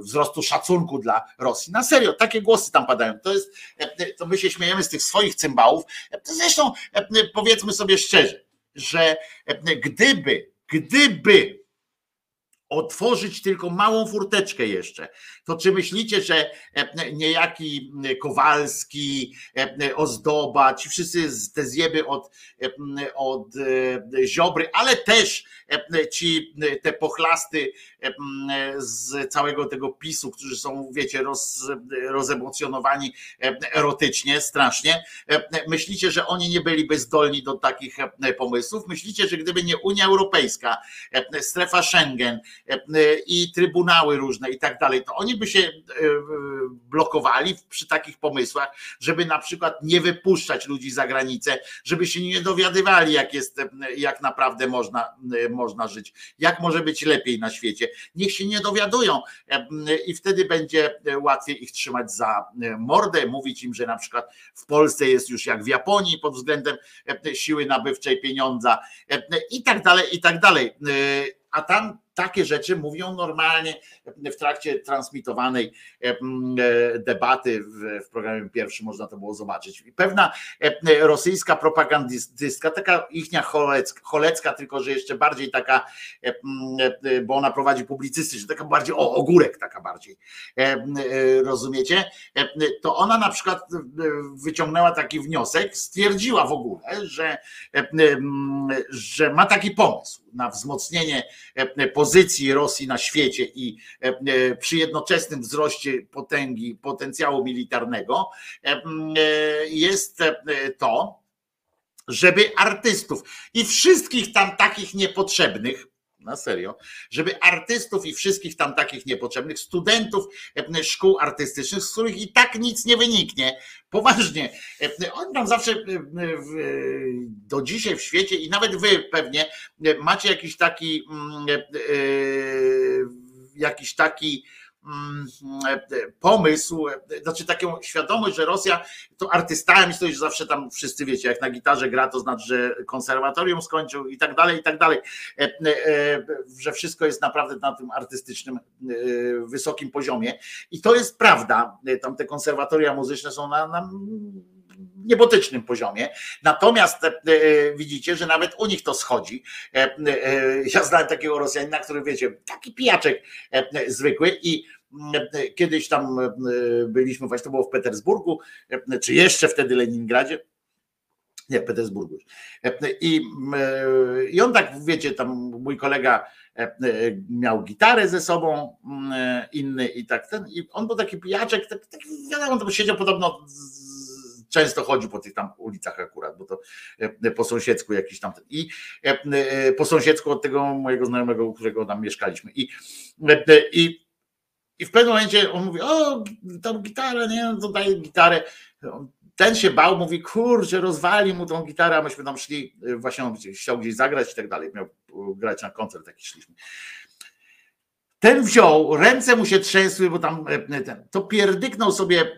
wzrostu szacunku dla Rosji. Na serio, takie głosy tam padają. To jest, e, to my się śmiejemy z tych swoich cymbałów. Zresztą e, powiedzmy sobie szczerze, że e, gdyby, gdyby otworzyć tylko małą furteczkę jeszcze, to czy myślicie, że e, niejaki Kowalski, e, Ozdoba, ci wszyscy te zjeby od, e, od e, Ziobry, ale też e, ci te pochlasty e, z całego tego PiSu, którzy są, wiecie, roz, rozemocjonowani e, erotycznie, strasznie. E, Myślicie, że oni nie byliby zdolni do takich e, pomysłów? Myślicie, że gdyby nie Unia Europejska, e, strefa Schengen e, i trybunały różne i tak dalej, to oni by się e, blokowali przy takich pomysłach, żeby na przykład nie wypuszczać ludzi za granicę, żeby się nie dowiadywali, jak jest, e, jak naprawdę można, e, można żyć, jak może być lepiej na świecie. Niech się nie dowiadują e, i wtedy będzie łatwiej ich trzymać za e, mordę, mówić im, że na przykład w Polsce jest już jak w Japonii pod względem e, siły nabywczej pieniądza e, i tak dalej, i tak dalej. E, A tam takie rzeczy mówią normalnie w trakcie transmitowanej e, debaty w, programie pierwszym można to było zobaczyć. Pewna rosyjska propagandystka, taka ichnia cholecka, cholecka, tylko że jeszcze bardziej taka, e, bo ona prowadzi publicystycznie, taka bardziej o, ogórek taka bardziej, e, rozumiecie? To ona na przykład wyciągnęła taki wniosek, stwierdziła w ogóle, że, że ma taki pomysł na wzmocnienie pozycji pozycji Rosji na świecie i przy jednoczesnym wzroście potęgi, potencjału militarnego jest to, żeby artystów i wszystkich tam takich niepotrzebnych, na serio, żeby artystów i wszystkich tam takich niepotrzebnych, studentów e, szkół artystycznych, z których i tak nic nie wyniknie, poważnie, e, oni tam zawsze e, do dzisiaj w świecie i nawet wy pewnie macie jakiś taki mm, jakiś taki pomysł, znaczy taką świadomość, że Rosja to artystami to już zawsze tam wszyscy wiecie, jak na gitarze gra, to znaczy, że konserwatorium skończył i tak dalej, i tak dalej, e, e, że wszystko jest naprawdę na tym artystycznym e, wysokim poziomie i to jest prawda, tam te konserwatoria muzyczne są na, na niebotycznym poziomie. Natomiast e, e, widzicie, że nawet u nich to schodzi. E, ja znałem takiego Rosjanina, który wiecie, taki pijaczek zwykły i kiedyś tam byliśmy, właśnie to było w Petersburgu, czy jeszcze wtedy Leningradzie, nie, Petersburgu już. I, I on tak, wiecie, tam mój kolega miał gitarę ze sobą, inny i tak ten, i on był taki pijaczek, tak, tak wiadomo, on siedział podobno często chodził po tych tam ulicach akurat, bo to e, po sąsiedzku jakiś tam. I e, e, po sąsiedzku od tego mojego znajomego, u którego tam mieszkaliśmy. I, i, i w pewnym momencie on mówi, o, tam gitarę, nie, to daje gitarę. Ten się bał, mówi, kurczę, rozwali mu tą gitarę, a myśmy tam szli, właśnie on chciał gdzieś zagrać i tak dalej, miał grać na koncert, taki szliśmy. Ten wziął, ręce mu się trzęsły, bo tam ten, to pierdyknął sobie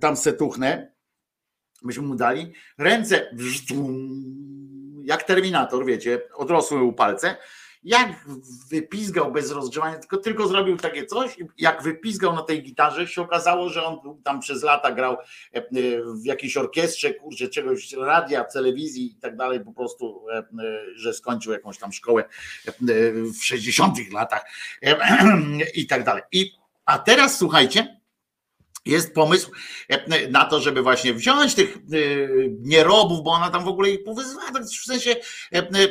tam setuchnę, myśmy mu dali, ręce jak terminator, wiecie, odrosły mu palce, jak wypizgał bez rozgrzewania, tylko, tylko zrobił takie coś, jak wypizgał na tej gitarze, się okazało, że on tam przez lata grał e, e, w jakiejś orkiestrze, kurczę, czegoś, radia, telewizji i tak dalej, po prostu, e, że skończył jakąś tam szkołę w 60 latach (clears throat) i tak dalej. I, a teraz słuchajcie, jest pomysł na to, żeby właśnie wziąć tych nierobów, bo ona tam w ogóle ich powyzwała, tak w sensie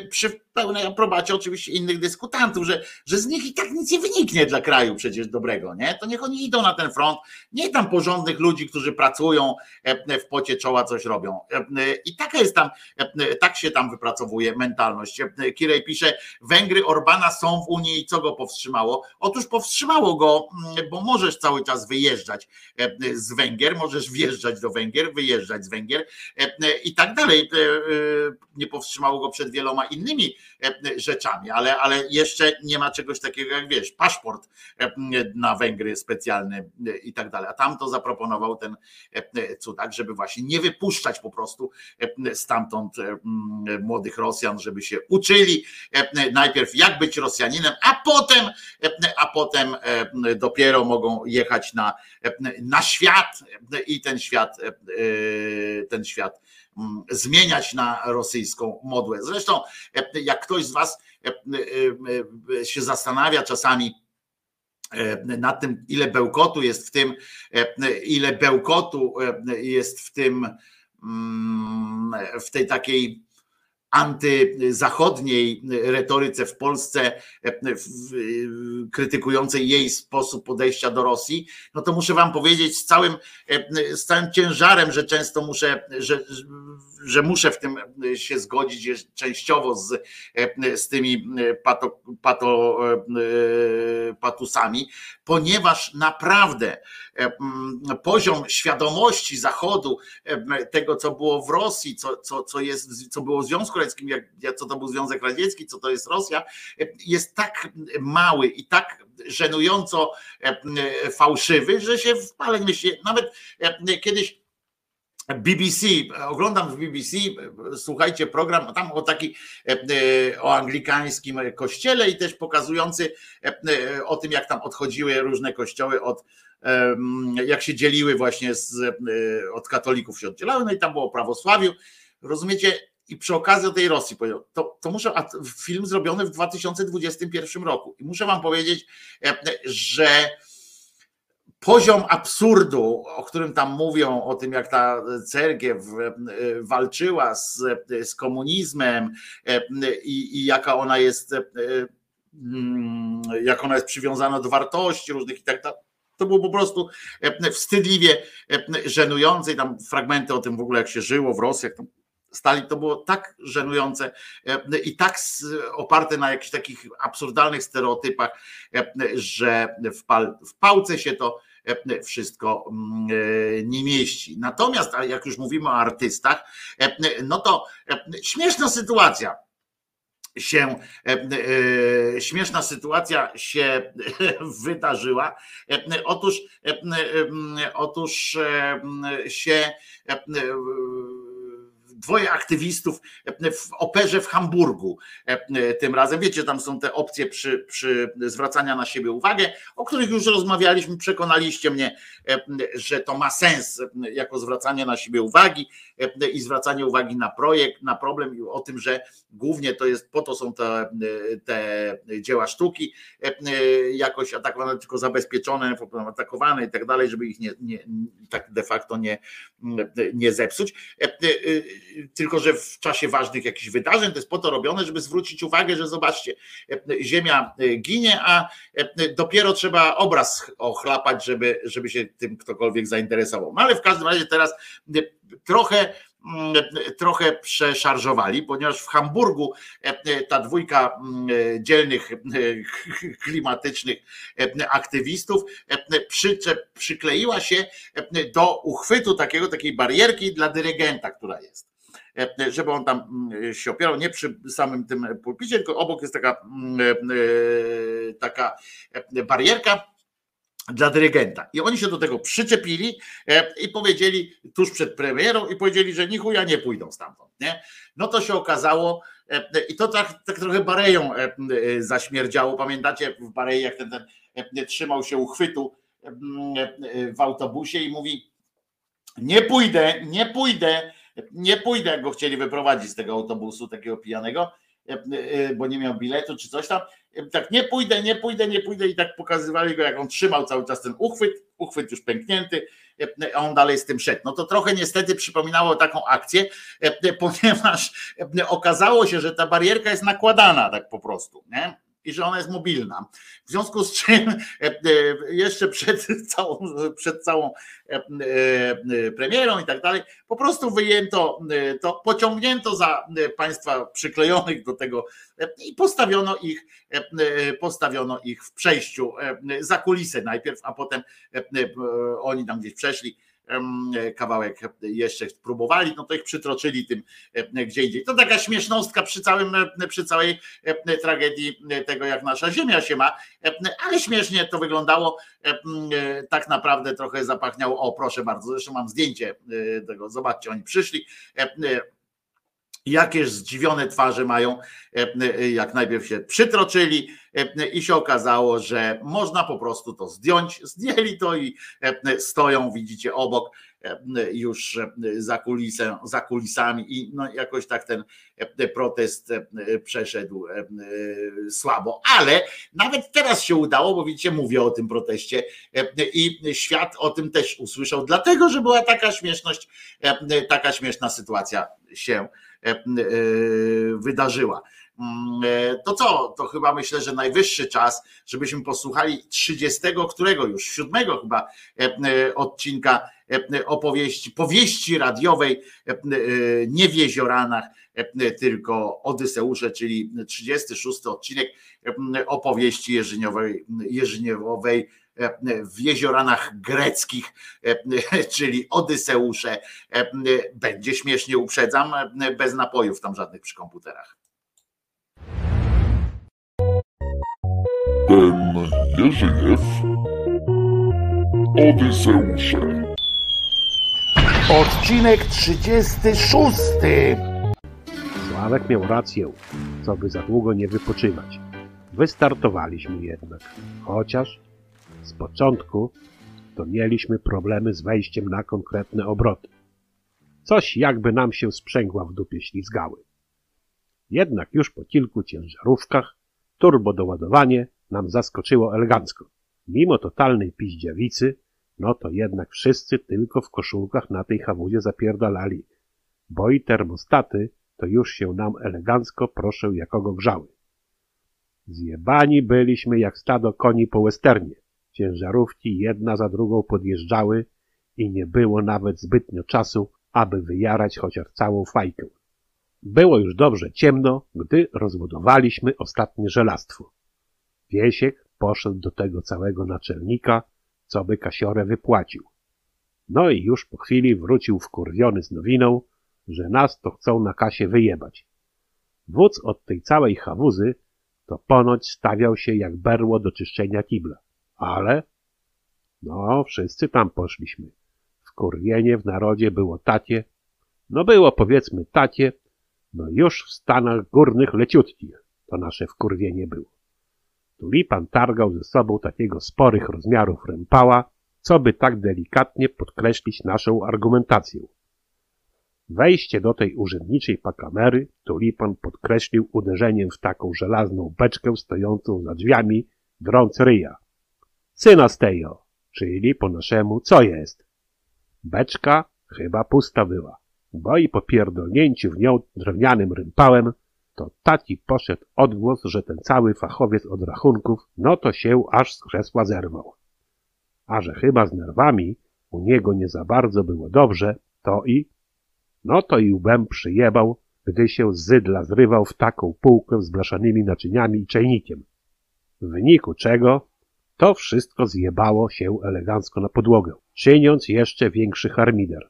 przy pełnej aprobacie oczywiście innych dyskutantów, że, że z nich i tak nic nie wyniknie dla kraju przecież dobrego, nie? To niech oni idą na ten front, nie tam porządnych ludzi, którzy pracują w pocie czoła, coś robią. I taka jest tam, tak się tam wypracowuje mentalność. Kirej pisze, Węgry Orbana są w Unii i co go powstrzymało? Otóż powstrzymało go, bo możesz cały czas wyjeżdżać z Węgier, możesz wjeżdżać do Węgier, wyjeżdżać z Węgier i tak dalej. Nie powstrzymało go przed wieloma innymi rzeczami, ale, ale jeszcze nie ma czegoś takiego jak wiesz, paszport na Węgry specjalny i tak dalej. A tam to zaproponował ten cudak, żeby właśnie nie wypuszczać po prostu stamtąd młodych Rosjan, żeby się uczyli najpierw jak być Rosjaninem, a potem, a potem dopiero mogą jechać na, na świat i ten świat, ten świat zmieniać na rosyjską modłę. Zresztą, jak ktoś z Was się zastanawia czasami, nad tym, ile bełkotu jest w tym, ile bełkotu jest w tym, mm, w tej takiej antyzachodniej retoryce w Polsce, krytykującej jej sposób podejścia do Rosji, no to muszę wam powiedzieć z całym, z całym ciężarem, że często muszę, że, że muszę w tym się zgodzić częściowo z, z tymi pato, pato, patusami, ponieważ naprawdę poziom świadomości Zachodu, tego co było w Rosji, co, co, co, jest, co było w Związku Radzieckim, jak, co to był Związek Radziecki, co to jest Rosja, jest tak mały i tak żenująco fałszywy, że się w paleń myśli. Nawet kiedyś BBC, oglądam w BBC, słuchajcie, program tam o taki o anglikańskim kościele i też pokazujący o tym, jak tam odchodziły różne kościoły od jak się dzieliły właśnie z, od katolików się oddzielały, no i tam było prawosławiu, rozumiecie, i przy okazji o tej Rosji powiedział, to, to muszę, a film zrobiony w 2021 roku i muszę wam powiedzieć, że poziom absurdu, o którym tam mówią, o tym jak ta cerkiew walczyła z, z komunizmem i, i jaka ona jest mm, jak ona jest przywiązana do wartości różnych i tak dalej. To było po prostu e, wstydliwie e, żenujące i tam fragmenty o tym w ogóle jak się żyło w Rosji, jak tam stali, to było tak żenujące e, i tak oparte na jakichś takich absurdalnych stereotypach, e, że w, pal, w pałce się to e, wszystko mm, nie mieści. Natomiast jak już mówimy o artystach, no to śmieszna sytuacja się, śmieszna sytuacja się (laughs) wydarzyła. Otóż, otóż się dwoje aktywistów w operze w Hamburgu. E, Tym razem, wiecie, tam są te opcje przy, przy zwracania na siebie uwagę, o których już rozmawialiśmy, przekonaliście mnie, e, że to ma sens e, jako zwracanie na siebie uwagi e, i zwracanie uwagi na projekt, na problem i o tym, że głównie to jest, po to są te, te dzieła sztuki e, jakoś atakowane, tylko zabezpieczone, atakowane i tak dalej, żeby ich nie, nie tak de facto nie, nie zepsuć. Tylko, że w czasie ważnych jakichś wydarzeń to jest po to robione, żeby zwrócić uwagę, że zobaczcie, ziemia e, ginie, a e, dopiero trzeba obraz ochlapać, żeby, żeby się tym ktokolwiek zainteresował. No ale w każdym razie teraz e, trochę mm, trochę przeszarżowali, ponieważ w Hamburgu ta dwójka mm, dzielnych (laughs) klimatycznych aktywistów przykleiła się do uchwytu takiego, takiej barierki dla dyrygenta, która jest. E, Żeby on tam mm, się opierał, nie przy samym tym pulpicie, tylko obok jest taka, mm, e, taka e, barierka, dla dyrygenta. I oni się do tego przyczepili e, i powiedzieli tuż przed premierą i powiedzieli, że ni chuja nie pójdą stamtąd. Nie? No to się okazało e, i to tak, tak trochę Bareją e, e, zaśmierdziało. Pamiętacie w Barei, jak ten, ten e, trzymał się uchwytu e, e, w autobusie i mówi nie pójdę, nie pójdę, nie pójdę, jak go chcieli wyprowadzić z tego autobusu takiego pijanego, e, e, bo nie miał biletu czy coś tam. E, Tak, nie pójdę, nie pójdę, nie pójdę i tak pokazywali go, jak on trzymał cały czas ten uchwyt, uchwyt już pęknięty, a on dalej z tym szedł. No to trochę niestety przypominało taką akcję, ponieważ okazało się, że ta barierka jest nakładana tak po prostu, nie? I że ona jest mobilna. W związku z czym e, e, jeszcze przed (laughs) całą, przed całą e, premierą i tak dalej, po prostu wyjęto to, pociągnięto za państwa przyklejonych do tego i postawiono ich, postawiono ich w przejściu za kulisę najpierw, a potem oni tam gdzieś przeszli kawałek jeszcze próbowali, no to ich przytroczyli tym e, gdzie indziej. To taka śmiesznostka przy, całym, e, przy całej e, tragedii e, tego, jak nasza ziemia się ma, e, ale śmiesznie to wyglądało. E, e, Tak naprawdę trochę zapachniało. O, proszę bardzo, zresztą mam zdjęcie e, tego. Zobaczcie, oni przyszli. E, e, Jakież zdziwione twarze mają, e, e, jak najpierw się przytroczyli e, i się okazało, że można po prostu to zdjąć. Zdjęli to i e, stoją, widzicie, obok e, już e, za, kulisę, za kulisami i no jakoś tak ten e, protest e, przeszedł e, e, słabo, ale nawet teraz się udało, bo widzicie, mówię o tym proteście e, i świat o tym też usłyszał, dlatego, że była taka śmieszność, e, taka śmieszna sytuacja się e, e, wydarzyła. Mm, e, To co? To chyba myślę, że najwyższy czas, żebyśmy posłuchali 30, którego już, siódmego chyba e, e, odcinka e, opowieści, powieści radiowej e, e, nie w Jezioranach, e, tylko Odyseusze, czyli 36 odcinek e, opowieści jeżyniowej, e, w jezioranach greckich, e, czyli Odyseusze. E, Będzie śmiesznie, uprzedzam, e, bez napojów tam żadnych przy komputerach. Ten Jerzyjew Odyseusze Odcinek 36. Sławek miał rację, co by za długo nie wypoczywać. Wystartowaliśmy jednak, chociaż z początku to mieliśmy problemy z wejściem na konkretne obroty. Coś jakby nam się sprzęgła w dupie ślizgały. Jednak już po kilku ciężarówkach turbo doładowanie nam zaskoczyło elegancko. Mimo totalnej piździawicy, no to jednak wszyscy tylko w koszulkach na tej hawuzie zapierdalali, bo i termostaty to już się nam elegancko, proszę, jakogo grzały. Zjebani byliśmy jak stado koni po westernie. Ciężarówki jedna za drugą podjeżdżały i nie było nawet zbytnio czasu, aby wyjarać chociaż całą fajkę. Było już dobrze ciemno, gdy rozbudowaliśmy ostatnie żelastwo. Wiesiek poszedł do tego całego naczelnika, co by kasiorę wypłacił. No i już po chwili wrócił wkurwiony z nowiną, że nas to chcą na kasie wyjebać. Wódz od tej całej hawuzy to ponoć stawiał się jak berło do czyszczenia kibla. Ale, no, wszyscy tam poszliśmy. Wkurwienie w narodzie było tacie, no było powiedzmy tacie, no już w stanach górnych leciutkich to nasze wkurwienie było. Tulipan targał ze sobą takiego sporych rozmiarów rępała, co by tak delikatnie podkreślić naszą argumentację. Wejście do tej urzędniczej pakamery Tulipan podkreślił uderzeniem w taką żelazną beczkę stojącą za drzwiami, drąc ryja. Syna stejo, czyli po naszemu co jest? Beczka chyba pusta była, bo i po pierdolnięciu w nią drewnianym rympałem, to taki poszedł odgłos, że ten cały fachowiec od rachunków, no to się aż z krzesła zerwał. A że chyba z nerwami u niego nie za bardzo było dobrze, to i, no to i łbem przyjebał, gdy się z zydla zrywał w taką półkę z blaszanymi naczyniami i czajnikiem. W wyniku czego to wszystko zjebało się elegancko na podłogę, czyniąc jeszcze większy harmider.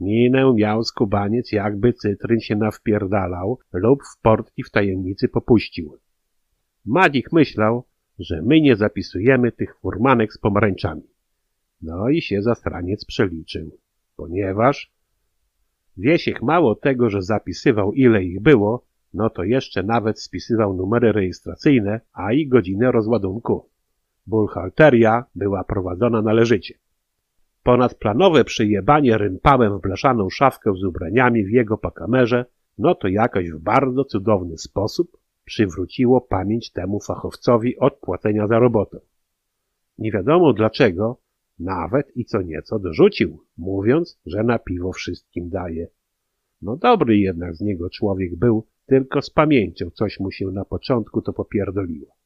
Minę miał skubaniec, jakby cytryn się nawpierdalał lub w portki w tajemnicy popuścił. Madzik myślał, że my nie zapisujemy tych furmanek z pomarańczami. No i się zastraniec przeliczył, ponieważ Wiesiek mało tego, że zapisywał ile ich było, no to jeszcze nawet spisywał numery rejestracyjne, a i godzinę rozładunku. Buchalteria była prowadzona należycie. Ponadplanowe przyjebanie rympałem w blaszaną szafkę z ubraniami w jego pakamerze, no to jakoś w bardzo cudowny sposób przywróciło pamięć temu fachowcowi od płacenia za robotę. Nie wiadomo dlaczego, nawet i co nieco dorzucił, mówiąc, że na piwo wszystkim daje. No dobry jednak z niego człowiek był, tylko z pamięcią coś mu się na początku to popierdoliło.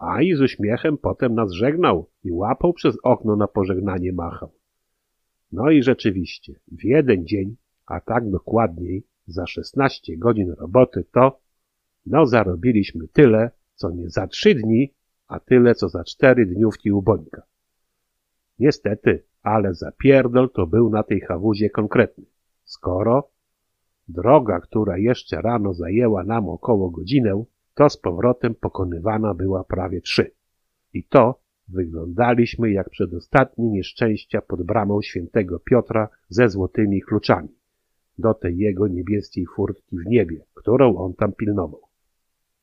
A i z uśmiechem potem nas żegnał i łapał przez okno na pożegnanie machał. No i rzeczywiście, w jeden dzień, a tak dokładniej, za 16 godzin roboty to, no zarobiliśmy tyle, co nie za trzy dni, a tyle, co za cztery dniówki u Bońka. Niestety, ale zapierdol to był na tej hawuzie konkretny. Skoro droga, która jeszcze rano zajęła nam około godzinę, to z powrotem pokonywana była prawie trzy. I to wyglądaliśmy jak przedostatnie nieszczęścia pod bramą świętego Piotra ze złotymi kluczami do tej jego niebieskiej furtki w niebie, którą on tam pilnował.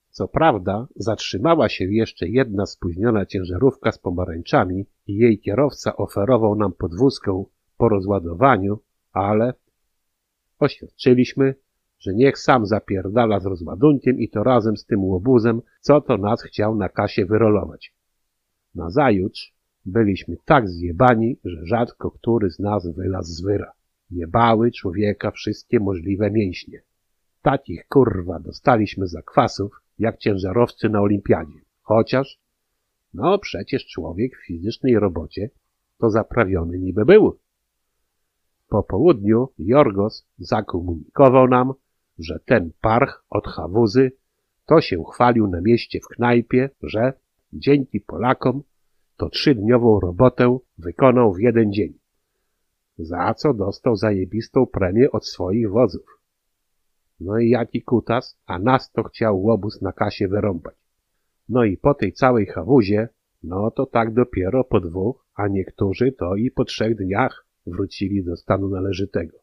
Co prawda, zatrzymała się jeszcze jedna spóźniona ciężarówka z pomarańczami i jej kierowca oferował nam podwózkę po rozładowaniu, ale oświadczyliśmy, że niech sam zapierdala z rozładunkiem i to razem z tym łobuzem, co to nas chciał na kasie wyrolować. Nazajutrz byliśmy tak zjebani, że rzadko który z nas wylazł z wyra. Jebały człowieka wszystkie możliwe mięśnie. Takich kurwa dostaliśmy zakwasów, jak ciężarowcy na olimpiadzie. Chociaż, no przecież człowiek w fizycznej robocie to zaprawiony niby był. Po południu Jorgos zakomunikował nam, że ten parch od Hawuzy to się chwalił na mieście w knajpie, że dzięki Polakom to trzydniową robotę wykonał w jeden dzień, za co dostał zajebistą premię od swoich wodzów. No i jaki kutas, a nas to chciał łobuz na kasie wyrąbać. No i po tej całej hawuzie, no to tak dopiero po dwóch, a niektórzy to i po trzech dniach wrócili do stanu należytego.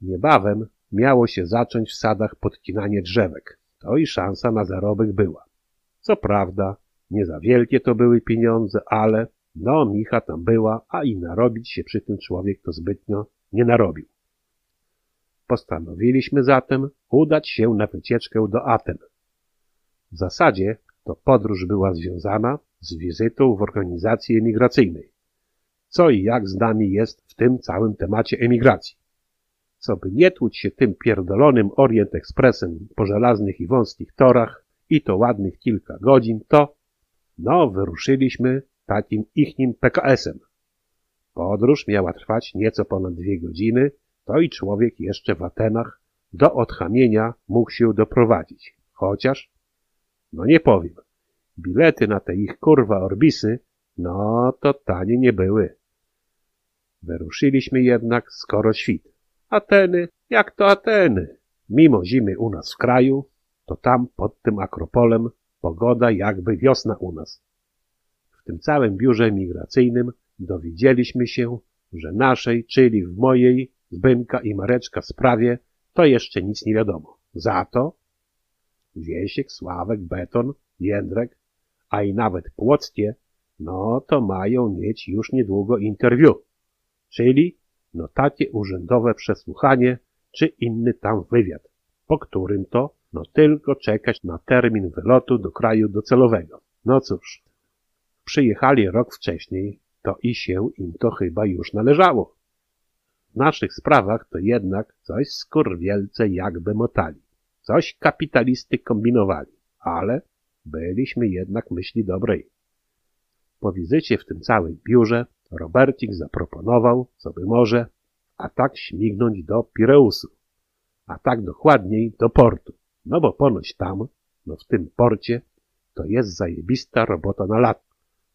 Niebawem miało się zacząć w sadach podcinanie drzewek. To i szansa na zarobek była. Co prawda, nie za wielkie to były pieniądze, ale no micha tam była, a i narobić się przy tym człowiek to zbytnio nie narobił. Postanowiliśmy zatem udać się na wycieczkę do Aten. W zasadzie to podróż była związana z wizytą w organizacji emigracyjnej. Co i jak z nami jest w tym całym temacie emigracji. Co by nie tłuć się tym pierdolonym Orient Expressem po żelaznych i wąskich torach i to ładnych kilka godzin, to no wyruszyliśmy takim ichnim PKS-em. Podróż miała trwać nieco ponad dwie godziny, to i człowiek jeszcze w Atenach do odchamienia mógł się doprowadzić. Chociaż, no nie powiem, bilety na te ich kurwa orbisy, no to tanie nie były. Wyruszyliśmy jednak skoro świt. Ateny, jak to Ateny? Mimo zimy u nas w kraju, to tam pod tym Akropolem pogoda jakby wiosna u nas. W tym całym biurze migracyjnym dowiedzieliśmy się, że naszej, czyli w mojej, Zbymka i Mareczka sprawie, to jeszcze nic nie wiadomo. Za to Wiesiek, Sławek, Beton, Jędrek, a i nawet Płockie, no to mają mieć już niedługo interwiu, czyli no takie urzędowe przesłuchanie czy inny tam wywiad, po którym to no tylko czekać na termin wylotu do kraju docelowego. No cóż, przyjechali rok wcześniej, to i się im to chyba już należało. W naszych sprawach to jednak coś skurwielce jakby motali. Coś kapitalisty kombinowali, ale byliśmy jednak myśli dobrej. Po wizycie w tym całym biurze Robercik zaproponował, co by może, a tak śmignąć do Pireusu, a tak dokładniej do portu. No bo ponoć tam, no w tym porcie, to jest zajebista robota na lat.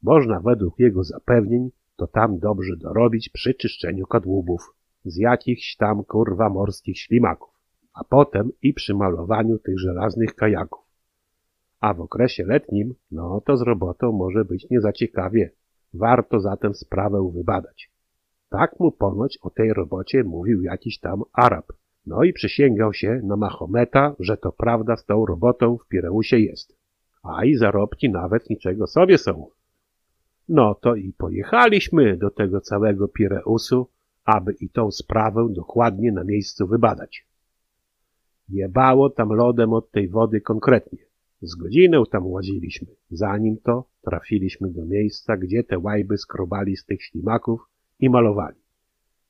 Można według jego zapewnień to tam dobrze dorobić przy czyszczeniu kadłubów z jakichś tam kurwa morskich ślimaków, a potem i przy malowaniu tych żelaznych kajaków. A w okresie letnim, no to z robotą może być nie za ciekawie. Warto zatem sprawę wybadać. Tak mu ponoć o tej robocie mówił jakiś tam Arab. No i przysięgał się na Mahometa, że to prawda z tą robotą w Pireusie jest. A i zarobki nawet niczego sobie są. No to i pojechaliśmy do tego całego Pireusu, aby i tą sprawę dokładnie na miejscu wybadać. Jebało tam lodem od tej wody konkretnie. Z godzinę tam łaziliśmy. Zanim to trafiliśmy do miejsca, gdzie te łajby skrobali z tych ślimaków i malowali.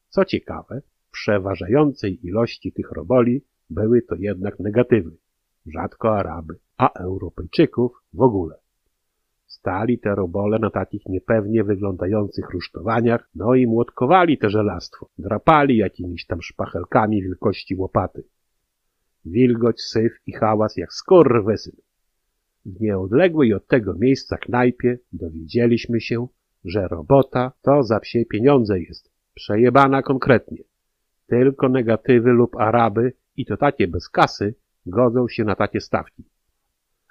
Co ciekawe, przeważającej ilości tych roboli były to jednak negatywy. Rzadko Araby, a Europejczyków w ogóle. Stali te robole na takich niepewnie wyglądających rusztowaniach, no i młotkowali te żelastwo. Drapali jakimiś tam szpachelkami wielkości łopaty. Wilgoć, syf i hałas jak skurwysyn. W nieodległej od tego miejsca knajpie dowiedzieliśmy się, że robota to za psie pieniądze jest, przejebana konkretnie. Tylko negatywy lub Araby i to takie bez kasy godzą się na takie stawki.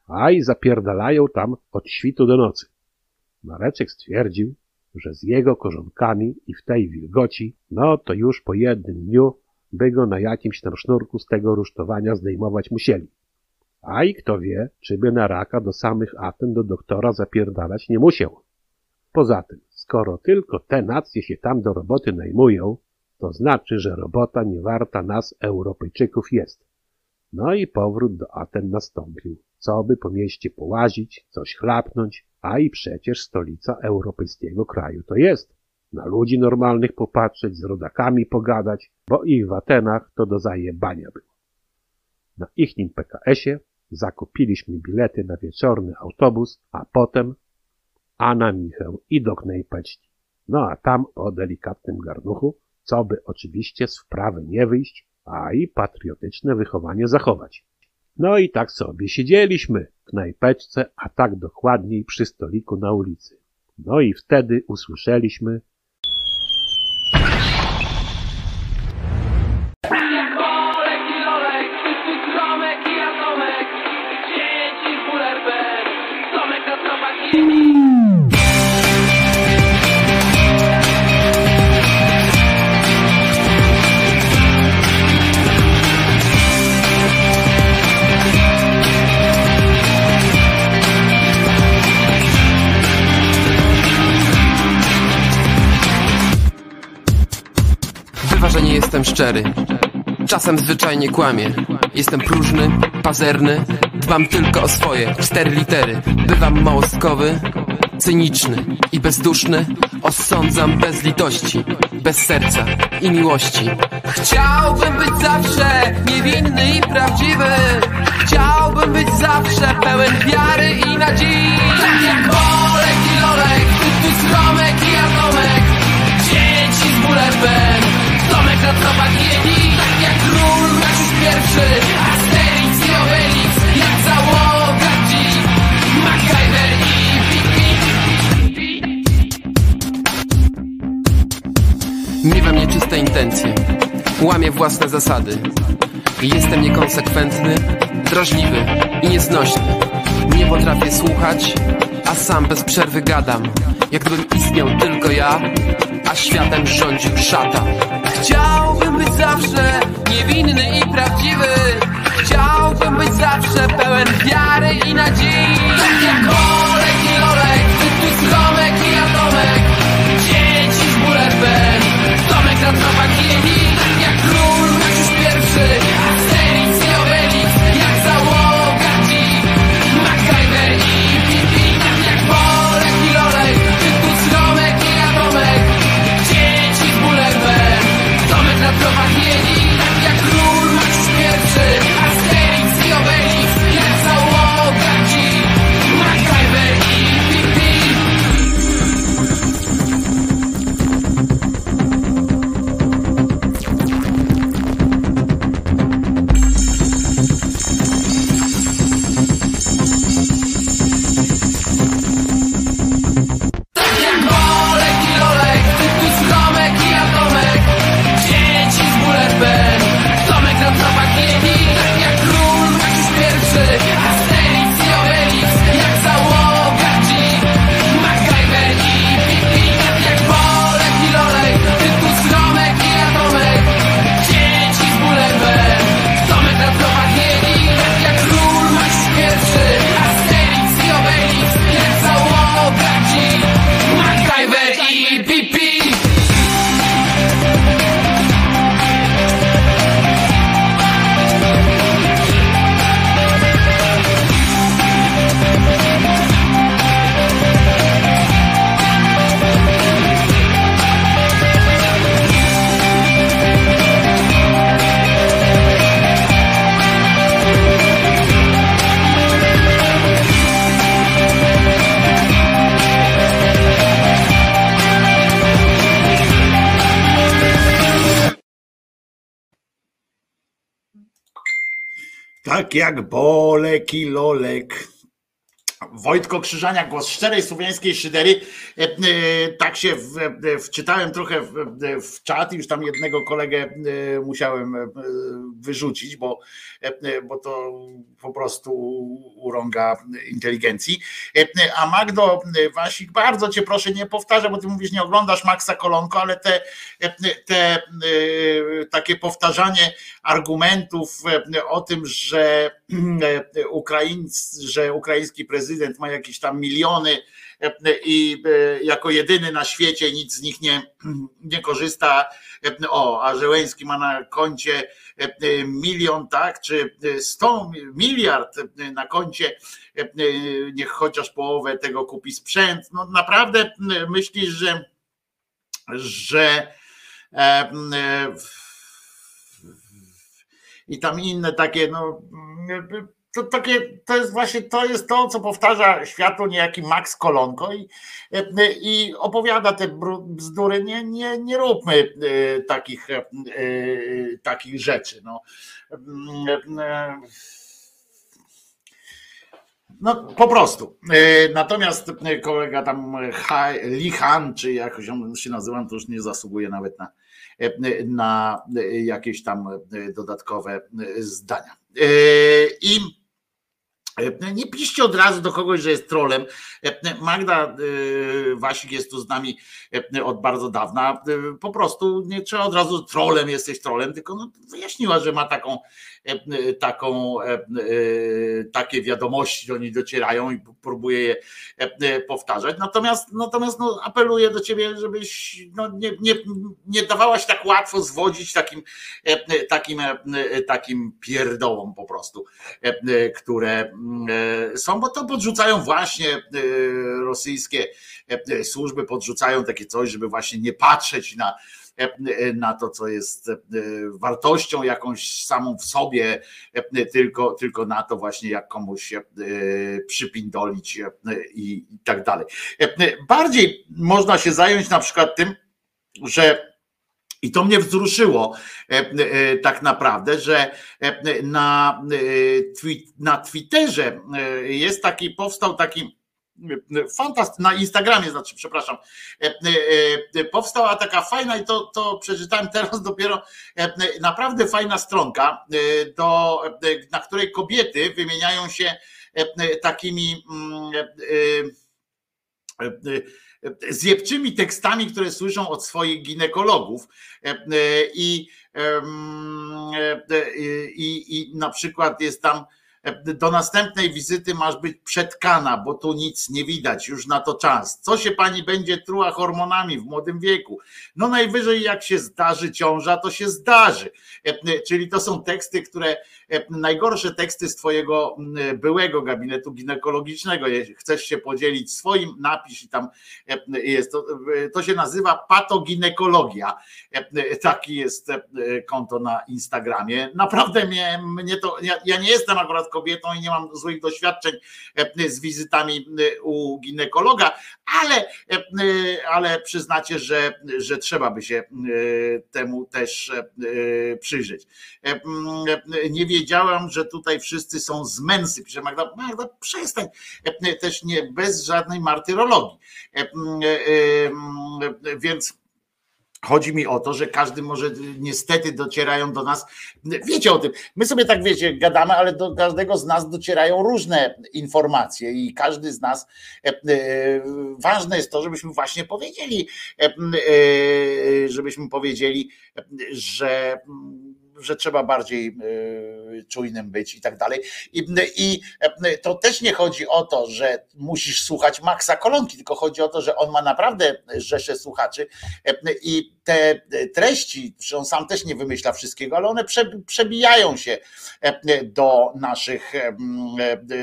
A i zapierdalają tam od świtu do nocy. Mareczek stwierdził, że z jego korzonkami i w tej wilgoci, no to już po jednym dniu by go na jakimś tam sznurku z tego rusztowania zdejmować musieli. A i kto wie, czy by na raka do samych Aten do doktora zapierdalać nie musiał. Poza tym, skoro tylko te nacje się tam do roboty najmują, to znaczy, że robota nie warta nas, Europejczyków, jest. No i powrót do Aten nastąpił. Co by po mieście połazić, coś chlapnąć, a i przecież stolica europejskiego kraju to jest. Na ludzi normalnych popatrzeć, z rodakami pogadać, bo ich w Atenach to do zajebania było. Na ichnim PKS-ie zakupiliśmy bilety na wieczorny autobus, a potem a na Michał i do Knejpeczki. No a tam o delikatnym garnuchu, co by oczywiście z wprawy nie wyjść, a i patriotyczne wychowanie zachować. No i tak sobie siedzieliśmy w knajpeczce, a tak dokładniej przy stoliku na ulicy. No i wtedy usłyszeliśmy szczery. Czasem zwyczajnie kłamię. Jestem próżny, pazerny, dbam tylko o swoje cztery litery. Bywam małostkowy, cyniczny i bezduszny, Osądzam bez litości, bez serca i miłości. Chciałbym być zawsze niewinny i prawdziwy. Chciałbym być zawsze pełen wiary i nadziei. Tak jak Olek i Lolek, tu schromek i atomek. Dzieci z bulerem, tropach jedi. Tak jak król Maciuś pierwszy, Asterix i Obelix. Jak załoga G, MacGyver i Pipi. Miewam nieczyste intencje, łamię własne zasady. Jestem niekonsekwentny, drażliwy i nieznośny. Nie potrafię słuchać, a sam bez przerwy gadam. Jakbym istniał tylko ja, a światem rządził szatan. Chciałbym być zawsze niewinny i prawdziwy. Chciałbym być zawsze pełen wiary i nadziei. Tak jak Olek i Lolek, tu schromek i atomek. Dzieci z bulerem, domek na. Tak jak Bolek i Lolek. Wojtko Krzyżania, głos szczerej słowiańskiej szydery. E, e, Tak się e, wczytałem trochę w, w czat i już tam jednego kolegę musiałem wyrzucić, bo, bo to po prostu urąga inteligencji. A Magdo Wasik, bardzo cię proszę, nie powtarzaj, bo ty mówisz, nie oglądasz Maxa Kolonko, ale te, te takie powtarzanie argumentów o tym, że Ukraińcy, że ukraiński prezydent ma jakieś tam miliony i e, jako jedyny na świecie nic z nich nie, (clears throat) nie korzysta. E, O, a Żeleński ma na koncie e, milion, tak, czy 100 miliard na koncie, e, niech chociaż połowę tego kupi sprzęt. No naprawdę myślisz, że, że e, e, i tam inne takie, no to, takie, to jest właśnie to jest to, co powtarza światu niejaki Max Kolonko i, i opowiada te bzdury. Nie, nie, nie róbmy e, takich, e, takich rzeczy. No. E, No po prostu. E, Natomiast e, kolega tam e, Ha- Lichan, czy jakoś on się nazywa, to już nie zasługuje nawet na, e, na e, jakieś tam e, dodatkowe e, zdania. E, I e, nie piszcie od razu do kogoś, że jest trolem. E, Magda e, Wasik jest tu z nami e, od bardzo dawna. E, Po prostu nie trzeba od razu trolem, jesteś trolem, tylko no, wyjaśniła, że ma taką, e, e, taką e, e, takie wiadomości do niej docierają i próbuje je e, e, powtarzać. Natomiast, natomiast no, apeluję do ciebie, żebyś no, nie, nie, nie dawałaś tak łatwo zwodzić takim, e, e, takim, e, e, takim pierdołom po prostu, e, e, które, e, są, bo to podrzucają właśnie e, rosyjskie e, służby, podrzucają takie coś, żeby właśnie nie patrzeć na, na to, co jest wartością jakąś samą w sobie, tylko, tylko na to właśnie, jak komuś przypindolić i, i tak dalej. Bardziej można się zająć na przykład tym, że i to mnie wzruszyło tak naprawdę, że na, na Twitterze jest taki, powstał taki fantast na Instagramie, znaczy, przepraszam, powstała taka fajna i to, to przeczytałem (laughs) teraz dopiero, naprawdę fajna stronka, do, na której kobiety wymieniają się takimi zjebczymi tekstami, które słyszą od swoich ginekologów. I, i, i na przykład jest tam do następnej wizyty masz być przetkana, bo tu nic nie widać, już na to czas. Co się pani będzie truła hormonami w młodym wieku? No najwyżej jak się zdarzy ciąża, to się zdarzy. Czyli to są teksty, które najgorsze teksty z twojego byłego gabinetu ginekologicznego. Jeśli chcesz się podzielić swoim, napisz i tam jest. To, to się nazywa patoginekologia. Taki jest konto na Instagramie. Naprawdę mnie, mnie to, ja, ja nie jestem akurat kobietą i nie mam złych doświadczeń z wizytami u ginekologa, ale, ale przyznacie, że, że trzeba by się temu też przyjrzeć. Nie wiedziałam, że tutaj wszyscy są z męsy. Pisze Magda, Magda, przestań. Też nie bez żadnej martyrologii. Więc Chodzi mi o to, że każdy może, niestety docierają do nas, wiecie o tym, my sobie tak wiecie, gadamy, ale do każdego z nas docierają różne informacje i każdy z nas, ważne jest to, żebyśmy właśnie powiedzieli, żebyśmy powiedzieli, że że trzeba bardziej czujnym być i tak dalej. I, I to też nie chodzi o to, że musisz słuchać Maxa Kolonki, tylko chodzi o to, że on ma naprawdę rzesze słuchaczy i te treści, on sam też nie wymyśla wszystkiego, ale one przebijają się do naszych,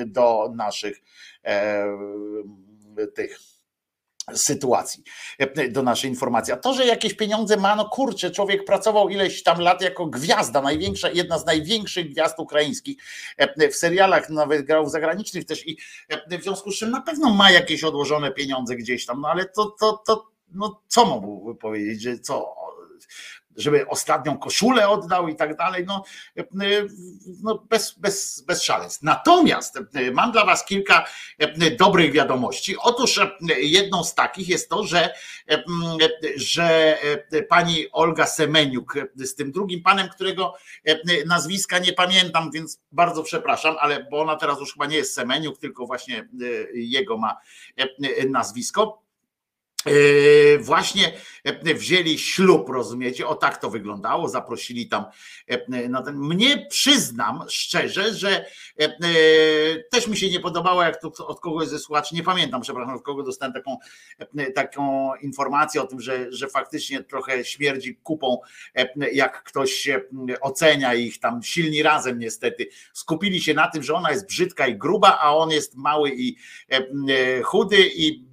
do naszych tych sytuacji. Do naszej informacji. A to, że jakieś pieniądze ma, no kurczę, człowiek pracował ileś tam lat jako gwiazda, największa, jedna z największych gwiazd ukraińskich. W serialach, nawet grał w zagranicznych też i w związku z czym na pewno ma jakieś odłożone pieniądze gdzieś tam, no ale to, to, to no co mógłby powiedzieć, że co, żeby ostatnią koszulę oddał i tak dalej, no, no bez, bez, bez szaleństw. Natomiast mam dla Was kilka dobrych wiadomości. Otóż jedną z takich jest to, że, że pani Olga Semeniuk z tym drugim panem, którego nazwiska nie pamiętam, więc bardzo przepraszam, ale bo ona teraz już chyba nie jest Semeniuk, tylko właśnie jego ma nazwisko właśnie wzięli ślub, rozumiecie? O tak to wyglądało, zaprosili tam na ten. Mnie przyznam szczerze, że też mi się nie podobało, jak to od kogoś ze słuchaczy, nie pamiętam, przepraszam, od kogo dostałem taką, taką informację o tym, że, że faktycznie trochę śmierdzi kupą, jak ktoś się ocenia ich tam silni razem niestety. Skupili się na tym, że ona jest brzydka i gruba, a on jest mały i chudy i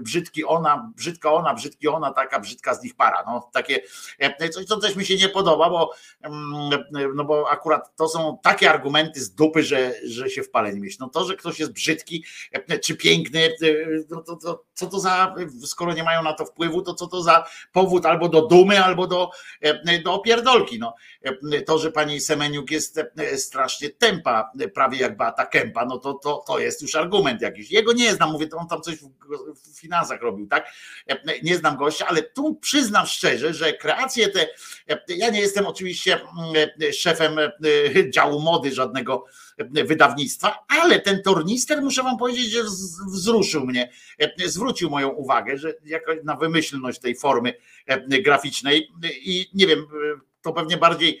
brzydki ona, brzydka ona, brzydki ona, taka brzydka z nich para. No, takie coś, co też mi się nie podoba, bo, no bo akurat to są takie argumenty z dupy, że, że się w nie mieści. No to, że ktoś jest brzydki czy piękny, no to, to, co to za, skoro nie mają na to wpływu, to co to za powód albo do dumy, albo do, do opierdolki. No. To, że pani Semeniuk jest strasznie tempa, prawie jak Beata Kępa, no to, to, to jest już argument jakiś. Jego nie znam, mówię, to on tam coś w, w finansach robił, tak? Nie znam gościa, ale tu przyznam szczerze, że kreacje te, ja nie jestem oczywiście szefem działu mody żadnego wydawnictwa, ale ten tornister, muszę wam powiedzieć, że wzruszył mnie, zwrócił moją uwagę, że jakoś na wymyślność tej formy graficznej. I nie wiem, to pewnie bardziej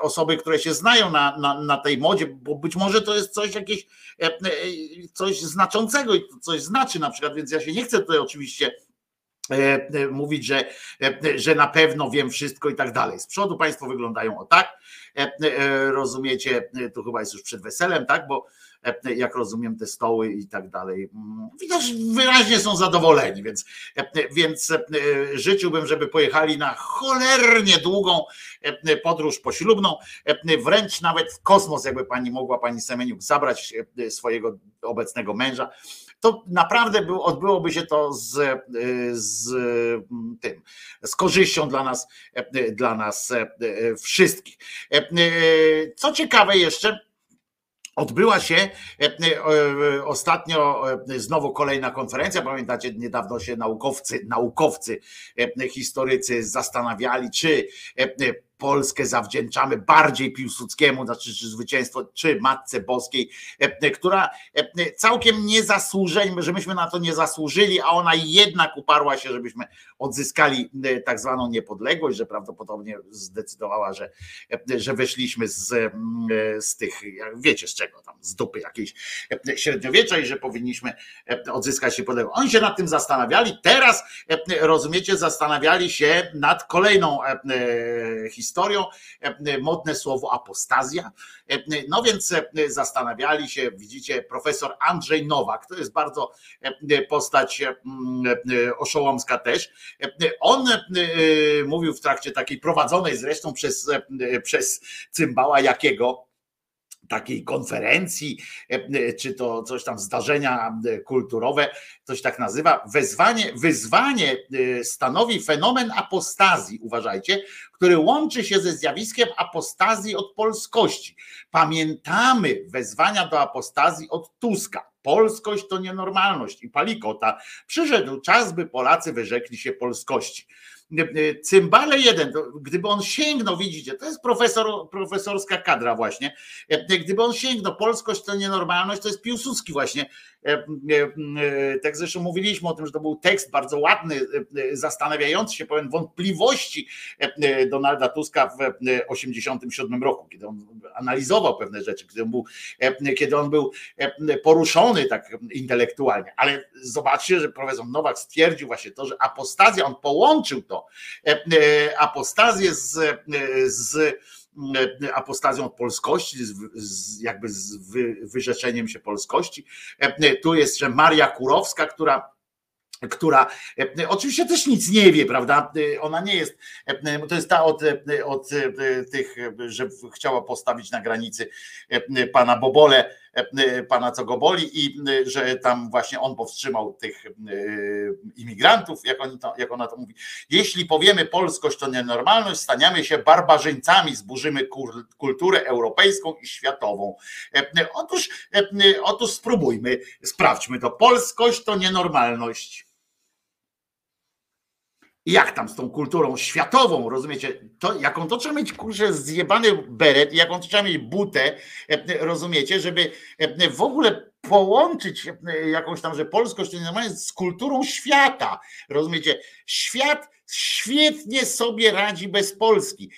osoby, które się znają na, na, na tej modzie, bo być może to jest coś jakieś coś znaczącego i coś znaczy na przykład, więc ja się nie chcę tutaj oczywiście mówić, że, że na pewno wiem wszystko i tak dalej. Z przodu Państwo wyglądają o tak. Rozumiecie, tu chyba jest już przed weselem, tak? Bo e, jak rozumiem, te stoły i tak dalej. Mm, Widać, wyraźnie są zadowoleni, więc, e, więc e, życzyłbym, żeby pojechali na cholernie długą e, podróż poślubną, e, wręcz nawet w kosmos, jakby pani mogła, pani Semeniuk, zabrać e, swojego obecnego męża. To naprawdę był, odbyłoby się to z, e, z mm, tym, z korzyścią dla nas, e, dla nas e, e, wszystkich. E, e, Co ciekawe jeszcze, Odbyła się e, e, ostatnio e, znowu kolejna konferencja. Pamiętacie, niedawno się naukowcy, naukowcy, historycy zastanawiali, czy Polskę zawdzięczamy bardziej Piłsudskiemu, znaczy czy zwycięstwo, czy Matce Boskiej, e, która e, całkiem nie zasłużyli, że myśmy na to nie zasłużyli, a ona jednak uparła się, żebyśmy odzyskali e, tak zwaną niepodległość, że prawdopodobnie zdecydowała, że, e, że wyszliśmy z, e, z tych, wiecie z czego tam, z dupy jakiejś e, średniowiecza i że powinniśmy e, odzyskać niepodległość. Oni się nad tym zastanawiali, teraz e, rozumiecie, zastanawiali się nad kolejną e, e, historią, e, modne słowo apostazja. E, No więc e, zastanawiali się, widzicie, profesor Andrzej Nowak, to jest bardzo e, postać e, mm, e, oszołomska też. E, On e, mówił w trakcie takiej prowadzonej zresztą przez, e, przez cymbała jakiego takiej konferencji, e, czy to coś tam zdarzenia e, kulturowe, coś tak nazywa. Wezwanie, wyzwanie e, stanowi fenomen apostazji, uważajcie, który łączy się ze zjawiskiem apostazji od polskości. Pamiętamy wezwania do apostazji od Tuska. Polskość to nienormalność i palikota. Przyszedł czas, by Polacy wyrzekli się polskości. Cymbale jeden, gdyby on sięgnął, widzicie, to jest profesor, profesorska kadra właśnie, gdyby on sięgnął, polskość to nienormalność, to jest Piłsudski właśnie, tak zresztą mówiliśmy o tym, że to był tekst bardzo ładny, zastanawiający się, powiem, wątpliwości Donalda Tuska w 1987 roku, kiedy on analizował pewne rzeczy, kiedy on był, kiedy on był poruszony tak intelektualnie, ale zobaczcie, że profesor Nowak stwierdził właśnie to, że apostazja, on połączył to, apostazję z, z apostazją od polskości, z, jakby z wy, wyrzeczeniem się polskości. Tu jest że Maria Kurowska, która która e, oczywiście też nic nie wie, prawda? E, Ona nie jest, e, to jest ta od, od tych, że chciała postawić na granicy pana Bobole, pana co go boli i że tam właśnie on powstrzymał tych imigrantów, jak, oni to, jak ona to mówi. Jeśli powiemy polskość to nienormalność, staniemy się barbarzyńcami, zburzymy kulturę europejską i światową. Otóż, otóż spróbujmy, sprawdźmy to. Polskość to nienormalność jak tam z tą kulturą światową, rozumiecie, to, jaką to trzeba mieć kurczę zjebany beret, jaką to trzeba mieć butę, e, rozumiecie, żeby e, w ogóle połączyć e, jakąś tam, że polskość normalnie z kulturą świata, rozumiecie, świat świetnie sobie radzi bez Polski.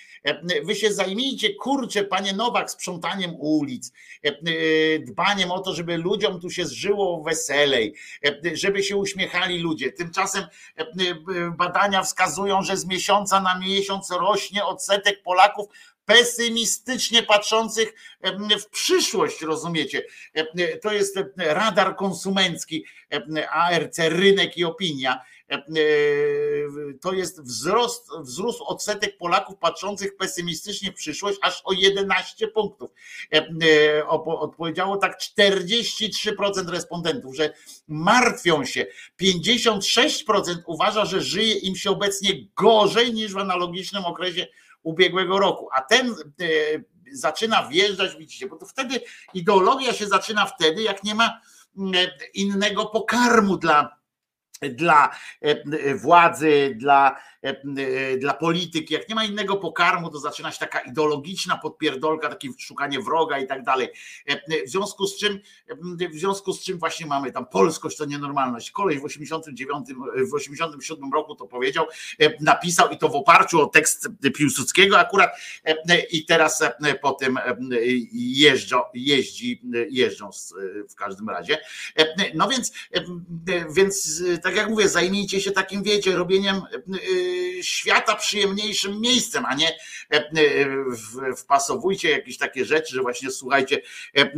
Wy się zajmijcie, kurczę, panie Nowak, sprzątaniem ulic, dbaniem o to, żeby ludziom tu się zżyło weselej, żeby się uśmiechali ludzie. Tymczasem badania wskazują, że z miesiąca na miesiąc rośnie odsetek Polaków pesymistycznie patrzących w przyszłość, rozumiecie? To jest radar konsumencki, ARC, rynek i opinia. To jest wzrost, wzrósł odsetek Polaków patrzących pesymistycznie w przyszłość aż o 11 punktów. Odpowiedziało tak 43% respondentów, że martwią się. 56% uważa, że żyje im się obecnie gorzej niż w analogicznym okresie ubiegłego roku, a ten e, zaczyna wjeżdżać, widzicie, bo to wtedy ideologia się zaczyna wtedy, jak nie ma mm, innego pokarmu dla dla e, władzy, dla, e, dla polityki. Jak nie ma innego pokarmu, to zaczyna się taka ideologiczna podpierdolka, takie szukanie wroga i tak dalej. W związku z czym, w związku z czym właśnie mamy tam polskość to nienormalność. Kolej w 89, w 87 roku to powiedział, napisał i to w oparciu o tekst Piłsudskiego akurat i teraz po tym jeżdżą, jeździ, jeżdżą w każdym razie. No więc, więc tak jak mówię, zajmijcie się takim, wiecie, robieniem świata przyjemniejszym miejscem, a nie e, w- wpasowujcie jakieś takie rzeczy, że właśnie słuchajcie, e,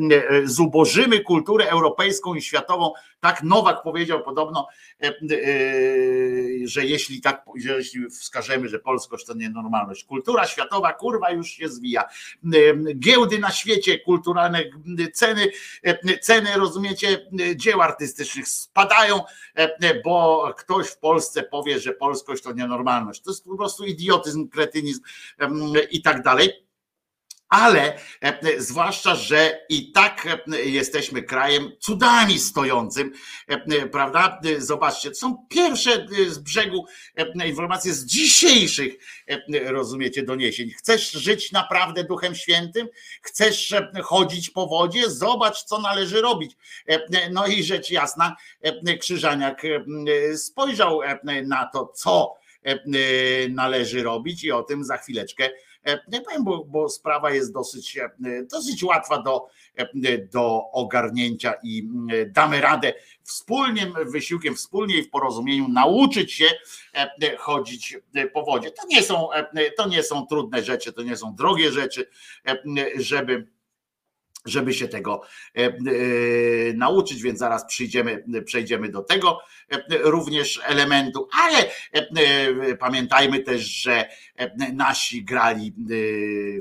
zubożymy kulturę europejską i światową. Tak Nowak powiedział podobno, e, y, że jeśli tak, jeśli wskażemy, że polskość to nienormalność. Kultura światowa, kurwa, już się zwija. Y, Giełdy na świecie, kulturalne ceny, ceny, rozumiecie, dzieł artystycznych spadają, e, bo ktoś w Polsce powie, że polskość to nienormalność. To jest po prostu idiotyzm, kretynizm i tak dalej. Ale e, zwłaszcza, że i tak e, jesteśmy krajem cudami stojącym, e, prawda? E, Zobaczcie, to są pierwsze e, z brzegu e, informacje z dzisiejszych, e, rozumiecie, doniesień. Chcesz żyć naprawdę Duchem Świętym? Chcesz e, chodzić po wodzie? Zobacz, co należy robić. E, No i rzecz jasna, e, Krzyżaniak e, spojrzał e, na to, co e, należy robić i o tym za chwileczkę E, Nie powiem, bo, bo sprawa jest dosyć, e, dosyć łatwa do, e, do ogarnięcia i mm, damy radę wspólnym wysiłkiem, wspólnie i w porozumieniu nauczyć się e, chodzić po wodzie. To nie są, e, to nie są trudne rzeczy, to nie są drogie rzeczy, e, żeby żeby się tego e, e, nauczyć, więc zaraz przyjdziemy, przejdziemy do tego e, również elementu, ale pamiętajmy też, że nasi grali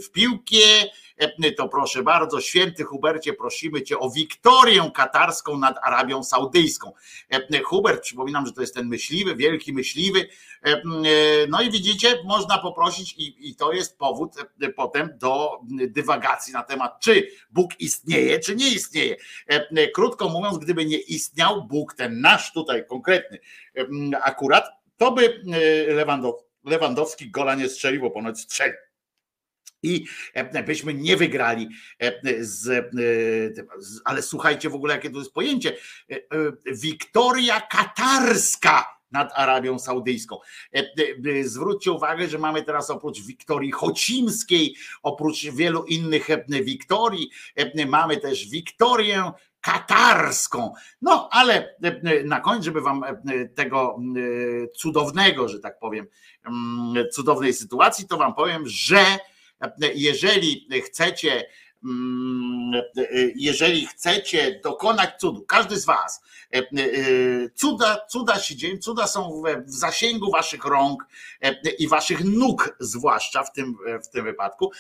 w piłkę, to proszę bardzo, święty Hubercie, prosimy cię o wiktorię katarską nad Arabią Saudyjską. E, Hubert, przypominam, że to jest ten myśliwy, wielki myśliwy, e, e, no i widzicie, można poprosić i, i to jest powód e, potem do dywagacji na temat, czy Bóg istnieje, czy nie istnieje. E, e, Krótko mówiąc, gdyby nie istniał Bóg, ten nasz tutaj konkretny e, akurat, to by e, Lewandow, Lewandowski gola nie strzelił, bo ponoć strzelił. I e, byśmy nie wygrali e, e, z, ale słuchajcie w ogóle, jakie to jest pojęcie. Wiktoria katarska nad Arabią Saudyjską. Zwróćcie uwagę, że mamy teraz oprócz Wiktorii Chocimskiej, oprócz wielu innych Wiktorii, mamy też Wiktorię katarską. No, ale na koniec, żeby wam tego cudownego, że tak powiem, mm, cudownej sytuacji, to wam powiem, że jeżeli chcecie mm, jeżeli chcecie dokonać cudu, każdy z was, e, e, cuda, cuda się dzieją, cuda są w, zasięgu waszych rąk e, i waszych nóg, zwłaszcza w tym, w tym wypadku.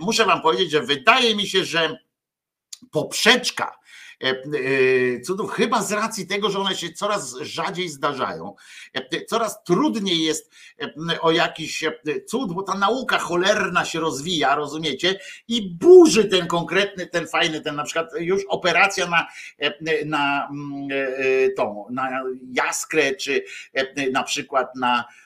Muszę wam powiedzieć, że wydaje mi się, że poprzeczka cudów, chyba z racji tego, że one się coraz rzadziej zdarzają, e, coraz trudniej jest e, o jakiś e, cud, bo ta nauka cholerna się rozwija, rozumiecie, i burzy ten konkretny, ten fajny, ten na przykład już operacja na, e, na e, e, tą, na jaskrę, czy e, na przykład na e,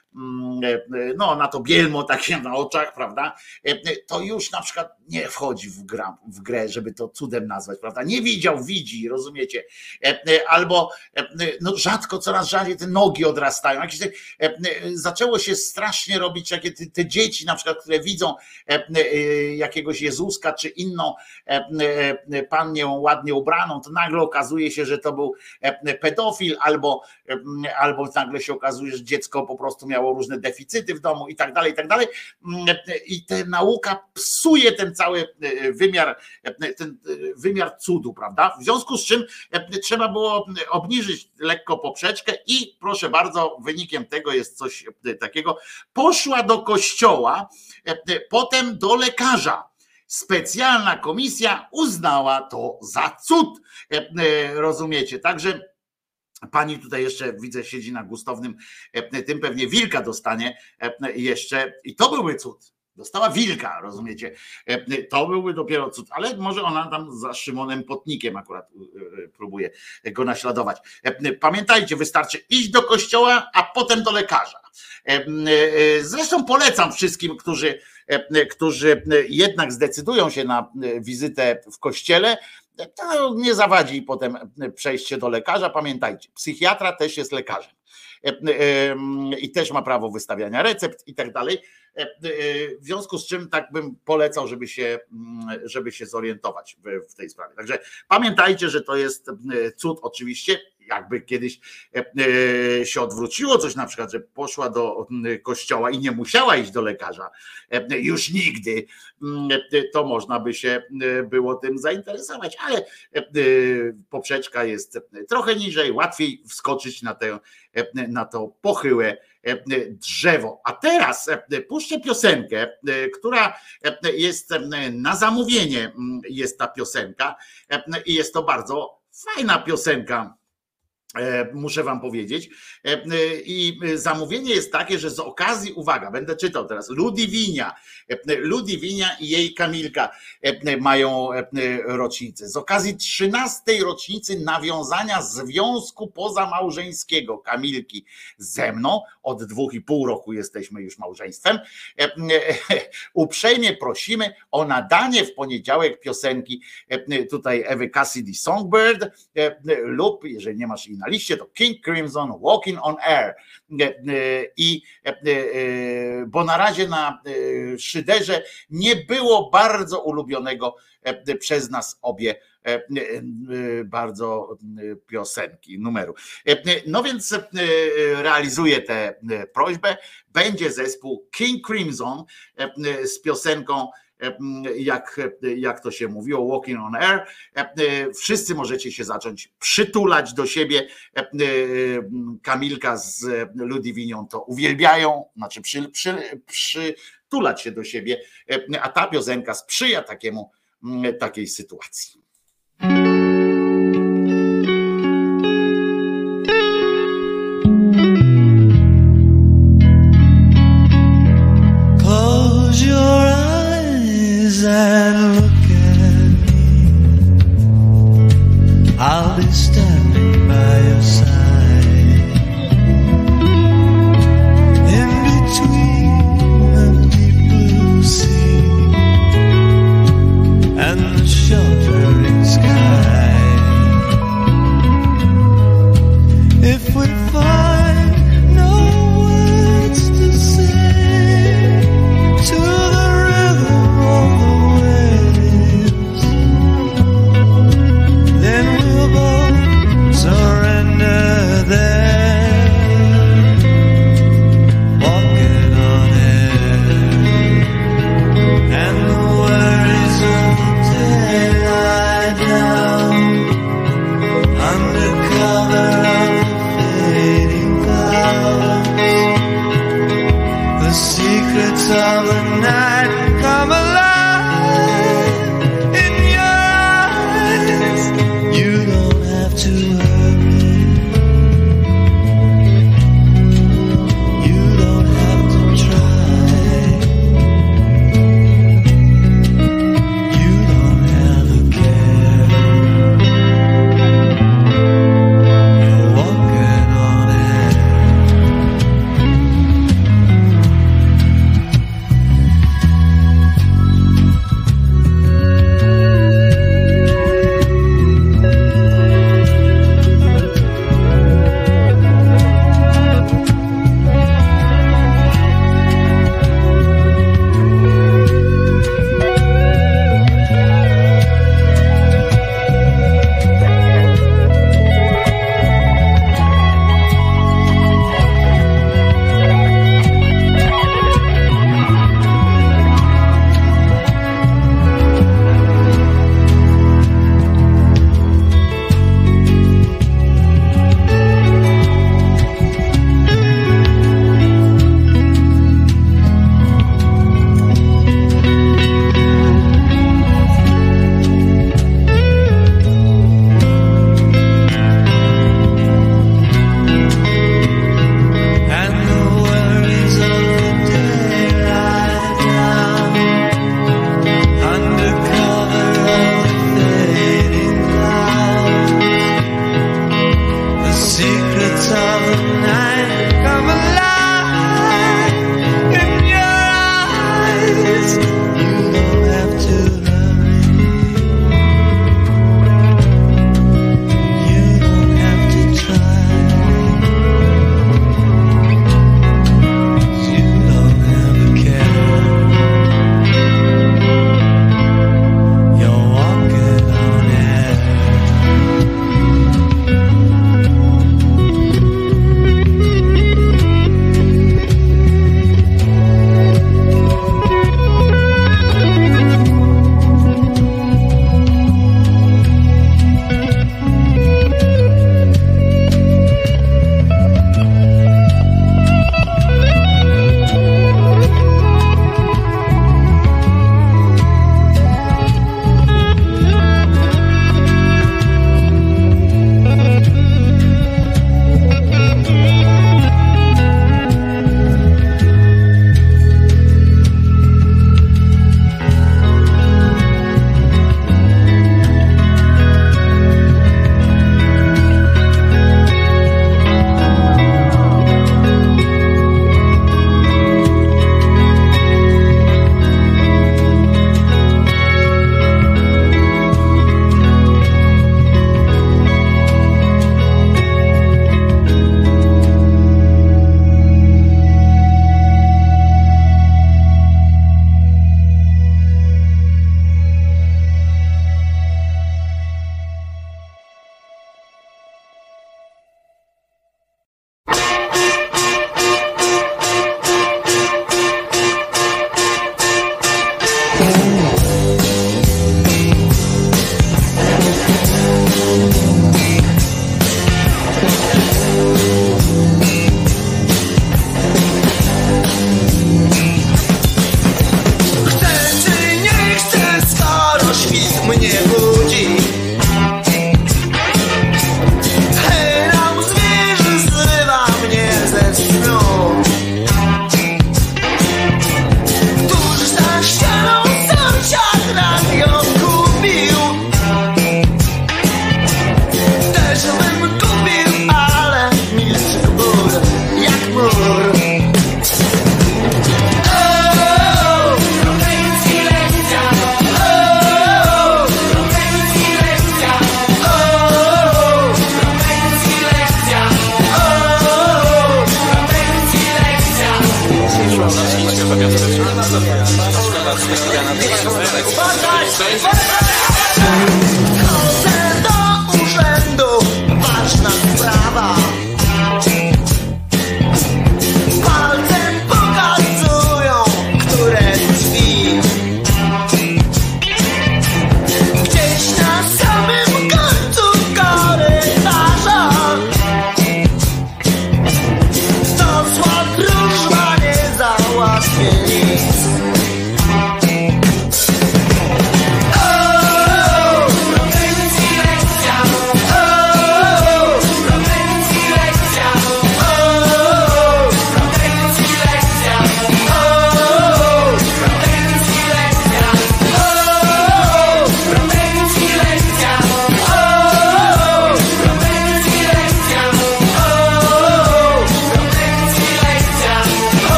no, na to bielmo takie na oczach, prawda? E, To już na przykład nie wchodzi w, gra, w grę, żeby to cudem nazwać, prawda? Nie widział, widzi, rozumiecie? E, e, Albo e, no, rzadko, coraz rzadziej te nogi odrastają. Jakieś te, e, e, zaczęło się strasznie robić takie te, te dzieci, na przykład, które widzą e, e, jakiegoś Jezuska czy inną e, e, panię ładnie ubraną, to nagle okazuje się, że to był e, pedofil, albo, e, albo nagle się okazuje, że dziecko po prostu miało różne deficyty w domu i tak dalej, i tak dalej. I ta nauka psuje ten cały e, wymiar, e, ten e, wymiar cudu, prawda? W związku z czym trzeba było obniżyć lekko poprzeczkę i proszę bardzo, wynikiem tego jest coś takiego. Poszła do kościoła, potem do lekarza. Specjalna komisja uznała to za cud. Rozumiecie? Także Pani tutaj jeszcze widzę, siedzi na gustownym e, tym, pewnie wilka dostanie e, jeszcze i to byłby cud. Dostała wilka, rozumiecie? E, To byłby dopiero cud, ale może ona tam za Szymonem Potnikiem akurat próbuje go naśladować. Pamiętajcie, wystarczy iść do kościoła, a potem do lekarza. Zresztą polecam wszystkim, którzy, którzy jednak zdecydują się na wizytę w kościele, to nie zawadzi potem przejście do lekarza. Pamiętajcie, psychiatra też jest lekarzem E, e, i też ma prawo wystawiania recept i tak dalej. E, e, W związku z czym tak bym polecał, żeby się, mm, żeby się zorientować w, tej sprawie. Także pamiętajcie, że to jest e, cud oczywiście. Jakby kiedyś e, e, się odwróciło coś na przykład, że poszła do mm, kościoła i nie musiała iść do lekarza e, już nigdy, mm, to można by się było tym zainteresować, ale poprzeczka jest trochę niżej, łatwiej wskoczyć na, tę, na to pochyłe drzewo. A teraz puszczę piosenkę, która jest na zamówienie, mm, jest ta piosenka i jest to bardzo fajna piosenka. E, Muszę wam powiedzieć. E, e, I zamówienie jest takie, że z okazji, uwaga, będę czytał teraz, Ludiwinia, Ludiwinia i jej Kamilka mają rocznicę. Z okazji 13 rocznicy nawiązania związku pozamałżeńskiego Kamilki ze mną, od dwóch i pół roku jesteśmy już małżeństwem, (laughs) uprzejmie prosimy o nadanie w poniedziałek piosenki tutaj Ewy Cassidy Songbird lub, jeżeli nie masz jej na liście, to King Crimson Walking on Air. E, e, I e, bo na razie na szyderze nie było bardzo ulubionego przez nas obie bardzo piosenki, numeru. No więc e, realizuję tę prośbę. Będzie zespół King Crimson z piosenką jak, jak to się mówiło, Walking on Air. Wszyscy możecie się zacząć przytulać do siebie. Kamilka z Ludwinią to uwielbiają, znaczy przy, przy, przytulać się do siebie, a ta piosenka sprzyja takiemu, takiej sytuacji.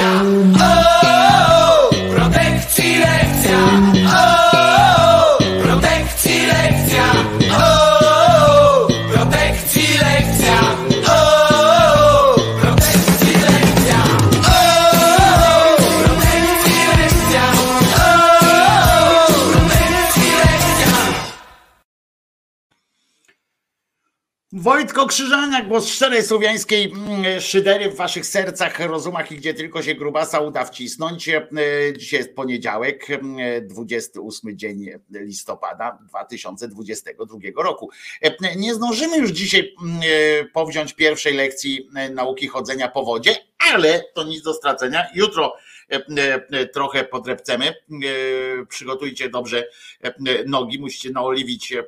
Stop. Wojtko Krzyżaniak, głos szczerej słowiańskiej mm, szydery w waszych sercach, rozumach i gdzie tylko się grubasa uda wcisnąć. E, Dzisiaj jest poniedziałek, mm, 28 dzień listopada 2022 roku. E, Nie zdążymy już dzisiaj mm, e, powziąć pierwszej lekcji nauki chodzenia po wodzie, ale to nic do stracenia. Jutro trochę podrepcemy. E, Przygotujcie dobrze e, nogi, musicie naoliwić e,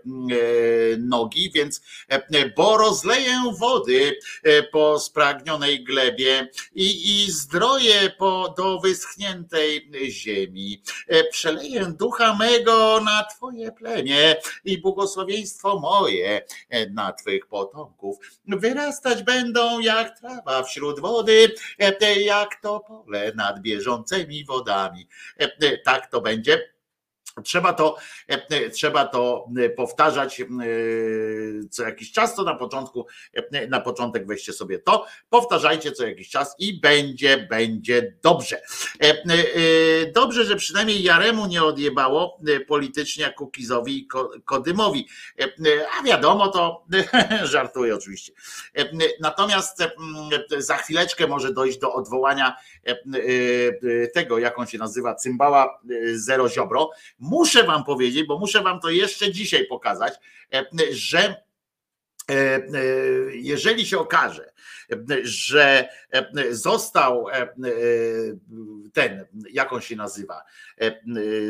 nogi, więc e, bo rozleję wody e, po spragnionej glebie i, i zdroję po, do wyschniętej ziemi. E, Przeleję ducha mego na Twoje plemię i błogosławieństwo moje e, na Twych potomków. Wyrastać będą jak trawa wśród wody, e, e, jak to pole nad bieżącymi wodami. E, e, Tak to będzie. Trzeba to, e, trzeba to powtarzać co jakiś czas, to na początku, na początek weźcie sobie to, powtarzajcie co jakiś czas i będzie, będzie dobrze. Dobrze, że przynajmniej Jaremu nie odjebało politycznie Kukizowi i Ko- Kodymowi. A wiadomo, to (laughs) żartuję oczywiście. Natomiast za chwileczkę może dojść do odwołania tego, jak on się nazywa, cymbała e, Zero Ziobro. Muszę wam powiedzieć, bo muszę wam to jeszcze dzisiaj pokazać, e, że e, e, jeżeli się okaże, e, że e, został e, e, ten, jak on się nazywa, e,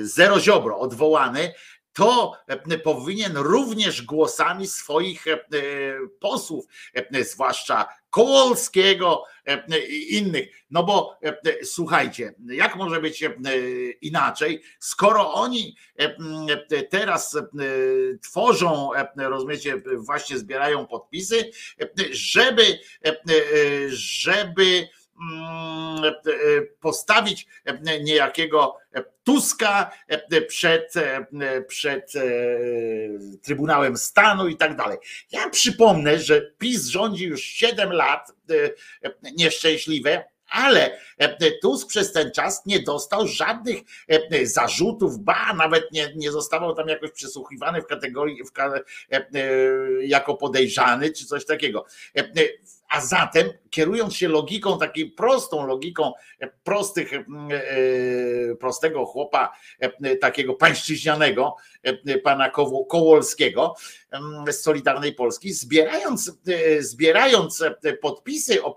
Zero Ziobro odwołany, to e, powinien również głosami swoich e, posłów, e, zwłaszcza Kołolskiego e, i innych. No bo e, słuchajcie, jak może być e, inaczej, skoro oni e, e, teraz e, tworzą, e, rozumiecie, właśnie zbierają podpisy, e, żeby, e, e, żeby mm, e, postawić e, niejakiego Tuska e, przed, e, przed e, Trybunałem Stanu i tak dalej. Ja przypomnę, że PiS rządzi już 7 lat, nieszczęśliwe, ale Tusk przez ten czas nie dostał żadnych zarzutów, ba, nawet nie, nie zostawał tam jakoś przesłuchiwany w kategorii w, jako podejrzany czy coś takiego. A zatem, kierując się logiką, takiej prostą logiką prostych, prostego chłopa, takiego pańszczyźnianego, pana Kołolskiego z Solidarnej Polski, zbierając, zbierając podpisy o,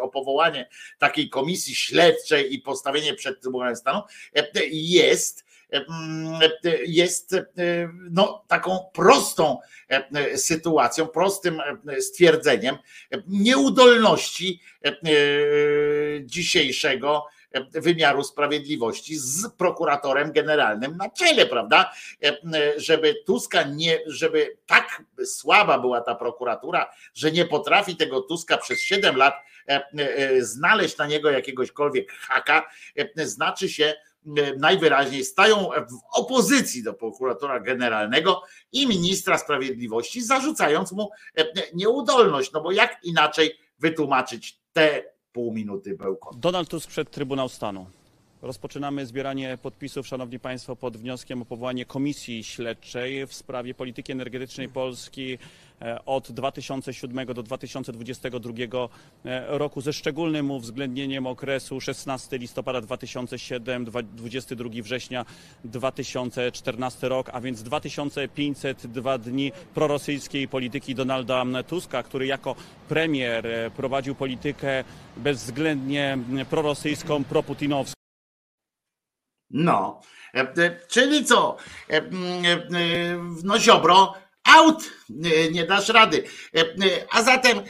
o powołanie takiej komisji śledczej i postawienie przed Trybunałem Stanu, jest jest no, taką prostą sytuacją, prostym stwierdzeniem nieudolności dzisiejszego wymiaru sprawiedliwości z prokuratorem generalnym na czele, prawda? Żeby Tuska nie, żeby tak słaba była ta prokuratura, że nie potrafi tego Tuska przez 7 lat znaleźć na niego jakiegośkolwiek haka, znaczy się, najwyraźniej stają w opozycji do prokuratora generalnego i ministra sprawiedliwości, zarzucając mu nieudolność. No bo jak inaczej wytłumaczyć te pół minuty bełkot? Donald Tusk przed Trybunał Stanu. Rozpoczynamy zbieranie podpisów, Szanowni Państwo, pod wnioskiem o powołanie komisji śledczej w sprawie polityki energetycznej Polski e, od 2007 do 2022 e, roku ze szczególnym uwzględnieniem okresu 16 listopada 2007, 22 września 2014 rok, a więc 2502 dni prorosyjskiej polityki Donalda Tuska, który jako premier e, prowadził politykę bezwzględnie prorosyjską, proputinowską. No, czyli co? No Ziobro, out, nie dasz rady. A zatem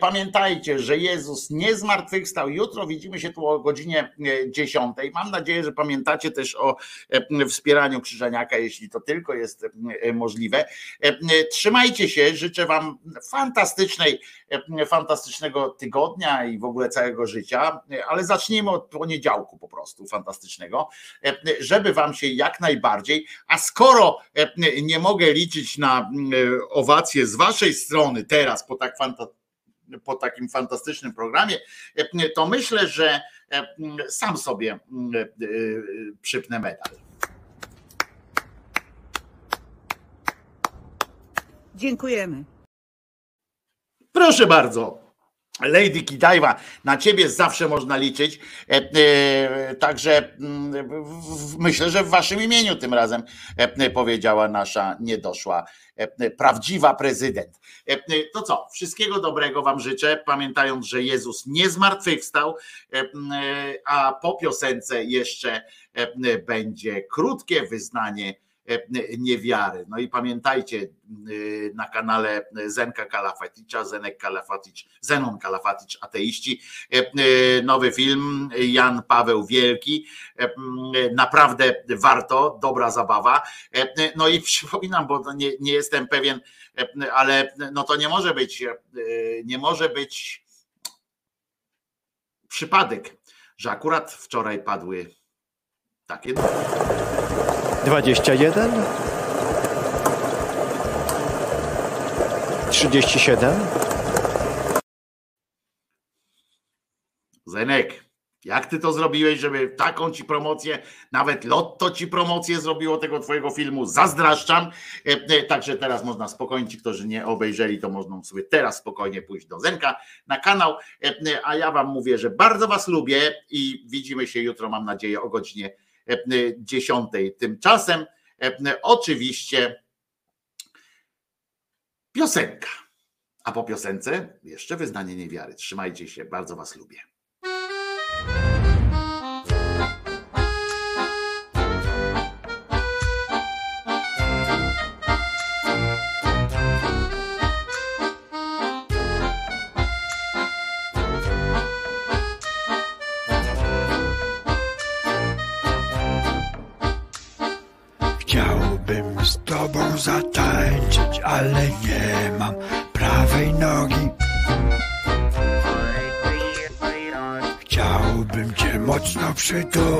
pamiętajcie, że Jezus nie zmartwychwstał. Jutro widzimy się tu o godzinie 10. Mam nadzieję, że pamiętacie też o wspieraniu Krzyżaniaka, jeśli to tylko jest możliwe. Trzymajcie się, życzę Wam fantastycznej, fantastycznego tygodnia i w ogóle całego życia, ale zacznijmy od poniedziałku po prostu fantastycznego, żeby Wam się jak najbardziej, a skoro nie mogę liczyć na owacje z waszej strony teraz po, tak fanta, po takim fantastycznym programie, to myślę, że sam sobie przypnę medal. Dziękujemy. Proszę bardzo. Lady Kidajwa, na ciebie zawsze można liczyć. E, e, także mm, myślę, że w waszym imieniu tym razem e, powiedziała nasza niedoszła, prawdziwa prezydent. To co, wszystkiego dobrego wam życzę, pamiętając, że Jezus nie zmartwychwstał, a po piosence jeszcze będzie krótkie wyznanie niewiary. No i pamiętajcie na kanale Zenka Kalafaticza, Zenek Kalafaticz, Zenon Kalafaticz, ateiści, nowy film Jan Paweł Wielki, naprawdę warto, dobra zabawa. No i (laughs) przypominam, bo nie, nie jestem pewien, ale no to nie może być, nie może być przypadek, że akurat wczoraj padły takie 21 37 Zenek, jak ty to zrobiłeś, żeby taką ci promocję, nawet Lotto ci promocję zrobiło tego twojego filmu, zazdraszczam. Także teraz można spokojnie, ci, którzy nie obejrzeli, to można sobie teraz spokojnie pójść do Zenka na kanał. A ja wam mówię, że bardzo was lubię i widzimy się jutro, mam nadzieję, o godzinie 10. Tymczasem oczywiście piosenka. A po piosence jeszcze wyznanie niewiary. Trzymajcie się, bardzo Was lubię. Mocno przytulić,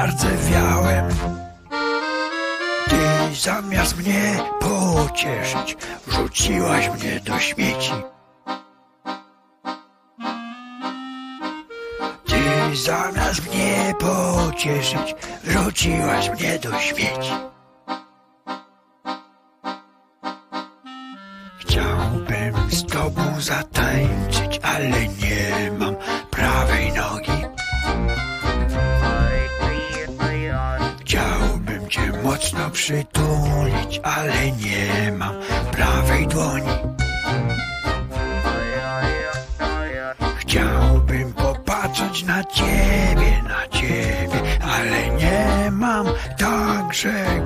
zardzewiałem, ty zamiast mnie pocieszyć, wrzuciłaś mnie do śmieci. Ty zamiast mnie pocieszyć, wrzuciłaś mnie do śmieci. Przytulić, ale nie mam prawej dłoni. Chciałbym popatrzeć na ciebie, na ciebie, ale nie mam także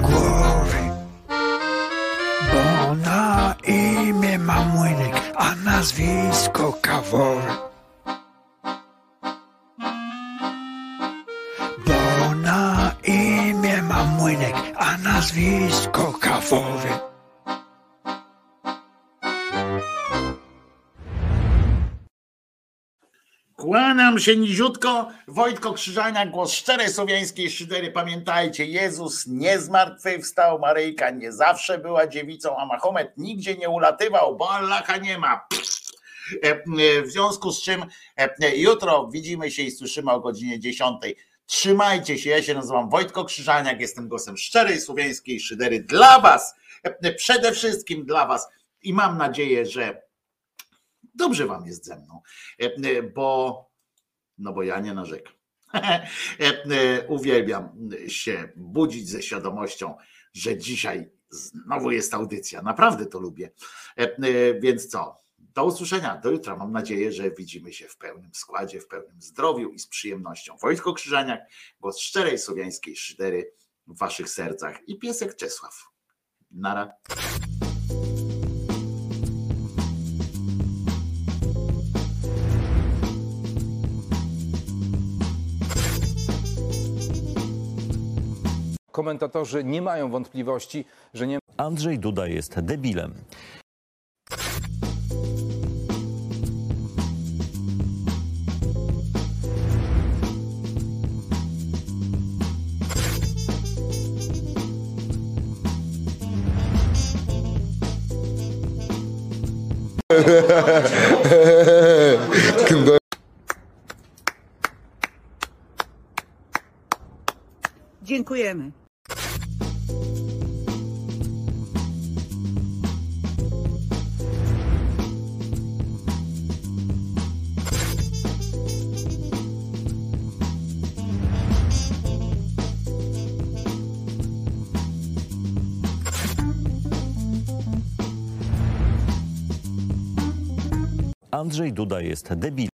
Kłaniam się niziutko. Wojtko Krzyżania, głos szczerej słowiańskiej szydery. Pamiętajcie, Jezus nie zmartwychwstał, Maryjka nie zawsze była dziewicą, a Mahomet nigdzie nie ulatywał, bo Allaha nie ma. E, e, W związku z czym e, jutro widzimy się i słyszymy o godzinie 10. Trzymajcie się, ja się nazywam Wojtko Krzyżaniak, jestem głosem szczerej słowiańskiej szydery dla was, przede wszystkim dla was i mam nadzieję, że dobrze wam jest ze mną, bo no bo ja nie narzekam. (laughs) E, e, Uwielbiam się budzić ze świadomością, że dzisiaj znowu jest audycja. Naprawdę to lubię. E, Więc co? Do usłyszenia, do jutra. Mam nadzieję, że widzimy się w pełnym składzie, w pełnym zdrowiu i z przyjemnością. Wojtko Krzyżaniak, głos szczerej słowiańskiej szydery w waszych sercach i piesek Czesław. Nara. Komentatorzy nie mają wątpliwości, że nie. Andrzej Duda jest debilem. Dziękujemy. Andrzej Duda jest debilem.